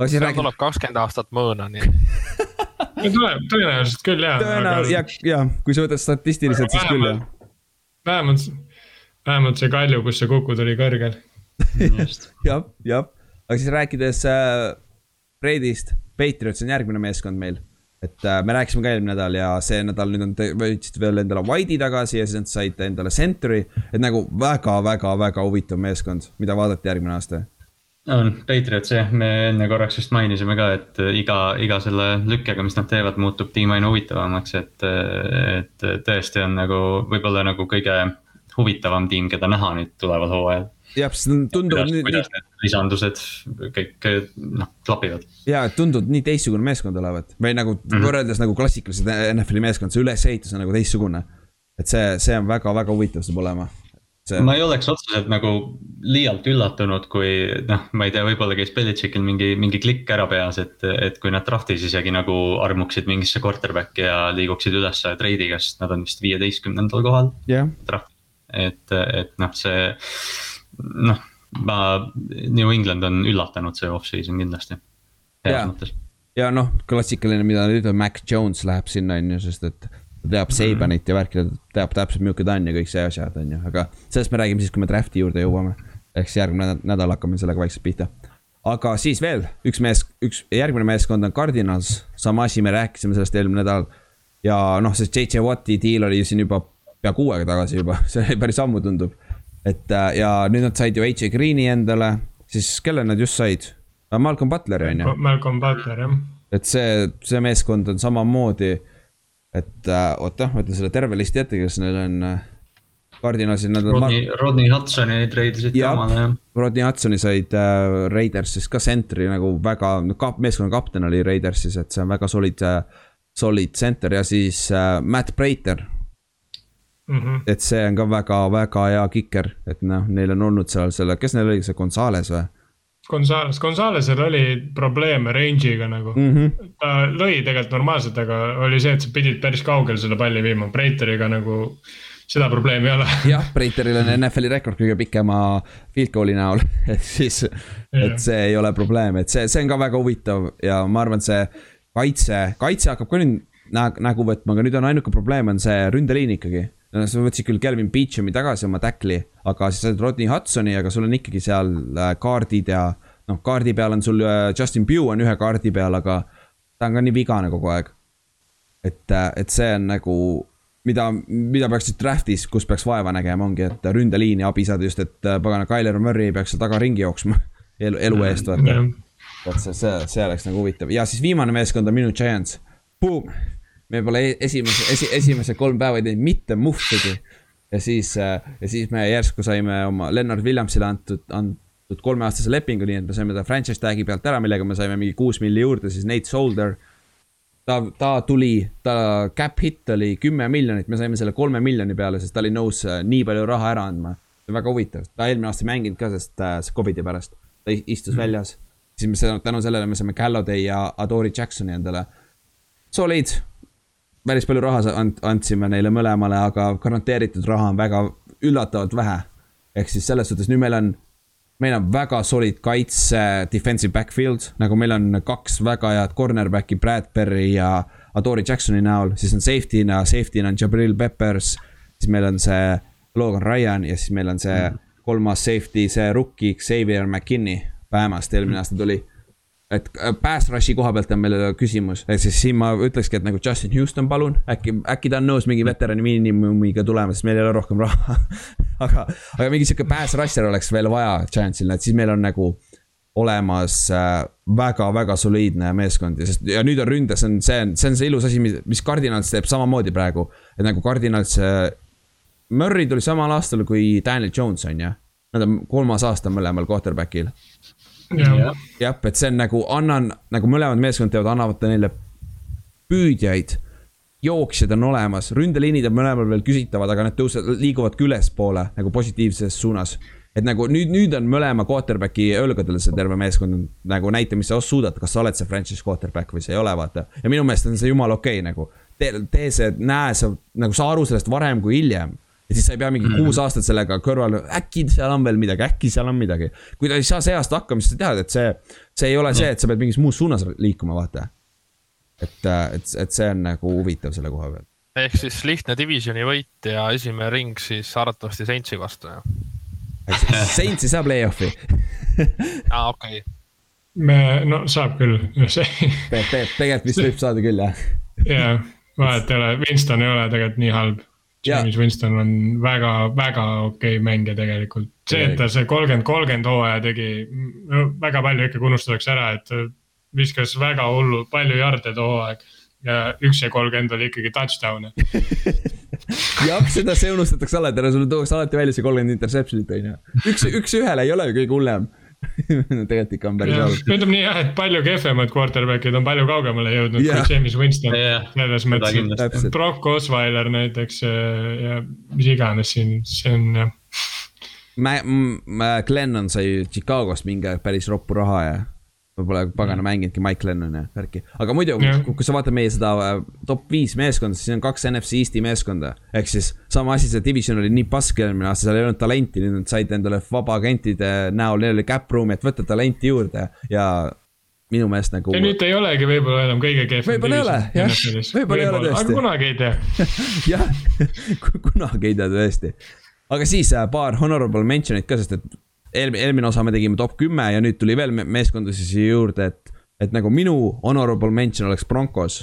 siis räägime. tuleb kakskümmend aastat mõõna, nii et tuleb, tõenäoliselt küll jaa. tõenäoliselt aga... ja, ja kui sa võtad statistiliselt, siis küll jah. vähemalt, vähemalt see Kalju, kus see kukud oli kõrgel <laughs> jah, jah, aga siis rääkides äh, Brady'st, Patriots on järgmine meeskond meil et äh, me rääkisime ka eelmine nädal ja see nädal nüüd on, võtsid veel endale White'i tagasi ja siis nad said endale Century. et nagu väga-väga-väga huvitav meeskond, mida vaadata järgmine aasta. on Patriots jah, me enne korraks just mainisime ka, et iga, iga selle lükkega, mis nad teevad, muutub tiim aina huvitavamaks, et, et tõesti on nagu võib-olla nagu kõige huvitavam tiim, keda näha nüüd tuleval hooajal jah, sest tundub. kuidas need lisandused kõik noh klapivad. ja, tundub nii teistsugune meeskond olevat või nagu mm -hmm. võrreldes nagu klassikalised NFL-i meeskond, see ülesehitus on nagu teistsugune. et see, see on väga-väga huvitav saab olema. See... ma ei oleks otseselt nagu liialt üllatunud, kui noh, ma ei tea, võib-olla käis Belichickil mingi, mingi klikk ära peas, et, et kui nad draft'is isegi nagu armuksid mingisse quarterback'i ja liiguksid ülesse treidiga, sest nad on vist viieteistkümnendal kohal yeah.. et, et noh, see noh, ma, New England on üllatanud see off-season kindlasti. ja, ja noh, klassikaline, mida nüüd on, Mac Jones läheb sinna, on ju, sest et ta teab Sabanit ja värki, ta teab täpselt, milline ta on ja kõik see asjad, on ju, aga sellest me räägime siis, kui me draft'i juurde jõuame. ehk siis järgmine nädal hakkame sellega vaikselt pihta. aga siis veel üks mees, üks järgmine meeskond on Cardinals, sama asi, me rääkisime sellest eelmine nädal. ja noh, see JJ Watti deal oli siin juba pea kuu aega tagasi juba, <laughs> see oli päris ammu tundub et äh, ja nüüd nad said ju AJ Green'i endale, siis kelle nad just said? Äh, Malcolm Butleri on ju. Malcolm Butler jah. et see, see meeskond on samamoodi, et äh, oota, ma ütlen selle terve listi ette, kes neil on Cardinalsid, nad on. Rodney, Rodney Hudsoni treidisid ka omale jah. Rodney Hudsoni said äh, Raidersist ka sentri nagu väga, no kap-, meeskonna kapten oli Raidersis, et see on väga solid äh,, solid center ja siis äh, Matt Prater Mm -hmm. et see on ka väga-väga hea kiker, et noh, neil on olnud seal selle, kes neil oli, see Gonzales või? Gonzales, Gonzalesel oli probleeme range'iga nagu mm. -hmm. ta lõi tegelikult normaalselt, aga oli see, et sa pidid päris kaugele selle palli viima, Breiteriga nagu seda probleemi ei ole. <laughs> jah, Breiteril on NFL-i rekord kõige pikema field goal'i näol, <laughs> et siis, et see ei ole probleem, et see, see on ka väga huvitav ja ma arvan, et see kaitse, kaitse hakkab ka nüüd nägu võtma, aga nüüd on ainuke probleem on see ründeliin ikkagi no sa võtsid küll Kelvin Beachumi tagasi oma tackli, aga sa said Rodney Hudsoni, aga sul on ikkagi seal äh, kaardid ja noh, kaardi peal on sul äh, Justin Pugh on ühe kaardi peal, aga ta on ka nii vigane kogu aeg. et, äh, et see on nagu, mida, mida peaks draft'is, kus peaks vaeva nägema, ongi, et ründeliini abi saada just, et pagana, Tyler Murray ei peaks seal taga ringi jooksma <laughs> elu, elu eest, vaata. et see, see, see oleks nagu huvitav ja siis viimane meeskond on minu Giants. Boom me pole e-, esimese esi,, esimesed kolm päeva ei teinud mitte muhvigi. ja siis, äh, ja siis me järsku saime oma Lennart Williamsile antud, antud kolmeaastase lepingu, nii et me saime ta franchise tag'i pealt ära, millega me saime mingi kuus milli juurde, siis Nate Solder. ta, ta tuli, ta cap hit oli kümme miljonit, me saime selle kolme miljoni peale, sest ta oli nõus äh, nii palju raha ära andma. see on väga huvitav, ta eelmine aasta ei mänginud ka, sest äh, Covid'i pärast, ta istus mm väljas. siis me tänu sellele me saime Galladay ja Adori Jacksoni endale. Solid päris palju raha andsime neile mõlemale, aga garanteeritud raha on väga üllatavalt vähe. ehk siis selles suhtes nüüd meil on, meil on väga solid kaitse defensive backfield, nagu meil on kaks väga head cornerback'i Bradbury ja Adori Jacksoni näol, siis on safety'na, safety'na on Jabril Peppers. siis meil on see Logan Ryan ja siis meil on see kolmas safety, see rookie Xavier McKinney Bamast eelmine aasta tuli et äh, pass rush'i koha pealt on meil küsimus, ehk siis siin ma ütlekski, et nagu Justin Houston, palun, äkki, äkki ta on nõus mingi veterani miinimumiga tulema, sest meil ei ole rohkem raha <laughs> aga, aga mingi sihuke pass rusher oleks veel vaja Giantsil, et siis meil on nagu olemas väga-väga äh, soliidne meeskond ja sest ja nüüd on ründes on see see on see ilus asi, mis Cardinals teeb samamoodi praegu. et nagu Cardinals äh,, Murry tuli samal aastal kui Daniel Jones on ju. Nad on kolmas aasta mõlemal quarterback'il jah, et see on nagu annan, nagu mõlemad meeskond teevad, annavad neile püüdjaid. jooksjad on olemas, ründeliinid on mõlemal veel küsitavad, aga need tõusevad, liiguvad ka ülespoole nagu positiivses suunas. et nagu nüüd, nüüd on mõlema quarterback'i õlgadel see terve meeskond nagu näita, mis sa suudad, kas sa oled see franchise quarterback või sa ei ole, vaata. ja minu meelest on see jumala okei okay, nagu. tee, tee see, näe sa, nagu saa aru sellest varem kui hiljem. Ja siis sa ei pea mingi mm -hmm. kuus aastat sellega kõrval, äkki seal on veel midagi, äkki seal on midagi. kui ta ei saa see aasta hakkama, siis sa tead, et see, see ei ole see, et sa pead mingis muus suunas liikuma, vaata. et, et, et see on nagu huvitav selle koha peal. ehk siis lihtne divisioni võit ja esimene ring siis arvatavasti Saintsi vastu, jah? <laughs> Saintsi saab play-off'i aa, <laughs> okei okay. me, no saab küll, <laughs> see. tegelikult vist võib saada küll, jah. jaa, vahet ei ole, Winston ei ole tegelikult nii halb James Winston on väga, väga okei okay mängija tegelikult. see, et ta see kolmkümmend, kolmkümmend hooaja tegi, väga palju ikkagi unustatakse ära, et viskas väga hullu, palju jarde too hooaeg. ja üks ja kolmkümmend oli ikkagi touchdown'e <laughs> jah, seda, see unustatakse alati ära, sulle tuuakse alati välja see kolmkümmend interception'it on ju. üks, üks ühele ei ole ju kõige hullem <laughs> tegelikult ikka on päris halb. ütleme nii jah, et palju kehvemad quarterback'id on palju kaugemale jõudnud yeah. kui James Winston yeah.. selles mõttes, et Brock Osweiler näiteks ja mis iganes siin, see on jah. Glennon sai Chicagost mingi aeg päris roppu raha ja ma pole pagana mänginudki Mike Lennoni ja värki. aga muidu yeah., kui sa vaatad meie seda äh, top viis meeskonda, siis on kaks NFC Eesti meeskonda. ehk siis sama asi, see division oli nii pask eelmine aasta, seal ei olnud talenti, nüüd nad said endale vabagentide näol, neil oli cap room, et võtta talenti juurde ja minu meelest nagu. ja nüüd ei olegi võib-olla enam kõige kehvem. võib-olla ei ole, jah, võib-olla ei ole tõesti. aga kunagi ei tea <laughs> jah, <laughs> kunagi ei tea tõesti. aga siis äh, paar honorable mention'it ka, sest et eelmine, eelmine osa me tegime top kümme ja nüüd tuli veel meeskondasid siia juurde, et, et nagu minu honorable mention oleks Broncos.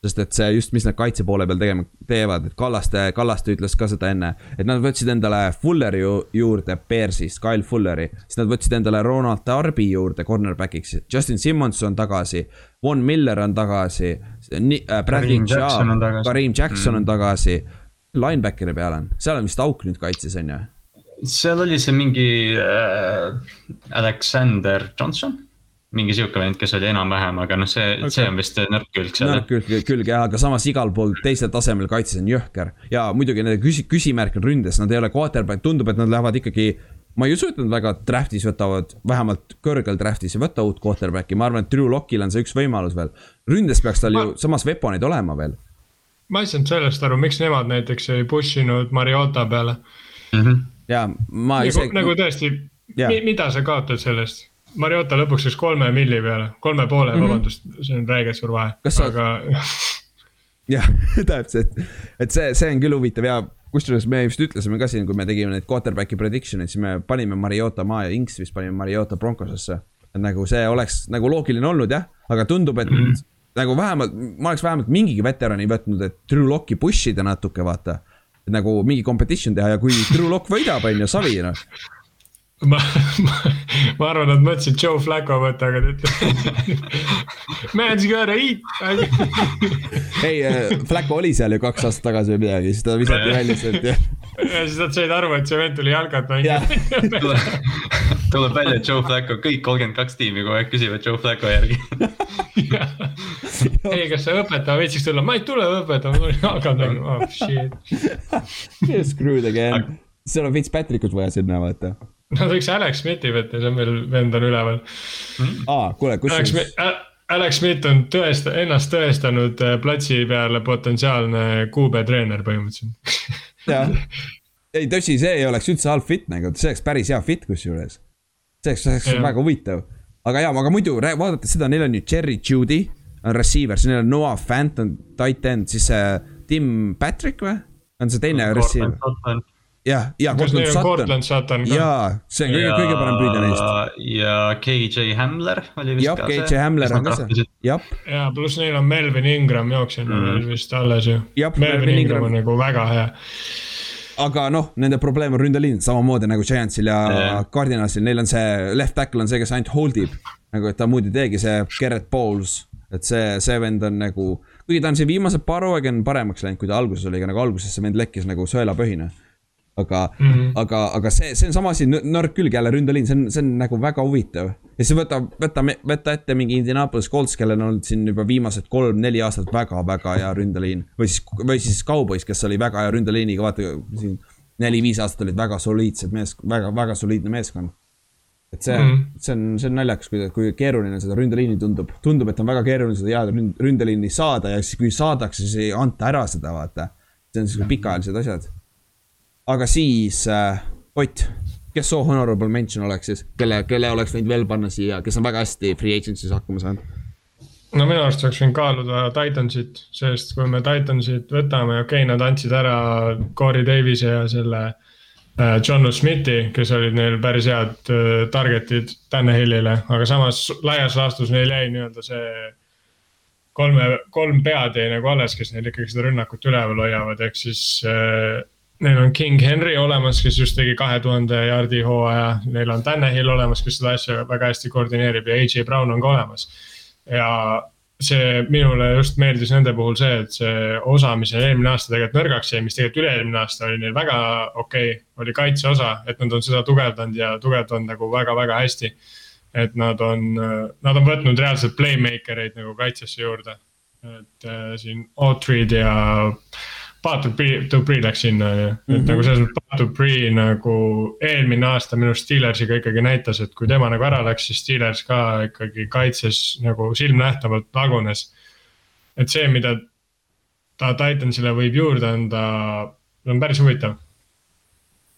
sest et see just, mis nad kaitse poole peal tegema, teevad, et Kallaste, Kallaste ütles ka seda enne, et nad võtsid endale Fulleri ju, juurde Bearsist, Kyle Fulleri. siis nad võtsid endale Ronald Darby juurde cornerback'iks, Justin Simmons on tagasi. Von Miller on tagasi, äh, Kareem Jackson on mm. tagasi. Linebackeri peale on, seal on vist auk nüüd kaitses, on ju seal oli see mingi äh, Alexander Johnson mingi sihuke vend, kes oli enam-vähem, aga noh, see okay., see on vist nõrk külg seal. nõrk külg, külg jah, aga samas igal pool teisel tasemel kaitses on jõhker. ja muidugi nende küsi-, küsimärk on ründes, nad ei ole quarterback, tundub, et nad lähevad ikkagi. ma ei usu, et nad väga draft'is võtavad, vähemalt kõrgel draft'is ei võta uut quarterback'i, ma arvan, et Drew Lockil on see üks võimalus veel. ründes peaks tal ma... ju samas weapon'id olema veel. ma ei saanud sellest aru, miks nemad näiteks ei push inud Mariota peale mm. -hmm ja ma nagu, isegi. nagu tõesti, mida sa kaotad sellest? Mariota lõpuks läks kolme milli peale, kolme poole mm, -hmm. vabandust, see on räige suur vahe, aga <laughs> jah, <laughs> täpselt, et see, see on küll huvitav ja kusjuures me vist ütlesime ka siin, kui me tegime neid quarterback'i prediction'eid, siis me panime Mariota maa ja Inks vist panime Mariota Broncosesse. et nagu see oleks nagu loogiline olnud jah, aga tundub, et mm -hmm. nagu vähemalt, ma oleks vähemalt mingigi veterani võtnud, et Drew Locki push ida natuke, vaata nagu mingi competition teha ja kui <laughs> Drew Lock võidab, on ju, savi noh ma, ma, ma arvan, nad mõtlesid Joe Flacco võtta, aga ta ütles. <laughs> Man's gotta eat <laughs> ei äh,, Flacco oli seal ju kaks aastat tagasi või midagi, siis ta visati välja sealt ja. ja siis nad said aru, et see vend tuli jalgat mängima tuleb välja, et Joe Flacco, kõik kolmkümmend kaks tiimi kogu aeg küsivad Joe Flacco järgi. <laughs> Ei, kas sa õpetaja võitsiks tulla, ma ei tule õpetama, ma tulin mängima, oh shit. Screw the game, seal on Fitzpatrickut vaja sinna vaata. Nad võiks Alex Smithi võtta, see on veel, vend on üleval. Mm.. aa, kuule, kus Alex, siis? Alex Smith on tõesta-, ennast tõestanud äh, platsi peale potentsiaalne QB treener põhimõtteliselt. Jah, ei tõsi, see ei oleks üldse halb fit nagu, see oleks päris hea fit kusjuures. See oleks, see oleks ja. väga huvitav. aga jaa, aga muidu vaadates seda, neil on ju Cherry Judy on receiver, siis neil on Noah Fant on tight end, siis see Tim Patrick või? on see teine receiver? jah, ja Cortland Sutton. jaa, see on kõige, kõige parem püüdja neist. ja KJ Hamler oli vist jah, ka see. KJ Hamler on ka see, jah. ja pluss neil on Melvin Ingram jooksjana mm. veel vist alles ju. Melvin Ingram on nagu väga hea aga noh, nende probleem on ründeliin, samamoodi nagu Giantsil ja. Cardinalsil, neil on see left tackle on see, kes ainult hold ib. nagu, et ta muud ei teegi, see Garrett Bowles, et see, see vend on nagu. kuigi ta on siin viimased paar hooaega on paremaks läinud, kui ta alguses oli, aga nagu alguses see vend lekkis nagu sõelapõhine aga mm, -hmm. aga, aga see, see on sama asi, nõrk külg jälle ründeliin, see on, see on nagu väga huvitav. ja siis võta, võta, võta ette mingi Indianapolis Colts, kellel on olnud siin juba viimased kolm-neli aastat väga-väga hea ründeliin. või siis, või siis Cowboys, kes oli väga hea ründeliiniga, vaata siin neli-viis aastat olid väga soliidsed mees, väga, väga soliidne meeskond. et see mm, -hmm. see on, see on naljakas, kui, kui keeruline seda ründeliini tundub. tundub, et on väga keeruline seda head ründeliini saada ja siis, kui saadakse, siis ei anta ära seda, vaata. see on siuksed pikaajalised asjad aga siis äh,, Ott, kes soo honorable mention oleks siis, kelle, kelle oleks võinud veel panna siia, kes on väga hästi free agency's hakkama saanud? no minu arust oleks võinud kaaluda Titansit, sest kui me Titansit võtame, okei okay,, nad andsid ära Corey Davis'e ja selle äh, John Smithi, kes olid neil päris head äh, target'id Tannehillile, aga samas laias laastus neil jäi nii-öelda see kolme, kolm pead jäi nagu alles, kes neil ikkagi seda rünnakut üleval hoiavad, ehk siis äh, Neil on King Henry olemas, kes just tegi kahe tuhande jaardi hooaja, neil on Tannehill olemas, kes seda asja väga hästi koordineerib ja AJ Brown on ka olemas. ja see minule just meeldis nende puhul see, et see osa, mis neil eelmine aasta tegelikult nõrgaks jäi, mis tegelikult üle-eelmine aasta oli neil väga okei okay,, oli kaitseosa, et nad on seda tugevdanud ja tugevdanud nagu väga-väga hästi. et nad on, nad on võtnud reaalselt playmaker eid nagu kaitsesse juurde, et äh, siin Autrid ja Path to Pre läks sinna on ju, et mm -hmm. nagu selles mõttes Path to Pre nagu eelmine aasta minu Steelersiga ikkagi näitas, et kui tema nagu ära läks, siis Steelers ka ikkagi kaitses nagu silmnähtavalt lagunes. et see, mida ta Titansile võib juurde anda, on päris huvitav.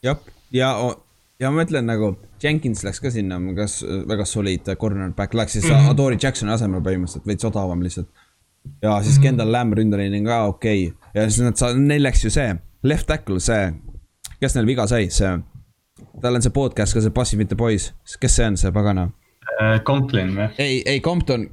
jah, ja, ja ma mõtlen nagu Jenkins läks ka sinna, kas väga solid cornerback, läks siis mm -hmm. Adori Jacksoni asemel põhimõtteliselt, veits odavam lihtsalt ja siis -hmm. Kendall Lamb ründaline on ka okei okay. ja siis nad saavad, neil läks ju see, left tackle, see, kes neil viga sai, see. tal on see podcast ka, see Passive Mitte Boys, kes see on, see pagana uh,? Conklin või? ei, ei Compton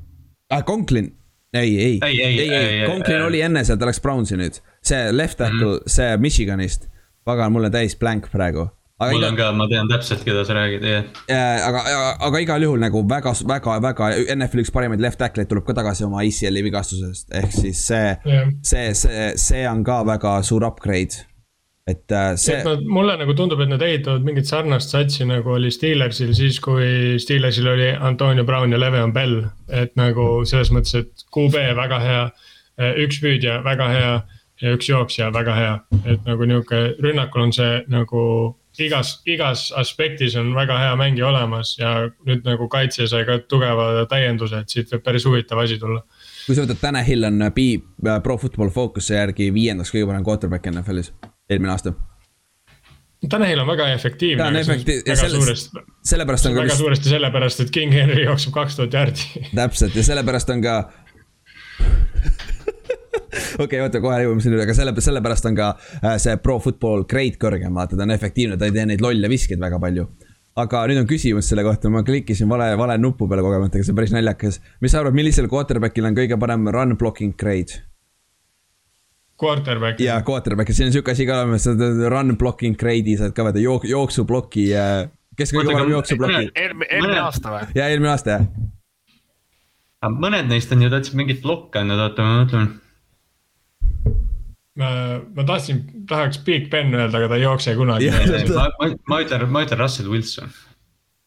ah,, Conklin. ei, ei, ei, ei, ei, ei, Conklin oli enne seal, ta läks Brownsi nüüd, see left tackle mm, -hmm. see Michiganist. pagan, mul on täis blank praegu aga mul iga... on ka, ma tean täpselt, keda sa räägid, jah yeah.. aga, aga, igal juhul nagu väga, väga, väga NFL-i üks parimaid left tackle'id tuleb ka tagasi oma ACL-i vigastusest, ehk siis see yeah., see, see, see on ka väga suur upgrade et äh, see. mulle nagu tundub, et nad ehitavad mingit sarnast satsi nagu oli Steelersil siis, kui Steelersil oli Antonio Brown ja Le'Veon Bell. et nagu selles mõttes, et QB väga hea, üks püüdja väga hea ja üks jooksja väga hea, et nagu nihuke rünnakul on see nagu igas, igas aspektis on väga hea mängija olemas ja nüüd nagu kaitse sai ka tugeva täienduse, et siit võib päris huvitav asi tulla. kui sa võtad täna Hill on B, Pro Football Focus'i järgi viiendaks kõige parem quarterback NFL-is, eelmine aasta. Tanel on väga efektiivne. ta on efektiivne ja sellest, sellepärast on ka. väga vist... suuresti sellepärast, et King Henry jookseb kaks tuhat jaardi. täpselt ja sellepärast on ka <laughs> <laughs> okei okay,, oota, kohe jõuame sinna, aga selle, sellepärast on ka äh, see pro football grade kõrgem, vaata, ta on efektiivne, ta ei tee neid lolle viskeid väga palju. aga nüüd on küsimus selle kohta, ma klikkisin vale, vale nupu peale kogemata, see on päris naljakas. mis sa arvad, millisel quarterback'il on kõige parem run blocking grade? Quarterback. jaa, quarterback, siin on sihuke asi ka olemas, run blocking grade'i saad ka vaata, jook-, jooksuploki äh,. kes kõige parem jooksuploki? eelmine aasta või? jaa, eelmine aasta jah. mõned neist on ju täitsa mingit blokki andnud, oota ma mõtlen ma, ma tahtsin, tahaks Big Ben öelda, aga ta ei jookse kunagi. ma, ma, ma ütlen, ma ütlen Russell Wilson.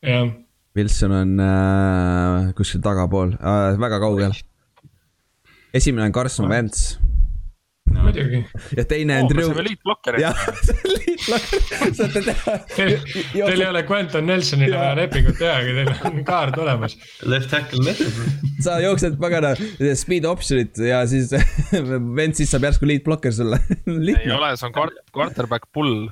jah. Wilson on äh, kuskil tagapool äh,, väga kaugel. esimene on Carson Wentz no.. muidugi. ja teine on oh, Drew. jah, <laughs> see on liitblokker, saate teha. <laughs> Teil ei ole Quentin Nelsonile vaja lepingut tehagi, teil on kaart olemas. Left tackle left. sa jooksed pagana speed option'it ja siis <laughs> vend siis saab järsku liitblokker sulle ei ole, see on quarterback pull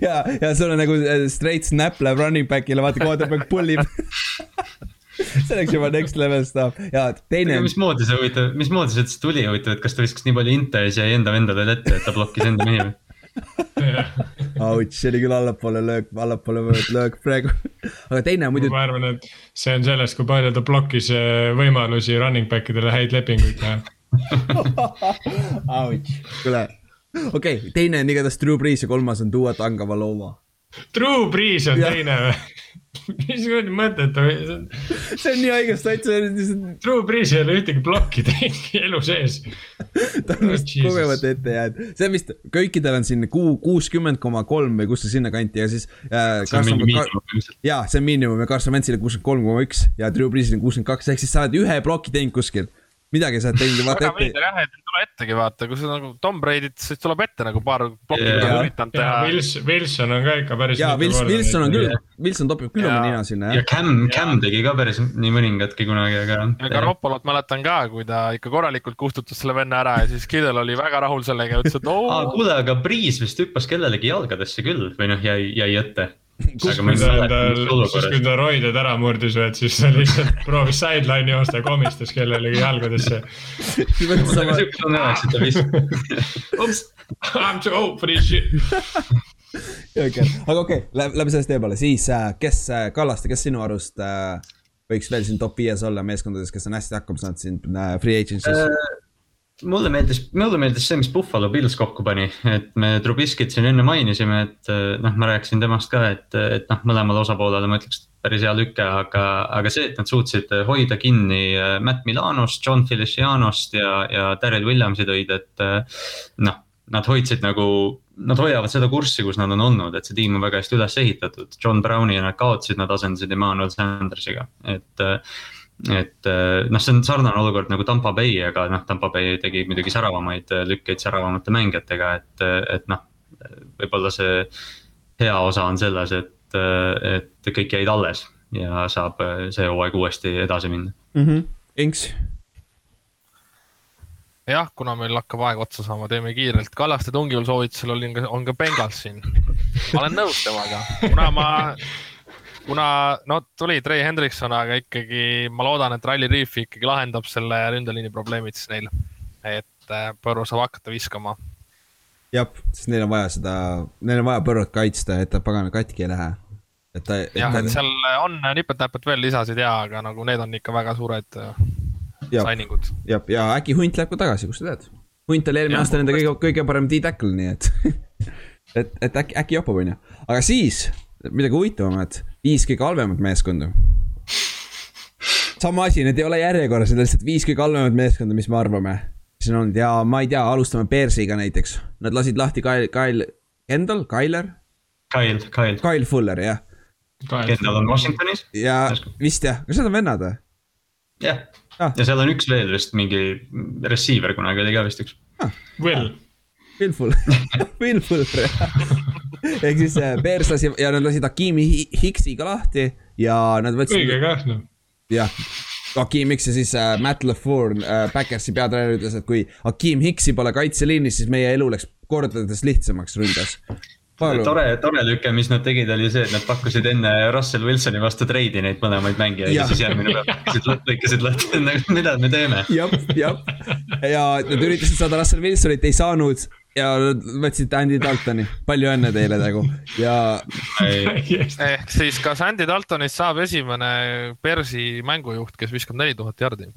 ja, ja sul on nagu äh, straight snap läheb running back'ile, vaata quarterback pull ib <laughs> see oleks juba next level stuff ja teine. mismoodi see huvitav, mismoodi see üldse tuli huvitav, et kas ta viskas nii palju inte ja siis jäi enda vendadele ette, et ta blokkis enda mehi või? <laughs> Ouch, see oli küll allapoole löök, allapoole löök praegu. aga teine muidu. ma arvan, et see on sellest, kui palju ta blokkis eh, võimalusi running back idele häid lepinguid teha <laughs> Ouch, kuule, okei okay,, teine on igatahes Drew Brees ja kolmas on Tua Tagovailoa. Drew Brees on ja. teine või? Mis kuradi mõtet on? see on nii haige stats, see on lihtsalt. Drew Brees ei ole ühtegi plokki teinud <laughs> elu sees. <laughs> ta on vist oh, kogemata ette jäänud, see on vist, kõikidel on siin kuu kuuskümmend koma kolm või kus see sinnakanti ja siis äh,. see on mingi miinimum. jaa, see on miinimum ja Carson Wentzil kuuskümmend kolm koma üks ja Drew Breesil on kuuskümmend kaks, ehk siis sa oled ühe ploki teinud kuskil midagi sa oled teinud, vaata ette. väga veider jah, et ei tule ettegi vaata, kui sa nagu Tom Brady't, siis tuleb ette nagu paar plokki yeah., mida üritanud teha. Wilson, Wilson on ka ikka päris. jaa, Wilson, Wilson on küll, Wilson topib küll oma nina sinna jah. ja Cam, Cam tegi ka päris nii mõningatki kunagi, aga. ja Garoppolot mäletan ka, kui ta ikka korralikult kustutas selle venna ära ja siis Kidel oli väga rahul sellega ja ütles, et <laughs> oo kuule, aga Priis vist hüppas kellelegi jalgadesse küll või noh, jäi, jäi ette kus kui ta, siis kui ta roided ära murdis või, et siis ta lihtsalt <laughs> proovis sideline'i joosta ja komistas kellelegi jalgadesse. Oops, I m too old for this shit. aga okei okay,, lähme sellest teemale, siis äh, kes, äh, Kallaste, kes sinu arust äh, võiks veel siin top viies olla meeskondades, kes on hästi hakkama saanud siin free agency's äh,? Mulle meeldis, mulle meeldis see, mis Buffalo Bills kokku pani, et me Trubiskit siin enne mainisime, et noh, ma rääkisin temast ka, et, et noh, mõlemale osapoolele ma ütleks päris hea lüke, aga, aga see, et nad suutsid hoida kinni äh, Matt Milanost, John Felicianost ja, ja Daryl Williamsit hoid, et noh, nad hoidsid nagu, nad hoiavad seda kurssi, kus nad on olnud, et see tiim on väga hästi üles ehitatud. John Browni nad kaotasid, nad asendasid Emmanuel Sandersiga, et et eh, noh, see on sarnane olukord nagu Tampa Bay, aga noh, Tampa Bay tegi muidugi säravamaid eh, lükkeid säravamate mängijatega, et, eh, et noh. võib-olla see hea osa on selles, et, et kõik jäid alles ja saab see hooaeg uuesti edasi minna mm. -hmm. Inks jah, kuna meil hakkab aeg otsa saama, teeme kiirelt. Kallaste tungival soovitusel olin ka, on ka Bengals siin. ma olen nõus temaga, kuna ma kuna no tuli Trey Hendrikson, aga ikkagi ma loodan, et Rally Reef ikkagi lahendab selle ründeliini probleemid siis neil. et äh, Põrru saab hakata viskama. jah, sest neil on vaja seda, neil on vaja Põrrut kaitsta, et ta pagana katki ei lähe. et ta. jah, et seal on nipet-näpet veel lisasid ja, aga nagu need on ikka väga suured äh, signingud. jah, ja äkki Hunt läheb ka tagasi, kust sa tead? Hunt oli eelmine aasta nende kõige, kõige parem D-tackle, nii et <laughs> et, et äkki, äkki jopab, on ju. aga siis midagi huvitavamat, viis kõige halvemat meeskonda. sama asi, need ei ole järjekorras, need on lihtsalt viis kõige halvemat meeskonda, mis me arvame. siin on ja ma ei tea, alustame Bearsiga näiteks. Nad lasid lahti Kyle, Kyle Kendall, Kyler. Kyle, Kyle. Kyle Fuller, jah. Kendall on Washingtonis. ja vist jah, kas need on vennad või? jah ah., ja seal on üks veel vist mingi receiver kunagi oli ka vist üks ah.. Will Will Fuller <laughs> Will Fuller jah <laughs> <laughs> ehk siis äh, Bears lasi ja nad lasid Hakimi Hicksi ka lahti ja nad võtsid. õige kah noh. jah, Hakim Hicks ja siis äh, Matt LaFleur äh,, Backersi peatreener ütles, et kui Hakim Hicks'i pole kaitseliinis, siis meie elu läks kordades lihtsamaks ründes tore, tore lüke, mis nad tegid, oli see, et nad pakkusid enne Russell Wilsoni vastu treidi neid mõlemaid mängijaid ja, ja siis järgmine päev lõikasid, lõikasid lahti, <laughs> mida me teeme. jah, jah, ja nad üritasid saada Russell Wilsonit, ei saanud ja võtsid Andy Daltoni, palju õnne teile nagu ja. ehk siis, kas Andy Daltonist saab esimene Bersi mängujuht, kes viskab neli tuhat jardi?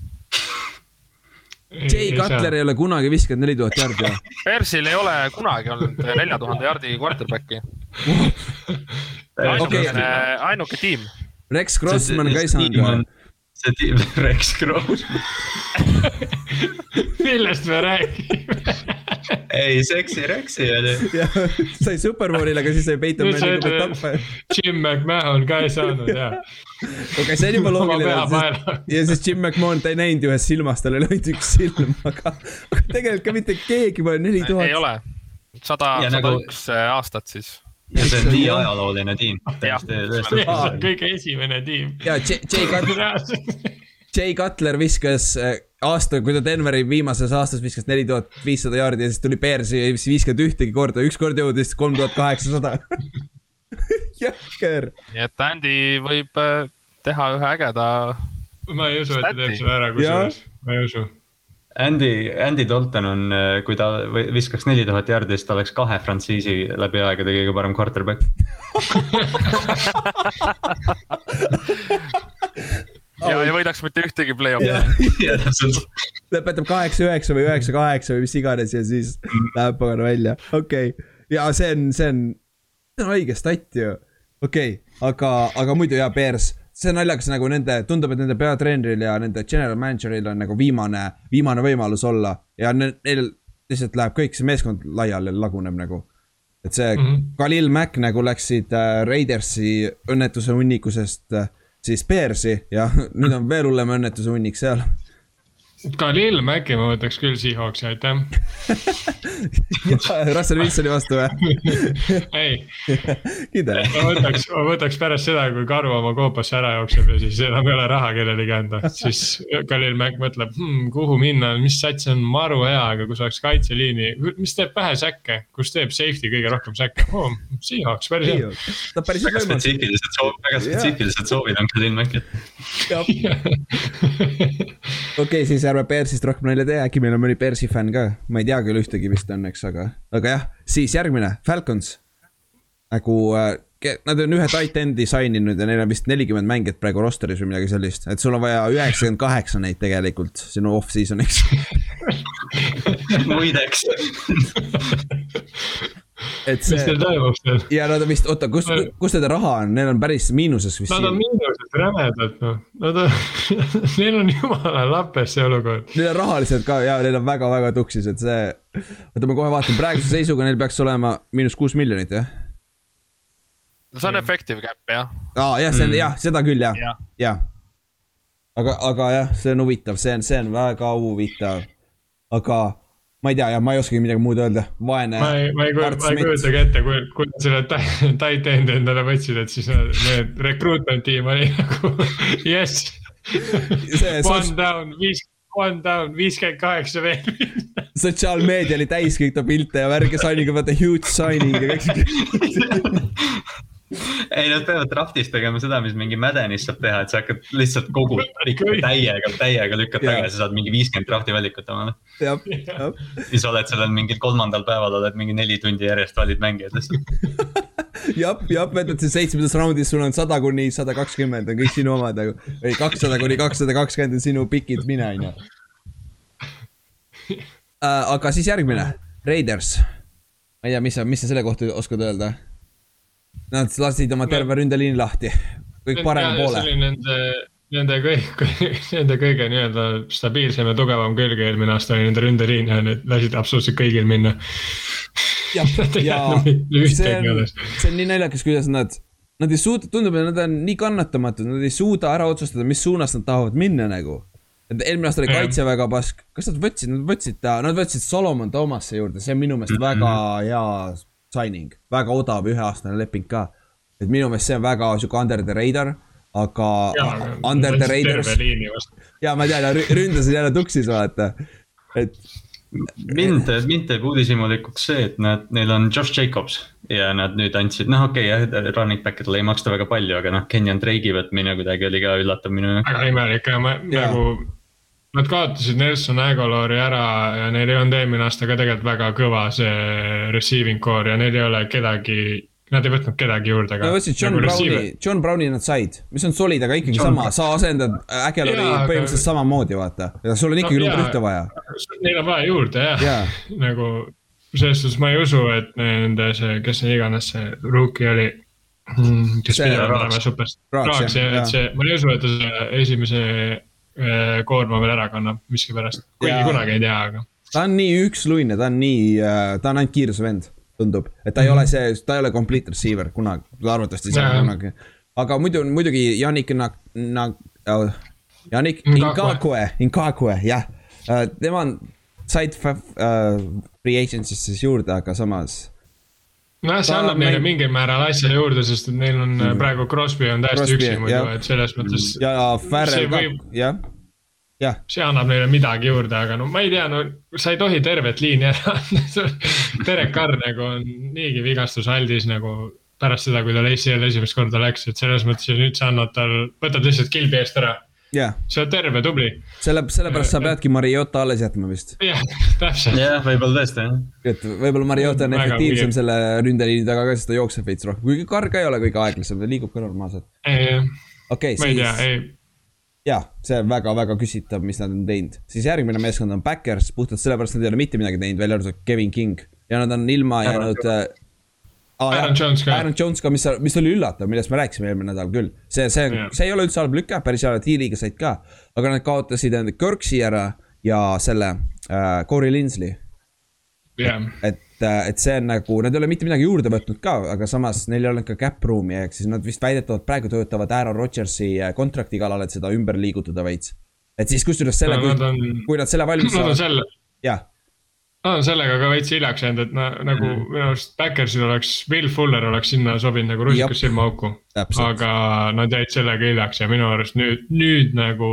Jay Cutler ei ole kunagi viskanud neli tuhat jardi? Bersil ei ole kunagi olnud nelja tuhande jardi quarterback'i <laughs> okay.. ainuke tiim. Rex Grossman ka ei saanud? See tiim, <laughs> Rex Grossman millest me räägime ei, seksi Rexi oli. sai Superbowlile, aga siis sai Peyton Manningu pealt tappa. Jim McMahon ka ei saanud ja. okei okay,, see on juba loogiline. ja siis Jim McMahon, ta ei näinud ühest silmast, tal oli ainult üks silm, aga, aga tegelikult ka mitte keegi pole neli tuhat. ei ole, sada, sada nagu- üks aastat siis ja see on nii ajalooline tiim. kõige esimene tiim. ja Jay Cutler Jay Cutler viskas äh, aasta, kui ta Denveri viimases aastas viskas neli tuhat viissada jaardi ja siis tuli Bearsi ja ei viskanud ühtegi korda, ükskord jõudis kolm tuhat kaheksasada. <laughs> jõhker. nii et Andy võib äh, teha ühe ägeda. ma ei usu, et ta teeb selle ära, kusjuures, ma ei usu. Andy, Andy Dalton on, äh, kui ta viskaks neli tuhat jaardi, siis ta oleks kahe frantsiisi läbi aegade kõige parem quarterback. <laughs> Ja ei võidaks mitte ühtegi play-off'i. <laughs> lõpetab kaheksa-üheksa või üheksa-kaheksa või mis iganes ja siis läheb pagana välja, okei. Okay.. ja see on, see on, see on õige stat ju, okei okay., aga, aga muidu jaa, Bears see on naljakas nagu nende, tundub, et nende peatreeneril ja nende general manager'il on nagu viimane, viimane võimalus olla ja neil lihtsalt läheb kõik see meeskond laiali laguneb nagu. et see mm -hmm. Khalil Mack nagu läksid äh, Raidersi õnnetuse hunnikusest äh, siis Bearsi ja <laughs> nüüd on veel hullem õnnetuse hunnik seal. Khalil Maci ma võtaks küll Seahawksi, aitäh <laughs> Russell Wilsoni vastu või? <laughs> ei. <laughs> kindel? ma võtaks, ma võtaks pärast seda, kui karu oma koopasse ära jookseb ja siis enam ei ole raha kellelegi anda, siis Khalil Mac mõtleb hmm,, kuhu minna, mis sats on maru hea, aga kus oleks kaitseliini, mis teeb vähe säkke, kus teeb safety kõige rohkem säkke oh,, Seahawks, päris hea. ta päris väga spetsiifilised soovid, väga spetsiifilised soovid on Khalil Macil. okei, siis ärme Bearsist rohkem nalja tee, äkki meil on mõni Bearsi fänn ka, ma ei tea küll ühtegi vist õnneks, aga, aga jah, siis järgmine, Falcons. nagu äh, nad on ühe tight end'i sign inud ja neil on vist nelikümmend mängijat praegu roster'is või midagi sellist, et sul on vaja üheksakümmend kaheksa neid tegelikult sinu off-season'iks. <laughs> Muideks <laughs> et see. mis neil toimub seal? ja nad on vist, oota, kus, kus nende raha on, neil on päris miinuses vist. Nad on miinuses rämedalt noh, nad on <laughs> neil on jumala lapes see olukord. Neil on rahaliselt ka ja neil on väga-väga tuksis, et see. oota, ma kohe vaatan, praeguse seisuga neil peaks olema miinus kuus miljonit jah no see on effective cap jah. aa jah, see on mm. jah, seda küll jah ja., jah. aga, aga jah, see on huvitav, see on, see on väga huvitav. aga ma ei tea jah, ma ei oskagi midagi muud öelda, vaene. ma ei, ma ei kujutagi ette, kui, kui nad selle tight end'i endale võtsid, et siis need recruitment tiim oli nagu <laughs> jess. One down, viis, one down, viiskümmend kaheksa veel <laughs> sotsiaalmeedia oli täis kõik ta pilte ja värge signing'u, vaata huge signing ja kõik <laughs> <laughs> ei, nad peavad draft'is tegema seda, mis mingi Maddenis saab teha, et sa hakkad lihtsalt kogu <laughs> täiega, täiega lükkad tagasi, saad mingi viiskümmend draft'i valikut omale. <laughs> siis oled sellel mingil kolmandal päeval oled mingi neli tundi järjest valid mängijad lihtsalt jah, jah, võtad siis seitsmendas raundis, sul on sada kuni sada kakskümmend on kõik sinu omad nagu. või kakssada kuni kakssada kakskümmend on sinu pikid, mine on ju. Äh, aga siis järgmine, Raiders. ma ei tea, mis sa, mis sa selle kohta oskad öelda? Nad lasid oma terve ründeliini lahti, kõik parema poole. see oli nende, nende kõik, <laughs> nende kõige nii-öelda stabiilsem ja tugevam külg eelmine aasta oli nende ründeliin ja need lasid absoluutselt kõigil minna. ja, <laughs> ja see on, see on nii naljakas, kuidas nad, nad ei suuda, tundub, et nad on nii kannatamatud, nad ei suuda ära otsustada, mis suunas nad tahavad minna nagu et eelmine aasta oli kaitse väga pask, kas nad võtsid, nad võtsid ta, nad võtsid Solomon Thomas'e juurde, see on minu meelest mm -hmm. väga hea signing, väga odav üheaastane leping ka. et minu meelest see on väga sihuke under the radar, aga ja, under the raiders. ja ma tean, ründasid jälle tuksis vaata, et. mind, mind teeb uudishimulikuks see, et nad, neil on Josh Jacobs ja nad nüüd andsid, noh, okei okay,, jah, running back idele ei maksta väga palju, aga noh, Kenyan Drake'i võtmine kuidagi oli ka üllatav minu jaoks. väga imelik ja ma ja. nagu Nad kaotasid Nelson Aguilar'i ära ja neil ei olnud eelmine aasta ka tegelikult väga kõva see receiving core ja neil ei ole kedagi Nad ei võtnud kedagi juurde ka. Nad võtsid John nagu Browni, John Browni nad said, mis on solid, aga ikkagi John sama, sa asendad Aguilar'i põhimõtteliselt aga... samamoodi, vaata. ja sul on ikkagi no, number ühte vaja. Neil on vaja juurde jah ja., <laughs> nagu selles suhtes ma ei usu, et nende see, kes see iganes see rookie oli mm,. kes pidevalt olema super, Raaks, et see, ma ei usu, et ta selle esimese koorma veel ära kannab miskipärast, kuigi kunagi ei tea, aga. ta on nii üksluine, ta on nii, äh, ta on ainult kiiruse vend, tundub, et ta mm -hmm. ei ole mhm. see, ta ei ole complete receiver kunagi, arvatavasti ei saa kunagi. aga muidu, muidugi Janik Nak-, Nak- oh,, Janik Inkakue, Inkakue, jah uh,. tema on, said uh, free siis juurde, aga samas nojah, see annab neile mäng... mingil määral asja juurde, sest et neil on mm. praegu Crosby on täiesti Crosby, üksi muidu, et selles mõttes. ja Farrel ka, jah jah. see annab neile midagi juurde, aga no ma ei tea, no sa ei tohi tervet liini ära anda <laughs> Derek Carr nagu on niigi vigastusaldis nagu pärast seda, kui tal ACL esimest korda läks, et selles mõttes ja nüüd sa annad tal, võtad lihtsalt kilbi eest ära yeah.. sa oled terve, tubli. selle, sellepärast sa peadki Mariota alles jätma vist. jah, täpselt. jah, võib-olla tõesti jah. et võib-olla Mariota on efektiivsem viib. selle ründeliini taga ka, sest ta jookseb veits rohkem, kuigi Karg ka ei ole kõige aeglasem, ta liigub ka normaalselt. okei, siis. jah, see on väga-väga küsitav, mis nad on teinud, siis järgmine meeskond on Backers, puhtalt sellepärast nad ei ole mitte midagi teinud, välja arvatud Kevin King ja nad on ilma jäänud ah,. Aaron Jones ka. Aaron Jones ka, mis, mis oli üllatav, millest me rääkisime eelmine nädal küll. see, see yeah., see ei ole üldse halb lüke, päris hea, T-liiga said ka. aga nad kaotasid enda Kirksi ära ja selle äh, Corey Linsley yeah.. et, äh, et see on nagu, nad ei ole mitte midagi juurde võtnud ka, aga samas neil ei olnud ka cap room'i, ehk siis nad vist väidetavalt praegu töötavad Aaron Rodgersi kontrakti äh, kallal, et seda ümber liigutada veits. et siis kusjuures selle no,, kui, on... kui nad selle valmis <clears throat> saavad. Jah Nad on sellega ka veits hiljaks jäänud, et na, nagu mm. minu arust Backersil oleks, Will Fuller oleks sinna sobinud nagu rusikas silmaauku. aga nad jäid sellega hiljaks ja minu arust nüüd, nüüd nagu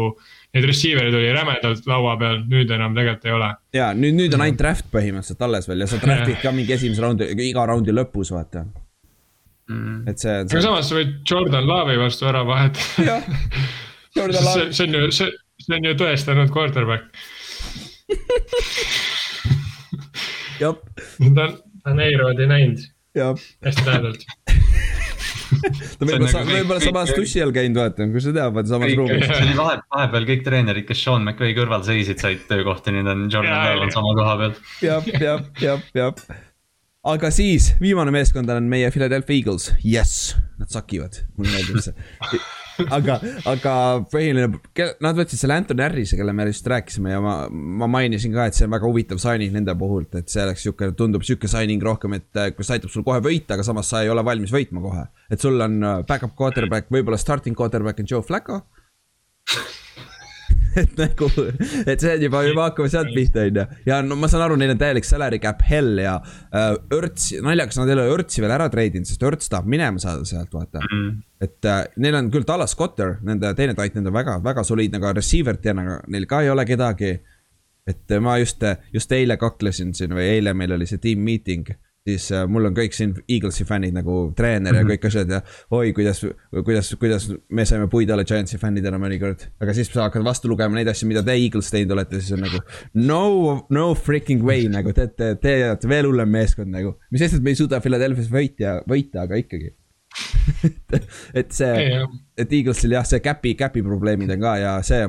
neid receiver'id oli rämedalt laua peal, nüüd enam tegelikult ei ole. ja nüüd, nüüd on ainult draft põhimõtteliselt alles veel ja sa draft'id ka mingi esimese raundi, iga raundi lõpus vaata mm.. et see, see.... aga samas sa võid Jordan Love'i vastu ära vahetada. Jordan <laughs> Love. see on ju, see, see on ju tõestanud quarterback. <laughs> ta on, ta on A-Rodi näinud. hästi lähedalt <laughs> ta võib-olla, võib-olla samas dussi all käinud, vaata, kui sa tead, vaata samas ruumis. see oli vahe, vahepeal kõik treenerid, kes Sean McVay kõrval seisid, said töökohti, nüüd on Jordan Love on sama koha peal. jah, jah, jah, jah. aga siis viimane meeskond on meie Philadelphia Eagles, jess, nad sakivad, mulle meeldib see aga, aga põhiline, nad võtsid selle Anton Harrise, kelle me just rääkisime ja ma, ma mainisin ka, et see on väga huvitav signing nende puhult, et see oleks sihuke, tundub sihuke signing rohkem, et äh, kus aitab sul kohe võita, aga samas sa ei ole valmis võitma kohe. et sul on äh, back-up quarterback, võib-olla starting quarterback on Joe Flacco et nagu, et see on juba, juba hakkame sealt pihta, on ju. ja no ma saan aru, neil on täielik salary cap hell ja äh, Örts, naljakas, nad ei ole Örtsi veel ära treidinud, sest Örts tahab minema saada sealt, vaata mm. -hmm. et äh, neil on küll Dallas Cotter, nende teine titan on väga, väga soliidne, aga receiver'it ja neil ka ei ole kedagi. et ma just, just eile kaklesin siin või eile meil oli see team meeting siis äh, mul on kõik siin Eaglesi fännid nagu treener ja mhm. kõik asjad ja oi, kuidas, kuidas, kuidas me saime puid alla Giantsi fännidena mõnikord. aga siis sa hakkad vastu lugema neid asju, mida te Eagles teinud olete, siis on nagu no, no freaking way nagu te, te, te olete veel hullem meeskond nagu. mis sest, et me ei suuda Philadelphia's võita, võita, aga ikkagi <laughs> et see, et Eaglesil jah, see cap'i, cap'i probleemid on ka ja see.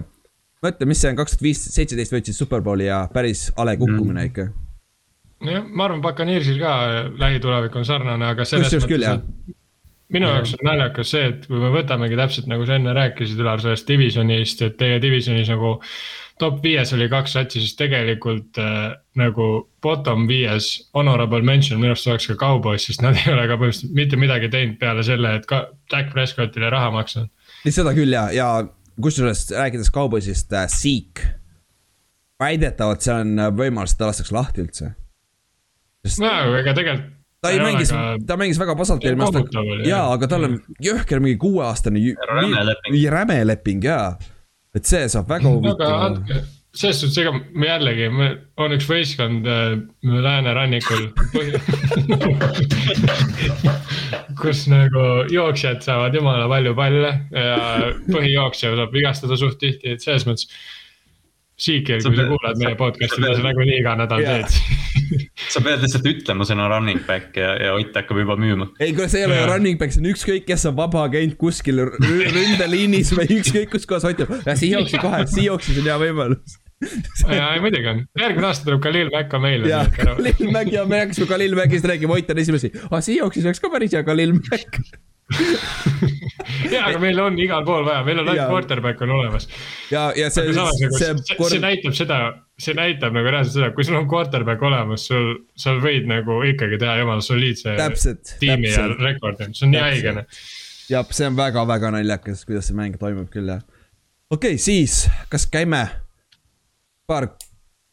mõtle, mis see on, kaks tuhat viis, seitseteist võitsid superbowli ja päris hale kukkumine mm. ikka jah, ma arvan, Buccaneersil ka lähitulevik on sarnane, aga selles mõttes, jah. minu jaoks on naljakas see, et kui me võtamegi täpselt nagu sa enne rääkisid, Ülar, sellest divisjonist, et teie divisjonis nagu top viies oli kaks satsi, siis tegelikult äh, nagu bottom viies honorable mention minu arust oleks ka Cowboys, sest nad <laughs> ei ole ka põhimõtteliselt mitte midagi teinud peale selle, et ka Dak Prescottile raha maksnud. seda küll ja, ja kusjuures rääkides Cowboysist äh,, Seek. väidetavalt see on võimalus, et ta lastakse lahti üldse sest.... no ega tegelikult. ta ei mängis väga..., ta mängis väga pasalt eelmine aasta. jaa, aga tal on jõhker mingi kuueaastane. räme leping. räme leping jaa, et see saab väga huvitav selles suhtes, ega me jällegi, me on üks võistkond äh, läänerannikul <laughs> kus nagu jooksjad saavad jumala palju palle ja põhijooksja saab vigastada suht tihti, et selles mõttes Seeker, kui sa kuulad meie podcast'i, mida sa nagunii iga nädal yeah. teed. <laughs> Sa pead lihtsalt ütlema sõna running back ja, ja Ott hakkab juba müüma. ei, kuule, see ei ole ju running back, see on ükskõik, kes on vaba agent kuskil ründeliinis või ükskõik kus kohas Ott ütleb, ja Seahawksi kohe, Seahawksis on hea võimalus. Ja, ei muidugi on, järgmine aasta tuleb Khalil Mack ka meile. jaa, Khalil Mack ja me hakkasime Khalil Mackist rääkima, Ott on esimesi, ah, Seahawksis oleks ka päris hea Khalil Mack ja, aga meil on igal pool vaja, meil on ainult quarterback on olemas. ja, ja see, nagu, see, see, see näitab seda, see näitab nagu reaalselt seda, kui sul on quarterback olemas, sul, sa võid nagu ikkagi teha jumala soliidse täpselt, tiimi ja rekordi, see on nii haige. Noh. jah, see on väga-väga naljakas, kuidas see mäng toimub küll jah. okei okay,, siis, kas käime paar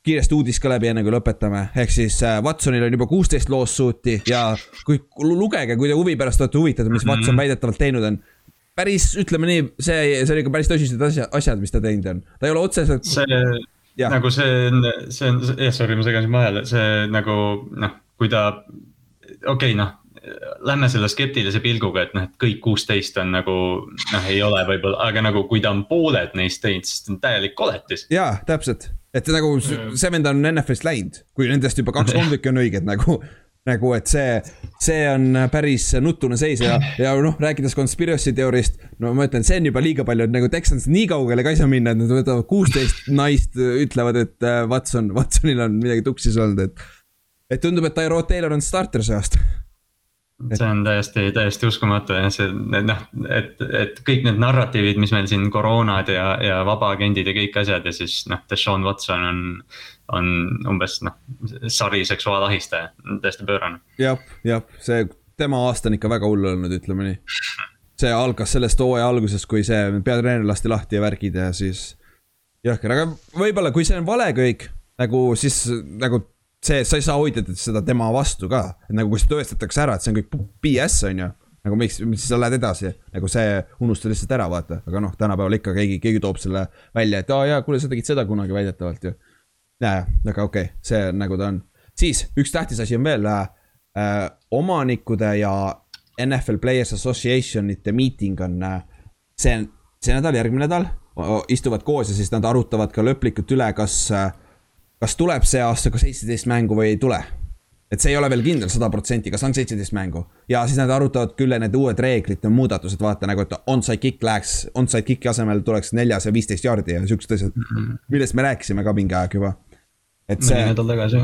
kiiresti uudis ka läbi, enne kui lõpetame, ehk siis äh, Watsonil on juba kuusteist lawsuit'i ja kui lugege, kui te huvi pärast olete huvitatud, mis Watson mhm. väidetavalt teinud on. päris, ütleme nii, see, see oli ikka päris tõsised asjad, asjad, mis ta teinud on, ta ei ole otseselt. see, nagu see on, see on, jah, sorry, ma segasin vahele, see nagu noh, kui ta, okei okay,, noh lähme selle skeptilise pilguga, et noh, et kõik kuusteist on nagu noh, ei ole võib-olla, aga nagu kui ta on pooled neist teinud, siis ta on täielik koletis. jaa, täpselt et nagu see vend on NFL-ist läinud, kui nendest juba kaks-kolm <laughs> tükki on õiged nagu nagu, et see, see on päris nutune seis ja, ja noh, rääkides conspiracy teooriast. no ma ütlen, see on juba liiga palju, et nagu Texans nii kaugele ka ei saa minna, et nad võtavad kuusteist <laughs> naist, ütlevad, et äh, Watson, Watsonil on midagi tuksis olnud, et. et tundub, et Tyrod Taylor on starter see aasta see on täiesti, täiesti uskumatu ja see noh, et, et kõik need narratiivid, mis meil siin koroonad ja, ja vabaagendid ja kõik asjad ja siis noh, Deshaun Watson on. on umbes noh, sari seksuaalahistaja, täiesti pöörane. jah, jah, see tema aasta on ikka väga hull olnud, ütleme nii. see algas sellest hooaja algusest, kui see peatreener lasti lahti ja värgid ja siis. jõhker, aga võib-olla kui see on vale kõik, nagu siis nagu see, sa ei saa hoida seda tema vastu ka, et nagu kui see tõestatakse ära, et see on kõik BS on ju nagu miks, miks sa lähed edasi, nagu see unustad lihtsalt ära, vaata, aga noh, tänapäeval ikka keegi, keegi toob selle välja, et aa jaa, kuule, sa tegid seda kunagi väidetavalt ju. ja, ja, aga okei okay,, see nagu ta on. siis üks tähtis asi on veel äh,, omanikude ja NFL Players Association'ite miiting on äh, see, see nädal, järgmine nädal, istuvad koos ja siis nad arutavad ka lõplikult üle, kas äh, kas tuleb see aasta ka seitseteist mängu või ei tule et see ei ole veel kindel sada protsenti, kas on seitseteist mängu. ja siis nad arutavad küll need uued reeglid muudatused, vaata nagu, et onside kick läheks, onside kick'i asemel tuleks neljas ja viisteist jaardi ja siuksed asjad millest me rääkisime ka mingi aeg juba. et see,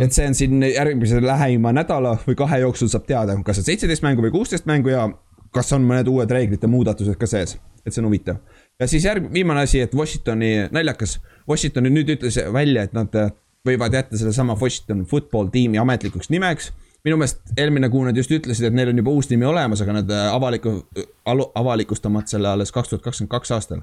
et see on siin järgmise lähima nädala või kahe jooksul saab teada, kas on seitseteist mängu või kuusteist mängu ja kas on mõned uued reeglite muudatused ka sees, et see on huvitav. ja siis järg-, viimane asi, et Washingtoni, naljakas, Washington nüüd ütles välja, et nad võivad jätta sellesama Washington football tiimi ametlikuks nimeks. minu meelest eelmine kuu nad just ütlesid, et neil on juba uus nimi olemas, aga nad äh, avaliku, avalikustavad selle alles kaks tuhat kakskümmend kaks aastal.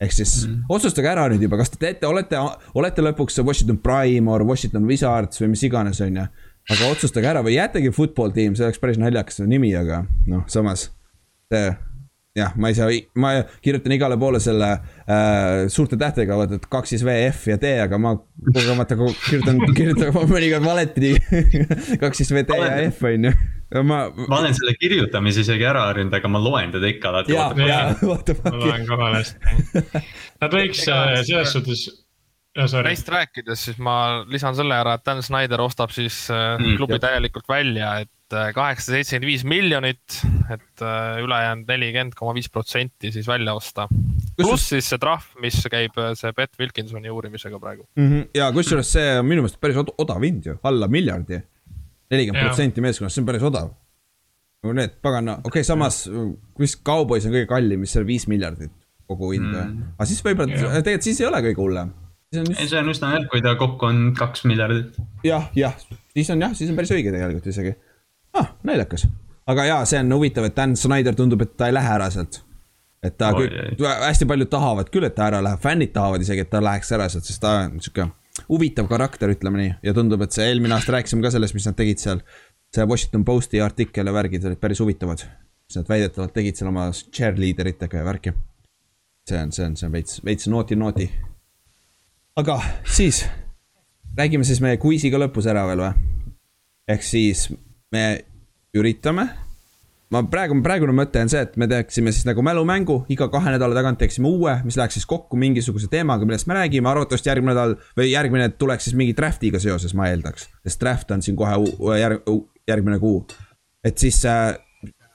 ehk siis mm -hmm. otsustage ära nüüd juba, kas te teete, olete, olete lõpuks Washington Prime or Washington Wizards või mis iganes, on ju. aga otsustage ära või jätegi football tiim, see oleks päris naljakas nimi, aga noh, samas. see jah, ma ei saa, ma kirjutan igale poole selle äh, suurte tähtedega, vaata, et kaks siis V, F ja D, aga ma kogemata kirjutan, <laughs> kirjutan mõnikord valeti <laughs> kaks siis V, D ja F on ju ma. ma olen selle kirjutamise isegi ära harjunud, aga ma loen teda ikka alati. ma loen ka valesti. Nad võiks äh, selles suhtes Neist rääkides, siis ma lisan selle ära, et Dan Snyder ostab siis äh, mm, klubi jah. täielikult välja, et Äh, kaheksasada seitsekümmend viis miljonit, et äh, ülejäänud nelikümmend koma viis protsenti siis välja osta. pluss siis see trahv, mis käib äh, see Bet Wilkinsoni uurimisega praegu mm. -hmm. ja kusjuures see on minu meelest päris od odav hind ju, alla miljardi. nelikümmend protsenti meeskonnast, see on päris odav. need pagana, okei okay,, samas vist Cowboys on kõige kallim, mis seal viis miljardit kogu hind mm. -hmm. aga siis võib-olla, tegelikult siis ei ole kõige hullem. see on, just... see on üsna hea, kui ta kokku on kaks miljardit. jah, jah, siis on jah, siis on päris õige tegelikult isegi ah, naljakas. aga jaa, see on huvitav, et Dan Snyder tundub, et ta ei lähe ära sealt. et ta oh, kõik, hästi paljud tahavad küll, et ta ära läheb, fännid tahavad isegi, et ta läheks ära sealt, sest ta on sihuke huvitav karakter, ütleme nii. ja tundub, et see eelmine aasta rääkisime ka sellest, mis nad tegid seal. see Washington Posti artikkel ja värgid olid päris huvitavad. mis nad väidetavalt tegid seal oma cheerleader itega ja värki. see on, see on, see on veits, veits nooti-nooti. aga siis, räägime siis meie quiz'iga lõpus ära veel või? ehk siis me üritame. ma praegu, praegune mõte on see, et me teeksime siis nagu mälumängu, iga kahe nädala tagant teeksime uue, mis läheks siis kokku mingisuguse teemaga, millest me räägime, arvatavasti järgmine nädal või järgmine tuleks siis mingi draft'iga seoses, ma eeldaks. sest draft on siin kohe järg, järgmine kuu. et siis äh,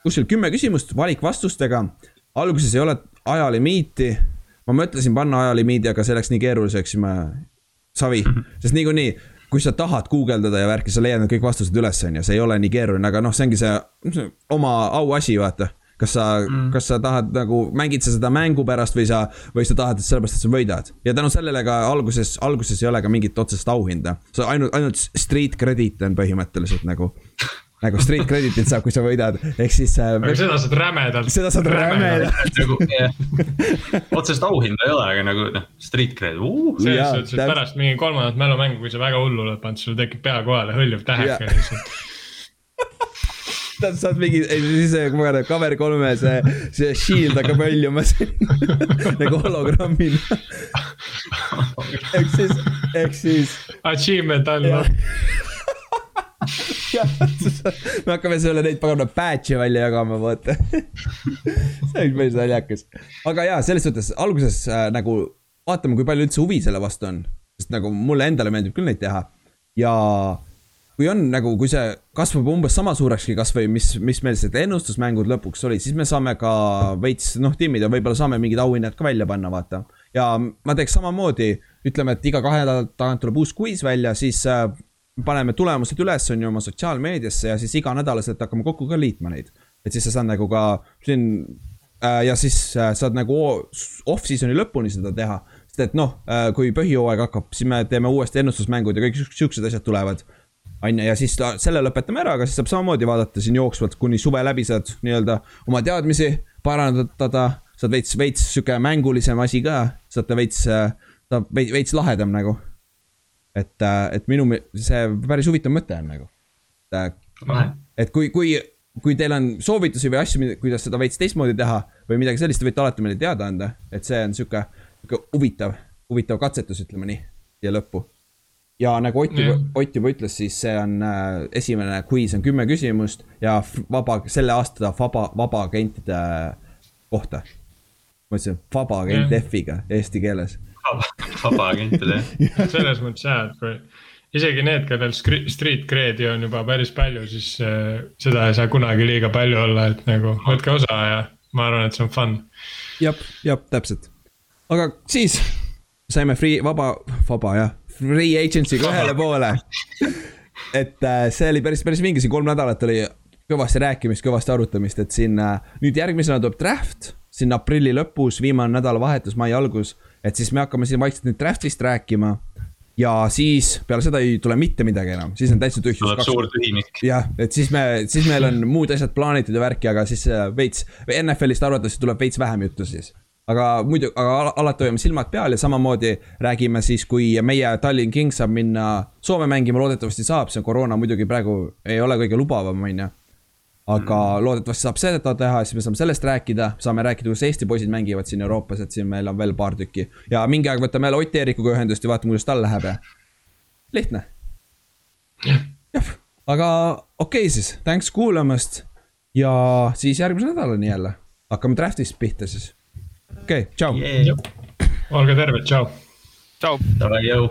kuskil kümme küsimust valikvastustega. alguses ei ole ajalimiiti. ma mõtlesin panna ajalimiidi, aga see läks nii keeruliseks, siis ma, savi, sest niikuinii kui sa tahad guugeldada ja värki, sa leiad need kõik vastused üles, on ju, see ei ole nii keeruline, aga noh, see ongi see oma auasi, vaata kas sa mm., kas sa tahad nagu, mängid sa seda mängu pärast või sa, või sa tahad, et sellepärast, et sa võidad. ja tänu sellele ka alguses, alguses ei ole ka mingit otsest auhinda. sa ainult, ainult street credit on põhimõtteliselt nagu nagu street credit'it saab, kui sa võidad, ehk siis äh,. aga seda saad rämedalt. seda saad rämedalt nagu, otsest auhinda ei ole, aga nagu noh, street cred uh,. selles suhtes, et pärast mingi kolmandat mälumängu, kui sa väga hullu oled pannud, sul tekib pea kohale hõljuv täheke lihtsalt <laughs> sa saad mingi, siis ma arvan, cover kolme see, see shield hakkab hõljuma <laughs> nagu hologrammina. <laughs> ehk siis, ehk siis. Achievement unlocked <laughs> me hakkame sulle neid pagana patch'e välja jagama, vaata <laughs> see oleks päris naljakas. aga jaa, selles suhtes alguses äh, nagu vaatame, kui palju üldse huvi selle vastu on. sest nagu mulle endale meeldib küll neid teha. ja kui on nagu, kui see kasvab umbes sama suurekski kasvõi mis, mis meil need ennustusmängud lõpuks olid, siis me saame ka veits noh, timmida, võib-olla saame mingid auhinnad ka välja panna, vaata. ja ma teeks samamoodi, ütleme, et iga kahe nädala tagant tuleb uus quiz välja, siis äh, paneme tulemused üles, on ju, oma sotsiaalmeediasse ja siis iganädalaselt hakkame kokku ka liitma neid. et siis sa saad nagu ka siin äh, ja siis äh, saad nagu off-season'i lõpuni seda teha. sest et noh äh,, kui põhijooaeg hakkab, siis me teeme uuesti ennustusmängud ja kõik siuksed asjad tulevad. on ju, ja siis ta, selle lõpetame ära, aga siis saab samamoodi vaadata siin jooksvalt, kuni suve läbi saad nii-öelda oma teadmisi parandada. saad veits, veits sihuke mängulisem asi ka, saate veits äh, saab veits lahedam nagu. Et, et minu, see päris huvitav mõte on nagu. et, et kui, kui, kui teil on soovitusi või asju, kuidas seda veits teistmoodi teha või midagi sellist, te võite alati meile teada anda, et see on sihuke, sihuke huvitav, huvitav katsetus, ütleme nii, siia lõppu ja nagu Ott juba, Ott juba ütles, siis see on äh, esimene quiz on kümme küsimust ja vaba, selle aasta vaba, vabaagentide kohta. ma ütlesin vabaagent F-iga eesti keeles. Vabaagentide <laughs> jah selles mõttes jah, et kui isegi need, kellel street cred'i on juba päris palju, siis äh, seda ei saa kunagi liiga palju olla, et nagu võtke osa ja ma arvan, et see on fun. jah, jah, täpselt. aga siis saime free, vaba, vaba jah free agency'ga ühele poole. et äh, see oli päris, päris mingi, siin kolm nädalat oli kõvasti rääkimist, kõvasti arutamist, et siin äh, nüüd järgmisena tuleb draft. siin aprilli lõpus, viimane nädalavahetus, mai algus, et siis me hakkame siin vaikselt nüüd draft'ist rääkima ja siis peale seda ei tule mitte midagi enam, siis on täitsa tühjus. tuleb suur tühimik. jah, et siis me, siis meil on muud asjad plaanitud ja värki, aga siis äh, veits, NFL-ist arvatavasti tuleb veits vähem juttu siis aga muidu, aga alati hoiame silmad peal ja samamoodi räägime siis, kui meie Tallinn Kings saab minna Soome mängima, loodetavasti saab, see koroona muidugi praegu ei ole kõige lubavam, on ju. Aga mm. loodetavasti saab seda teha, siis me saame sellest rääkida, saame rääkida, kuidas Eesti poisid mängivad siin Euroopas, et siin meil on veel paar tükki. ja mingi aeg võtame jälle Ott Eerikuga ühendust ja vaatame, kuidas tal läheb ja lihtne. jah, aga okei okay, siis, thanks kuulamast. Ja siis järgmise nädalani jälle, hakkame draft'ist pihta siis. Okei okay,, tšau. Yeah.. olge terved, tšau. tšau. Davai, jõu